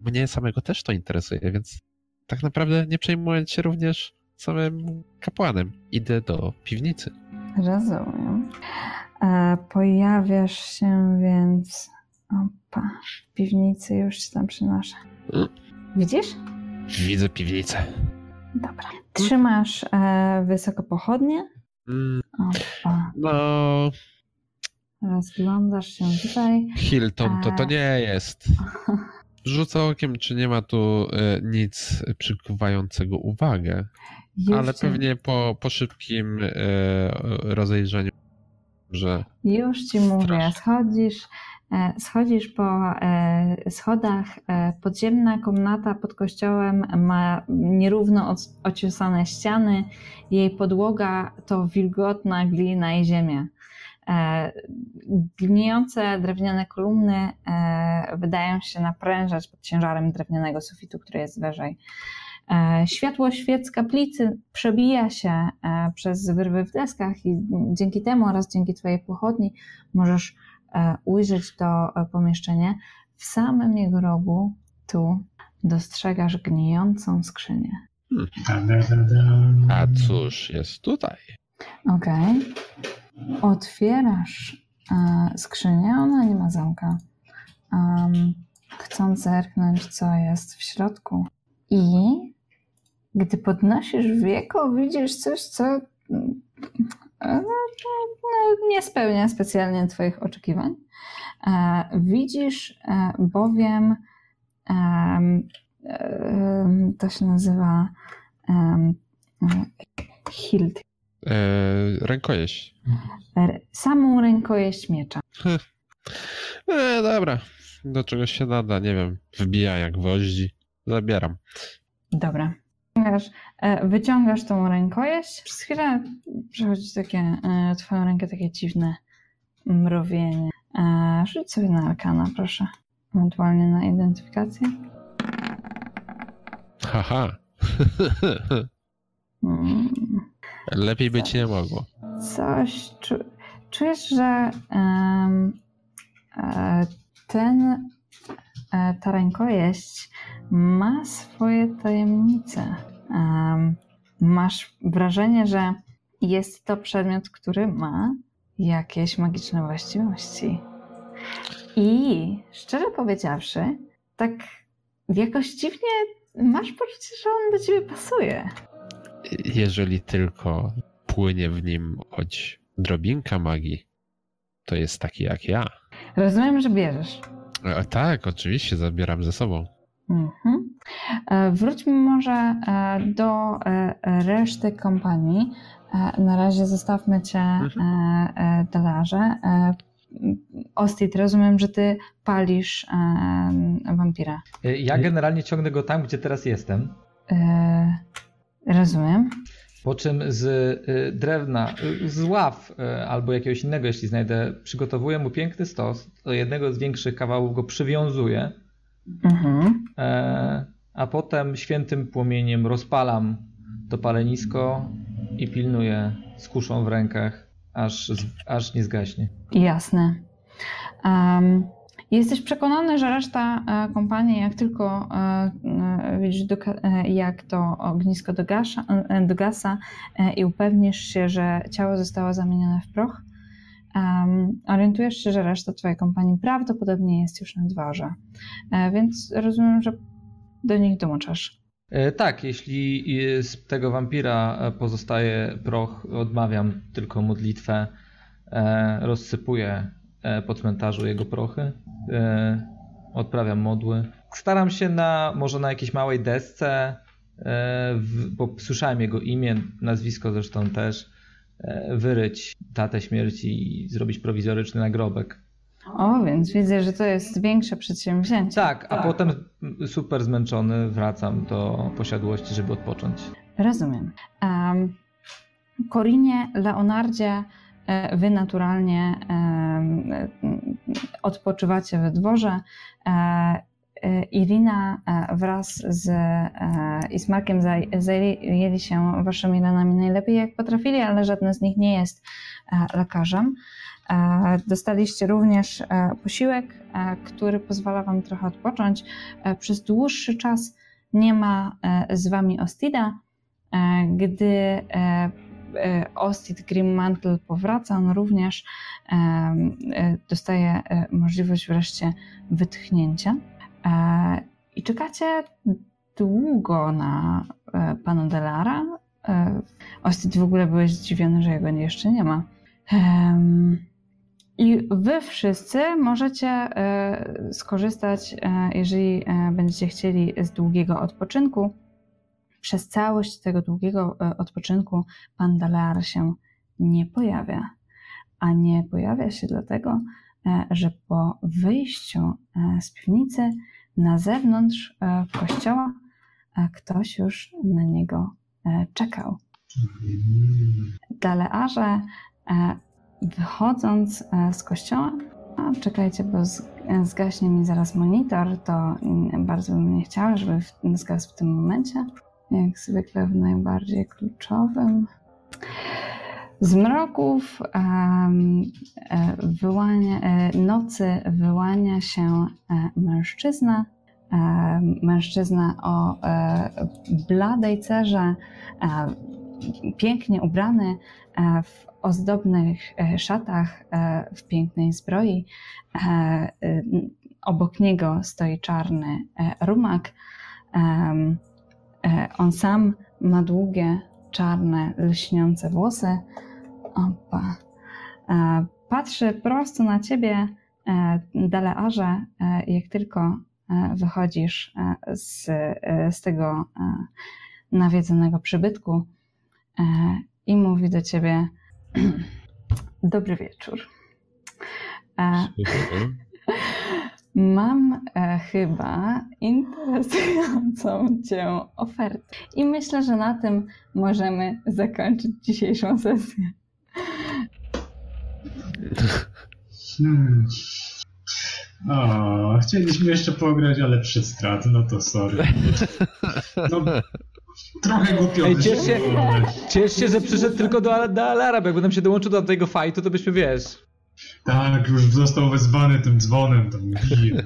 mnie samego też to interesuje, więc tak naprawdę nie przejmując się również samym kapłanem. Idę do piwnicy. Rozumiem. E, pojawiasz się więc. Opa, w piwnicy już się tam przynoszę. Mm. Widzisz? Widzę piwnicę. Dobra. Trzymasz e, wysoko pochodnie. Mm. Opa. No. Rozglądasz się tutaj. Hilton, to to e, nie jest. *laughs* Rzucę okiem, czy nie ma tu e, nic przykuwającego uwagę. Już ale ci... pewnie po, po szybkim e, rozejrzeniu, że. Już ci mówię, schodzisz, e, schodzisz po e, schodach. E, podziemna komnata pod kościołem ma nierówno ociosane ściany. Jej podłoga to wilgotna glina i ziemia. Gnijące drewniane kolumny wydają się naprężać pod ciężarem drewnianego sufitu, który jest wyżej. Światło świec kaplicy przebija się przez wyrwy w deskach i dzięki temu oraz dzięki Twojej pochodni możesz ujrzeć to pomieszczenie. W samym jego rogu, tu, dostrzegasz gnijącą skrzynię. A cóż jest tutaj? Okej. Okay. Otwierasz e, skrzynię, ona nie ma zamka. Um, chcąc zerknąć, co jest w środku. I gdy podnosisz wieko, widzisz coś, co e, no, nie spełnia specjalnie Twoich oczekiwań. E, widzisz e, bowiem to się nazywa hilt. Rękojeść. Samą rękojeść miecza. *laughs* E, dobra, do czegoś się nada, nie wiem, wbija jak gwoździ. Zabieram. Dobra. Wyciągasz, e, wyciągasz tą rękojeść. Przez chwilę przechodzi takie, e, twoją rękę takie dziwne mrowienie. Rzuć sobie na arkana, proszę. Ewentualnie na identyfikację. Haha. *laughs* Hmm. Lepiej być nie mogło. Coś. Czu, czujesz, że um, ten, e, ta rękojeść ma swoje tajemnice. Masz wrażenie, że jest to przedmiot, który ma jakieś magiczne właściwości. I szczerze powiedziawszy, tak jakoś dziwnie masz poczucie, że on do ciebie pasuje. Jeżeli tylko płynie w nim choć drobinka magii, to jest taki jak ja. Rozumiem, że bierzesz. E, tak, oczywiście, zabieram ze sobą. Mhm. E, wróćmy może e, do reszty kompanii. Na razie zostawmy cię, mhm. Delarze. Ostit, rozumiem, że ty palisz wampira. Ja generalnie ciągnę go tam, gdzie teraz jestem. Rozumiem. Po czym z y, drewna, y, z ław y, albo jakiegoś innego, jeśli znajdę, przygotowuję mu piękny stos. Do jednego z większych kawałów go przywiązuję. Mhm. E, a potem świętym płomieniem rozpalam to palenisko i pilnuję z kuszą w rękach aż, aż nie zgaśnie. Jasne. Um, jesteś przekonany, że reszta e, kompanii, jak tylko e, e, widzisz, jak to ognisko dogasa, dogasa i upewnisz się, że ciało zostało zamienione w proch, um, orientujesz się, że reszta twojej kompanii prawdopodobnie jest już na dworze. Więc rozumiem, że do nich dołączasz. Tak, jeśli z tego wampira pozostaje proch, odmawiam tylko modlitwę, rozsypuję po cmentarzu jego prochy, odprawiam modły. Staram się na, może na jakiejś małej desce, bo słyszałem jego imię, nazwisko zresztą też, wyryć datę śmierci i zrobić prowizoryczny nagrobek. O, więc widzę, że to jest większe przedsięwzięcie. Tak, a tak. potem super zmęczony wracam do posiadłości, żeby odpocząć. Rozumiem. Um, Korinie, Leonardzie, e, wy naturalnie odpoczywacie we dworze. E, e, Irina wraz z Ismarkiem zajęli się waszymi ranami najlepiej jak potrafili, ale żadne z nich nie jest lekarzem. E, dostaliście również e, posiłek, e, który pozwala Wam trochę odpocząć. Przez dłuższy czas nie ma z Wami Ostida. Gdy Ostid Grimmantle powraca, on również dostaje możliwość wreszcie wytchnięcia. I czekacie długo na pana Delara. Ostid w ogóle byłeś zdziwiony, że jego jeszcze nie ma. I wy wszyscy możecie e, skorzystać, e, jeżeli e, będziecie chcieli, z długiego odpoczynku. Przez całość tego długiego odpoczynku pan Dalear się nie pojawia. A nie pojawia się dlatego, że po wyjściu z piwnicy na zewnątrz kościoła ktoś już na niego czekał. Dalearze wychodząc e, z kościoła, a czekajcie, bo zgaśnie mi zaraz monitor, to mm, bardzo bym nie chciała, żeby zgasł w tym momencie. Jak zwykle w najbardziej kluczowym. Z mroków um, wyłania, e, nocy wyłania się e, mężczyzna, mężczyzna o bladej cerze, pięknie ubrany w ozdobnych szatach, w pięknej zbroi. Obok niego stoi czarny rumak. On sam ma długie, czarne, lśniące włosy. Opa. E, patrzy prosto na ciebie, e, Delearze, e, jak tylko wychodzisz z, z tego nawiedzonego przybytku i mówi do ciebie *clears throat* dobry wieczór. *laughs* Mam e, chyba interesującą Cię ofertę. I myślę, że na tym możemy zakończyć dzisiejszą sesję. Hmm. O, chcieliśmy jeszcze pograć, ale przy strat, no to sorry. No, trochę głupio Ej, ciesz się, ciesz się, że przyszedł tylko do, do Alara, bo jakby nam się dołączył do tego fajtu, to byśmy, wiesz... Tak, już został wezwany tym dzwonem, tam bije.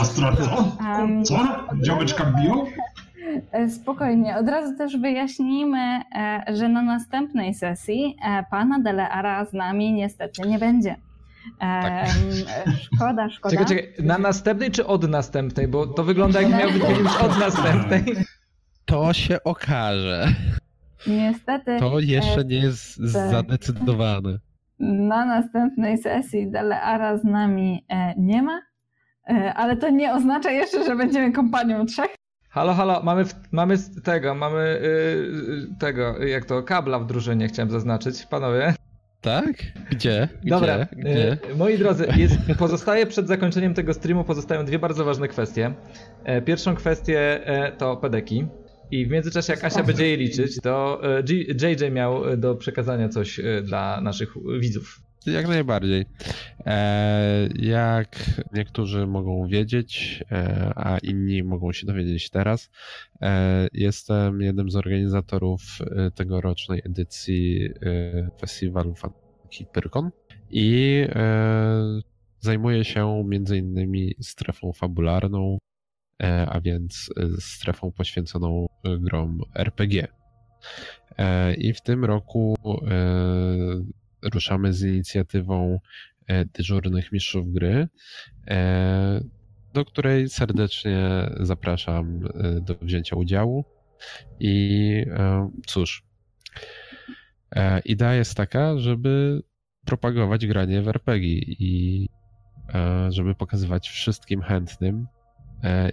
Astra, co? Um, Co? Działeczka biją? E, spokojnie, od razu też wyjaśnijmy, e, że na następnej sesji e, pana Deleara z nami niestety nie będzie. Tak. Szkoda, *laughs* szkoda. Czekaj, czekaj, na następnej czy od następnej? Bo to wygląda jak miał być *laughs* już od następnej. To się okaże. Niestety. To jeszcze nie jest zadecydowane na następnej sesji Deleara z nami e, nie ma, e, ale to nie oznacza jeszcze, że będziemy kompanią trzech. Halo, halo, mamy, w, mamy tego, mamy yy, tego, jak to, kabla w drużynie chciałem zaznaczyć, panowie. Tak? Gdzie? Gdzie? Dobra, Gdzie? Yy, moi drodzy, jest, pozostaje przed zakończeniem tego streamu pozostają dwie bardzo ważne kwestie. Pierwszą kwestię to pedeki. I w międzyczasie, jak Asia będzie je liczyć, to JJ e, miał e, do przekazania coś e, dla naszych widzów. Jak najbardziej. Jak niektórzy mogą wiedzieć, a inni mogą się dowiedzieć teraz, jestem jednym z organizatorów tegorocznej edycji festiwalu Fanki Pyrkon i zajmuję się między innymi strefą fabularną, a więc e, strefą poświęconą e, grom RPG. I w tym roku ruszamy z inicjatywą dyżurnych mistrzów gry, do której serdecznie zapraszam do wzięcia udziału. I cóż, idea jest taka, żeby propagować granie w RPG i żeby pokazywać wszystkim chętnym, E,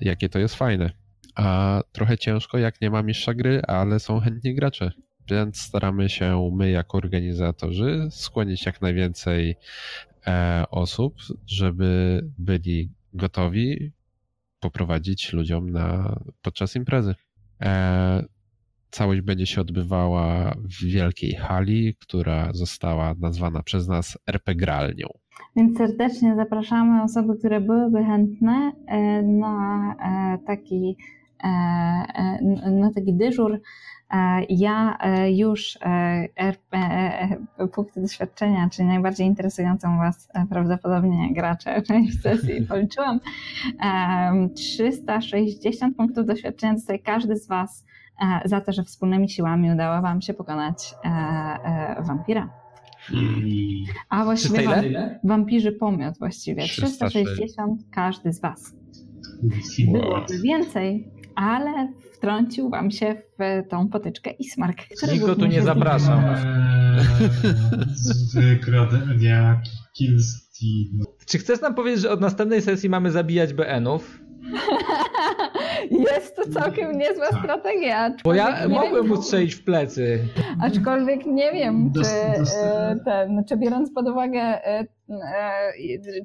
jakie to jest fajne. A trochę ciężko, jak nie ma mistrza gry, ale są chętni gracze. Więc staramy się my, jako organizatorzy, skłonić jak najwięcej e, osób, żeby byli gotowi poprowadzić ludziom na, podczas imprezy. E, całość będzie się odbywała w wielkiej hali, która została nazwana przez nas RP Gralnią. Więc serdecznie zapraszamy osoby, które byłyby chętne e, na e, taki, e, na taki dyżur. Ja już punkty doświadczenia, czyli najbardziej interesującą Was prawdopodobnie gracze część sesji *laughs* policzyłam. 360 punktów doświadczenia dostaje każdy z Was za to, że wspólnymi siłami udało Wam się pokonać wampira. A właściwie wam, wampirzy pomiot właściwie. 360 każdy z was. Byłoby więcej, ale wtrącił wam się w tą potyczkę Ismark. Niko tu nie zapraszam. Eee, Wykradania Czy chcesz nam powiedzieć, że od następnej sesji mamy zabijać BN-ów? *laughs* Jest to całkiem niezła tak. strategia. Bo ja mogłem mu strzelić w plecy. Aczkolwiek nie wiem, czy e, ten, czy biorąc pod uwagę E,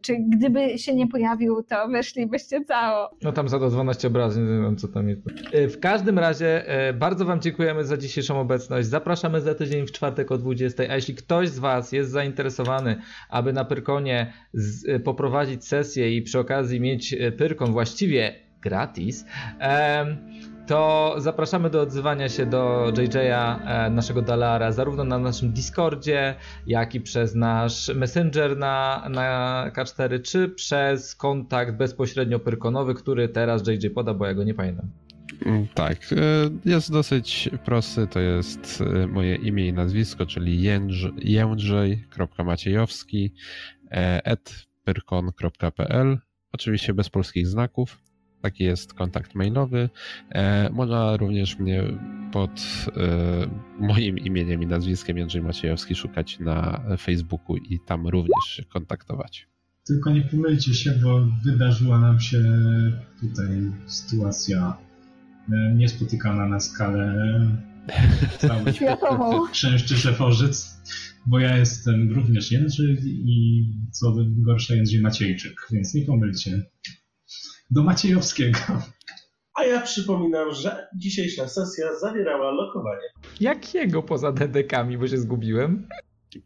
czy gdyby się nie pojawił, to weszlibyście cało. No tam za 12 obrażeń, nie wiem co tam jest. E, W każdym razie e, bardzo Wam dziękujemy za dzisiejszą obecność. Zapraszamy za tydzień w czwartek o 20. A jeśli ktoś z Was jest zainteresowany, aby na Pyrkonie z, e, poprowadzić sesję i przy okazji mieć e, Pyrkon właściwie gratis, em, to zapraszamy do odzywania się do JJ'a, e, naszego Dalara, zarówno na naszym Discordzie, jak i przez nasz Messenger na, na K4, czy przez kontakt bezpośrednio pyrkonowy, który teraz JJ poda, bo ja go nie pamiętam. Mm, Tak, e, jest dosyć prosty, to jest e, moje imię i nazwisko, czyli jędrz- jędrzej.maciejowski at pyrkon.pl oczywiście bez polskich znaków. Taki jest kontakt mailowy. E, Można również mnie pod e, moim imieniem i nazwiskiem Jędrzej Maciejowski szukać na Facebooku i tam również się kontaktować. Tylko nie pomylcie się, bo wydarzyła nam się tutaj sytuacja e, niespotykana na skalę *laughs* całych Światową. chrzęszczy Szeforzyc, bo ja jestem również Jędrzej i co gorsza Jędrzej Maciejczyk, więc nie pomylcie. Do Maciejowskiego. A ja przypominam, że dzisiejsza sesja zawierała lokowanie. Jakiego poza DDK-ami, bo się zgubiłem?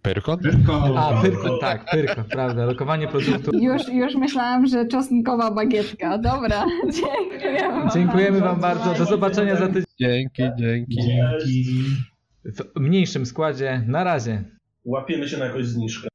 Pyrkon? Pyrko. A, Pyrkon, tak, Pyrkon, prawda, lokowanie produktu. Już, już myślałam, że czosnkowa bagietka. Dobra, *laughs* dziękujemy wam. Dziękujemy Wam bardzo, do zobaczenia za tydzień Dzięki, dzięki. Dzięki. w mniejszym składzie. Na razie. Łapiemy się na jakąś zniżkę.